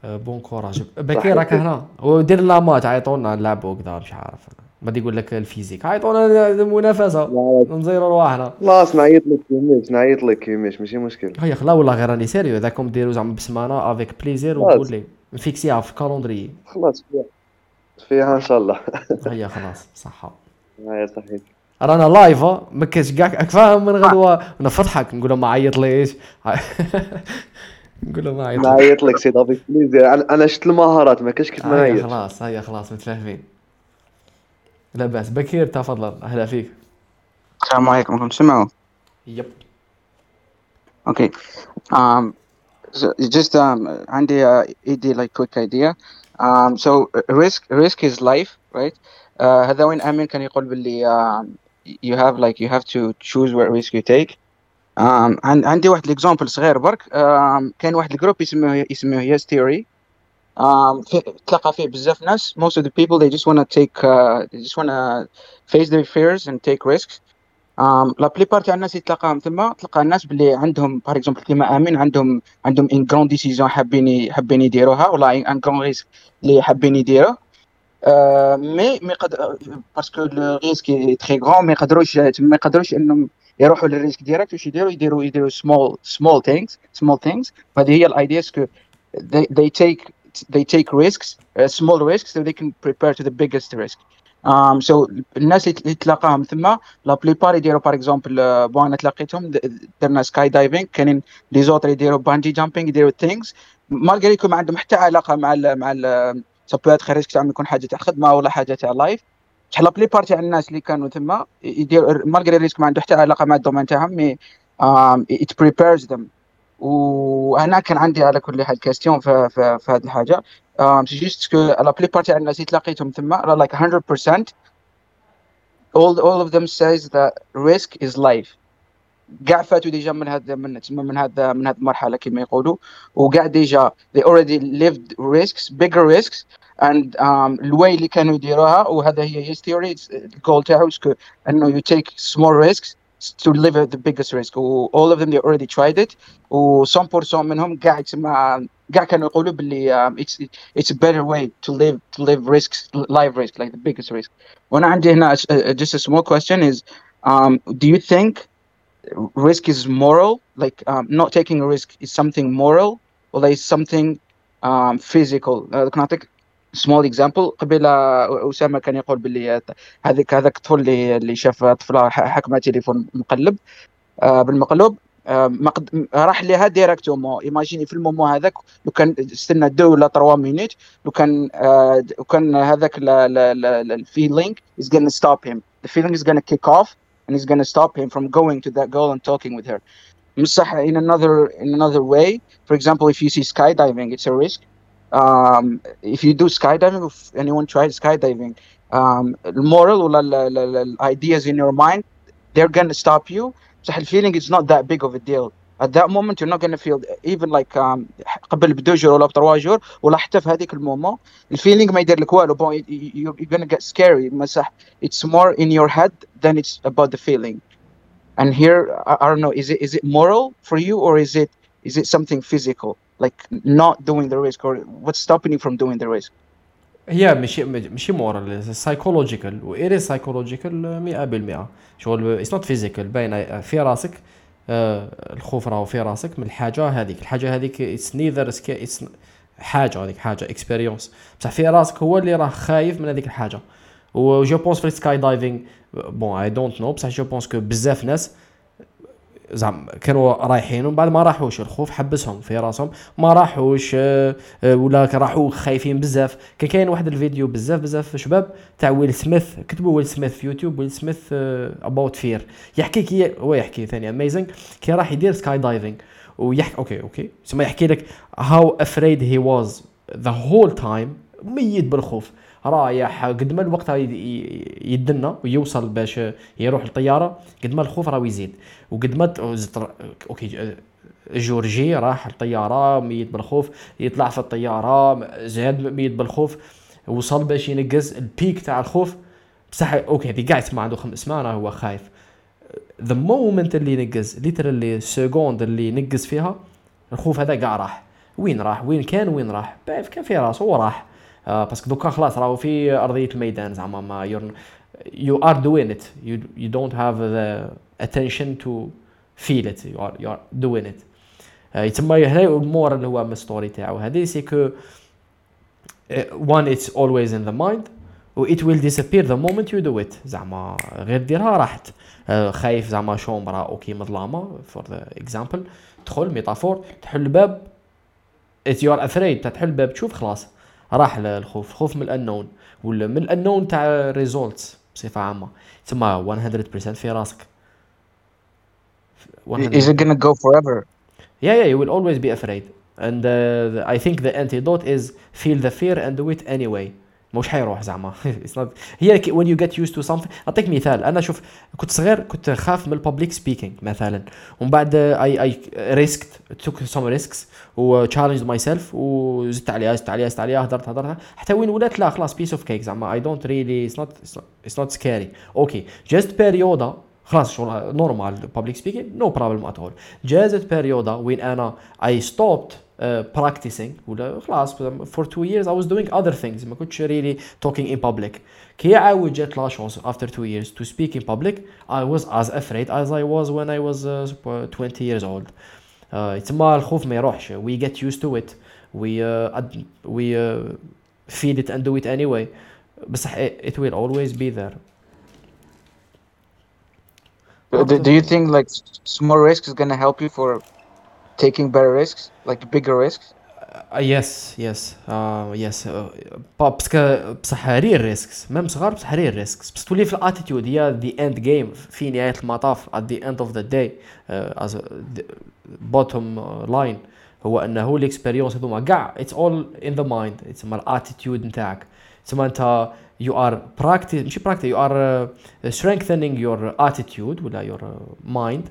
بون كوراج بكي راك هنا. ودير لا مات عيطونا نلعبوا كذا مش عارف. ما يقول لك الفيزيك. عيطونا منافسة. نزيروا رواحنا خلاص نعيط لك كيميش نعيط لك كيميش ماشي مشكل هيا خلا والله غير راني سيريو إذا كوم ديروا زعما بسمانه افيك بليزير. وقول لي نفيكسيها في كالوندري خلاص فيها إن شاء الله. هيا خلاص صحة. هاي صحيح. رانا لايف ما كاش كاع راك فاهم من غدوة. نفضحك نقول له ما عيط ليش نقول ما عيط ليش. نعيط لك سي دافيد بليزير أنا شفت المهارات ما كاش كيف ما هيا نعيط. خلاص هيا خلاص متفاهمين. لا بأس. بكير تفضل. أهلا فيك. السلام عليكم. راكم تسمعوا؟ يب. أوكي. Um so just um عندي uh, idea like quick idea. Um so risk risk is life right? Uh, هذا وين امين كان يقول باللي um, you have like you have to choose what risk you take. Um عن- عندي واحد ال example صغير برك. Um, كان واحد ال group يسموه يسموه yes theory. Um, تلقى فيه بزاف ناس most of the people they just wanna take uh, they just wanna face their fears and take risks. Um, la plupart تاع الناس اللي تلقاهم ثم تلقى الناس باللي عندهم par exemple كيما امين عندهم عندهم une grande décision حابين حابين يديروها ولا un grand risque اللي حابين يديروه mais mais قد parce que le risque très grand ما يقدروش ما يقدروش انهم يروحوا لل risque direct واش يديروا يديروا يديروا small small things small things فهذه هي ال idea c'est que they, they take they take risks uh, small risks so they can prepare to the biggest risk. Um, so الناس اللي تلاقاهم ثم la plupart يديروا par exemple bon أنا تلاقيتهم درنا skydiving كاينين لي les autres يديروا bungee jumping يديروا things malgré يكون ما عندهم حتى علاقة مع ال مع ال soit risque تاعهم يكون حاجة تاع خدمه ولا حاجة تاع life بصح la plupart تاع الناس اللي كانوا ثم يدير malgré ال risque ما عنده حتى علاقة مع ال domaine تاعهم mais um, it prepares وأنا كان عندي على كل حال question في, في, في هذه الحاجة. c'est juste que la plupart تاع الناس اللي تلاقيتهم ثم like 100% all all of them says that risk is life. كاع فاتوا déjà من هذا من تسمى من هذا من هذه المرحلة كما يقولوا. وكاع ديجا they already lived risks bigger risks. And um, ال way اللي كانوا يديروها وهذا هي his theory الجول تاعو أنه you take small risks. to live at the biggest risk و all of them they already tried it و 100% منهم كاع تسمى كاع كانوا يقولوا باللي um, it's it's a better way to live to live risks live risk like the biggest risk وانا عندي هنا uh, just a small question is um, do you think risk is moral like um, not taking a risk is something moral or is something um, physical uh, can Small example قبل أسامة كان يقول باللي هذيك هذاك الطفل اللي اللي شاف طفلة ح- حكمة تليفون مقلب. آه، بالمقلوب آه، ما قد راح لها directement imaginez في ال moment هذاك لو كان استنى deux ولا trois minutes لو كان آه، لو كان هذاك الفيلينغ is gonna stop him. The feeling is gonna kick off and is gonna stop him from going to that girl and talking with her. in another in another way. For example if you see skydiving it's a risk. um, if you do skydiving if anyone tried skydiving um, المورال ولا ال- ال- ال- ال- ideas in your mind they're gonna stop you صح الفيلينج is not that big of a deal at that moment you're not gonna feel even like um, قبل بدو جور ولا بتروا جور ولا حتى في هذيك المومون الفيلينج ما يدير لك والو bon, you- you- you're gonna get scary مسح it's more in your head than it's about the feeling and here I, I don't know is it is it moral for you or is it is it something physical Like not doing the risk or what's stopping you from doing the risk? هي ماشي ماشي مورال سايكولوجيكال وايري سايكولوجيكال 100% شغل اتس نوت فيزيكال باينه في راسك آه، الخوف راهو في راسك من الحاجة هذيك. الحاجة هذيك it's neither it's حاجة هذيك حاجة expérience بصح في راسك هو اللي راه خايف من هذيك الحاجة. و je pense في ال skydiving bon I don't know بصح je pense que بزاف ناس زعما كانوا رايحين ومن بعد ما راحوش الخوف حبسهم في راسهم ما راحوش آه، آه، ولا راحوا خايفين بزاف. كان كاين واحد الفيديو بزاف بزاف شباب تاع ويل سميث كتبوا ويل سميث في يوتيوب ويل سميث about fear يحكي كي هو يحكي ثاني amazing كي راح يدير skydiving ويحكي okay okay ثم يحكي لك how afraid he was the whole time ميت بالخوف. رايح قد ما الوقت يدنا ويوصل باش يروح الطياره قد ما الخوف راه يزيد. وقد ما okay جورجي راح الطياره ميت بالخوف يطلع في الطيارة زاد ميت بالخوف وصل باش ينقز ال peak تاع الخوف. بصح okay هذه قاعد تسمع عنده خمس سمانه هو خايف. the moment اللي نقز literally second اللي نقز فيها الخوف هذا كاع راح. وين راح؟ وين كان وين راح؟ كان في راسه وراح. parce que دوكا خلاص راهو في أرضية الميدان زعما ما doing it you, you don't have the attention to feel it you are, you are doing it. uh, يتسمى هنا ال moral اللي هو من ال story تاعو. هذه c'est que one it's always in the mind و it will disappear the moment you do it. زعما غير ديرها راحت. uh, خايف زعما chambre okay مظلامه for the example. تدخل métaphore تحل الباب it's you are afraid تحل الباب تشوف خلاص. راح الخوف. خوف من الأنون ولا من الأنون تاع results بصفة عامة. تسمى 100% في راسك. Is it gonna go forever? Yeah yeah you will always be afraid. And uh, I think the antidote is feel the fear and do it anyway. مش حيروح زعما. هي when you get used to something أعطيك مثال. أنا شوف كنت صغير كنت خاف من ال public speaking مثلا. ومن بعد I I risked took some risks و challenged myself وزدت عليها زدت عليها زدت عليها هدرت هدرت حتى وين ولات لا خلاص piece of cake زعما I don't really it's not it's not scary okay just période خلاص شغل normal public speaking no problem at all جازت بيريودا وين أنا اي ستوبت practicing ولا خلاص for two years I was doing other things ما كنتش really talking in public. كي عاود جات لا شونس two years to speak in public. I was as afraid as I was when I was uh, 20 years old. uh, تما الخوف ما يروحش we get used to it we uh, we uh, feed it and do it anyway بصح it will always be there do, do you think like small risk is gonna help you for taking better risks like bigger risks uh, yes yes uh, yes uh, باسكو بصح رير ريسكس ميم صغار بصح رير ريسكس بس تولي في الاتيتيود هي ذا اند جيم في نهايه المطاف at the end of the day uh, as a bottom line هو انه ال expérience هذوما كاع it's all in the mind تسمى ال attitude نتاعك تسمى انت you are practice ماشي you are uh, strengthening your attitude ولا uh, mind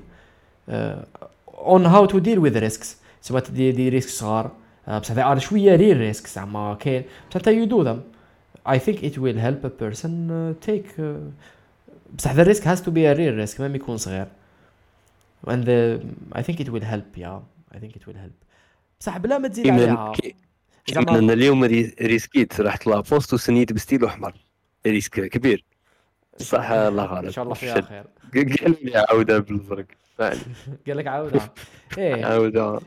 uh, on how to deal with risks سواء دي, دي ريسك صغار بصح they are شوية رير ريسكس زعما كاين بصح انت them I think it will help a person uh, take uh, بصح the risk has to be a real risk ما يكون صغير and the, I think it will help yeah. I think it will help. بصح بلا ما تزيد عليها. زعما أنا اليوم risquيت رحت la poste وسنيت بستيل أحمر. risque كبير. صح الله غالب إن شاء الله فيها خير. قال لي عاودها بالزرق قال لك عاودها إيه. عاودها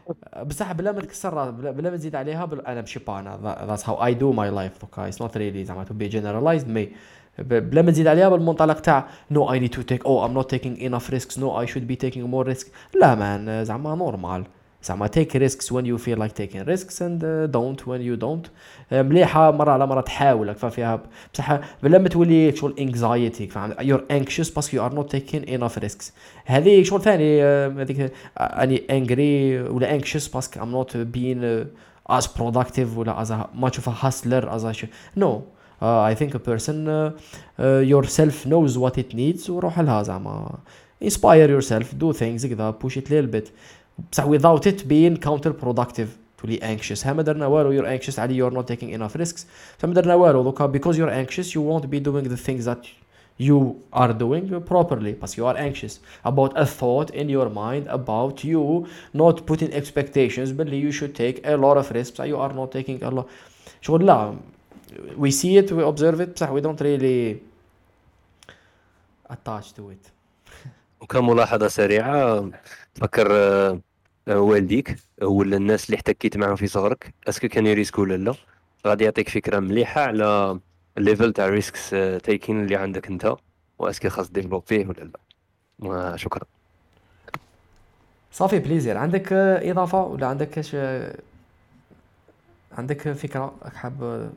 بصح بلا ما تكسر بلا ما تزيد عليها بل... أنا ماشي با أنا that's how I do my life دوكا it's not really زعما to be generalized mais بلا ما تزيد عليها بالمنطلق تاع no I need to take أو I'm not taking enough risks no I should be taking more risk لا man زعما normal زعما take risks when you feel like taking risks and don't when you don't مليحة مرة على مرة تحاول فيها بصح بلا ما تولي شغل anxiety فاهم you're anxious parce que you are not taking enough risks هذه شغل ثاني هذيك أني angry ولا anxious parce que I'm not being as productive ولا much of a hustler as a no. uh, I think a person uh, uh, yourself knows what it needs وروح لها زعما inspire yourself do things كذا push it a little bit بصح without it being counterproductive تولي anxious ها ما درنا والو you're anxious علي you're not taking enough risks فما درنا والو دوكا because you're anxious you won't be doing the things that you are doing properly but you are anxious about a thought in your mind about you not putting expectations but you should take a lot of risks you are not taking a lot شغل لا we see it we observe it بصح we don't really attach to it. وكملاحظه سريعة. تفكر آه، آه، والديك ولا الناس اللي احتكيت معاهم في صغرك est-ce que كان يrisque ولا لا؟ غادي يعطيك فكرة مليحة على ال level تاع risks taking اللي عندك أنت و est-ce que خاص développer ولا لا. شكرا. صافي plaisir عندك آه، إضافة ولا عندك كاش عندك فكرة راك حاب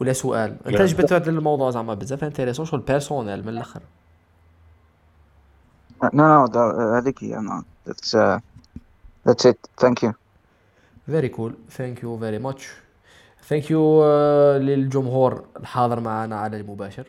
ولا سؤال انت. جبت هذا الموضوع زعما بزاف intéressant شغل personnel من الأخر no, that, هذيك هي. That's uh, that's it. Thank you. very cool thank you very much thank you للجمهور الحاضر معنا على المباشر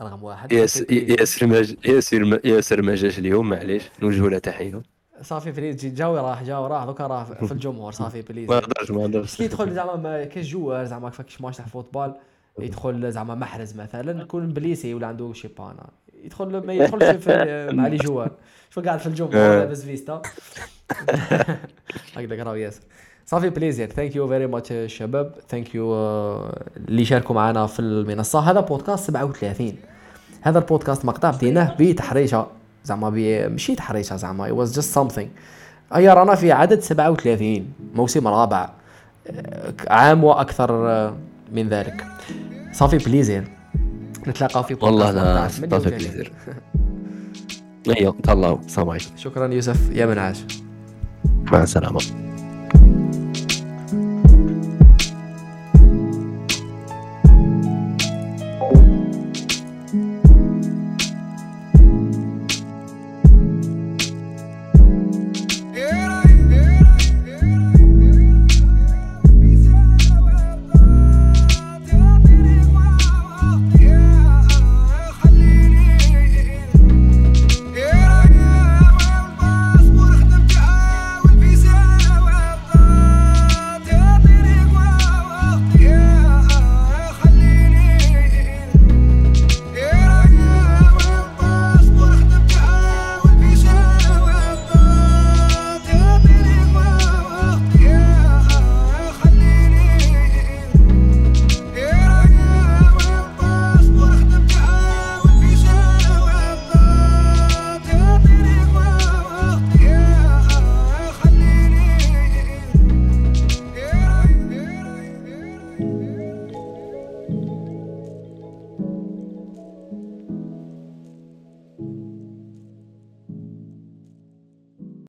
رقم واحد. ياسر ياسر ما- ياسر ما جاش اليوم معليش نوجهوا له تحيه صافي plaisir جاوي راح جاوي راح دوكا راه في الجمهور صافي plaisir. ما نقدرش ما نقدرش. يدخل زعما ما كاش joueur زعما فاكش ماتش تاع football يدخل زعما محرز مثلا يكون blessé ولا عنده شي panne يدخل ما يدخلش في مع les joueurs. شو قاعد في الجمهور. لابس veste. هكذا راهو ياسر. صافي plaisir thank you very much الشباب thank you اللي شاركوا معنا في المنصة. هذا بودكاست 37 هذا البودكاست مقطع بديناه بتحريشة. زعما ماشي تحريشه زعما. It was just something. اي رانا في عدد 37 موسم رابع. آه، عام وأكثر آه، من ذلك. صافي plaisir. نتلاقاو في والله لا صافي 38. plaisir. أيوه تهلاو السلام عليكم. شكرا يوسف. يا من عاش مع السلامة.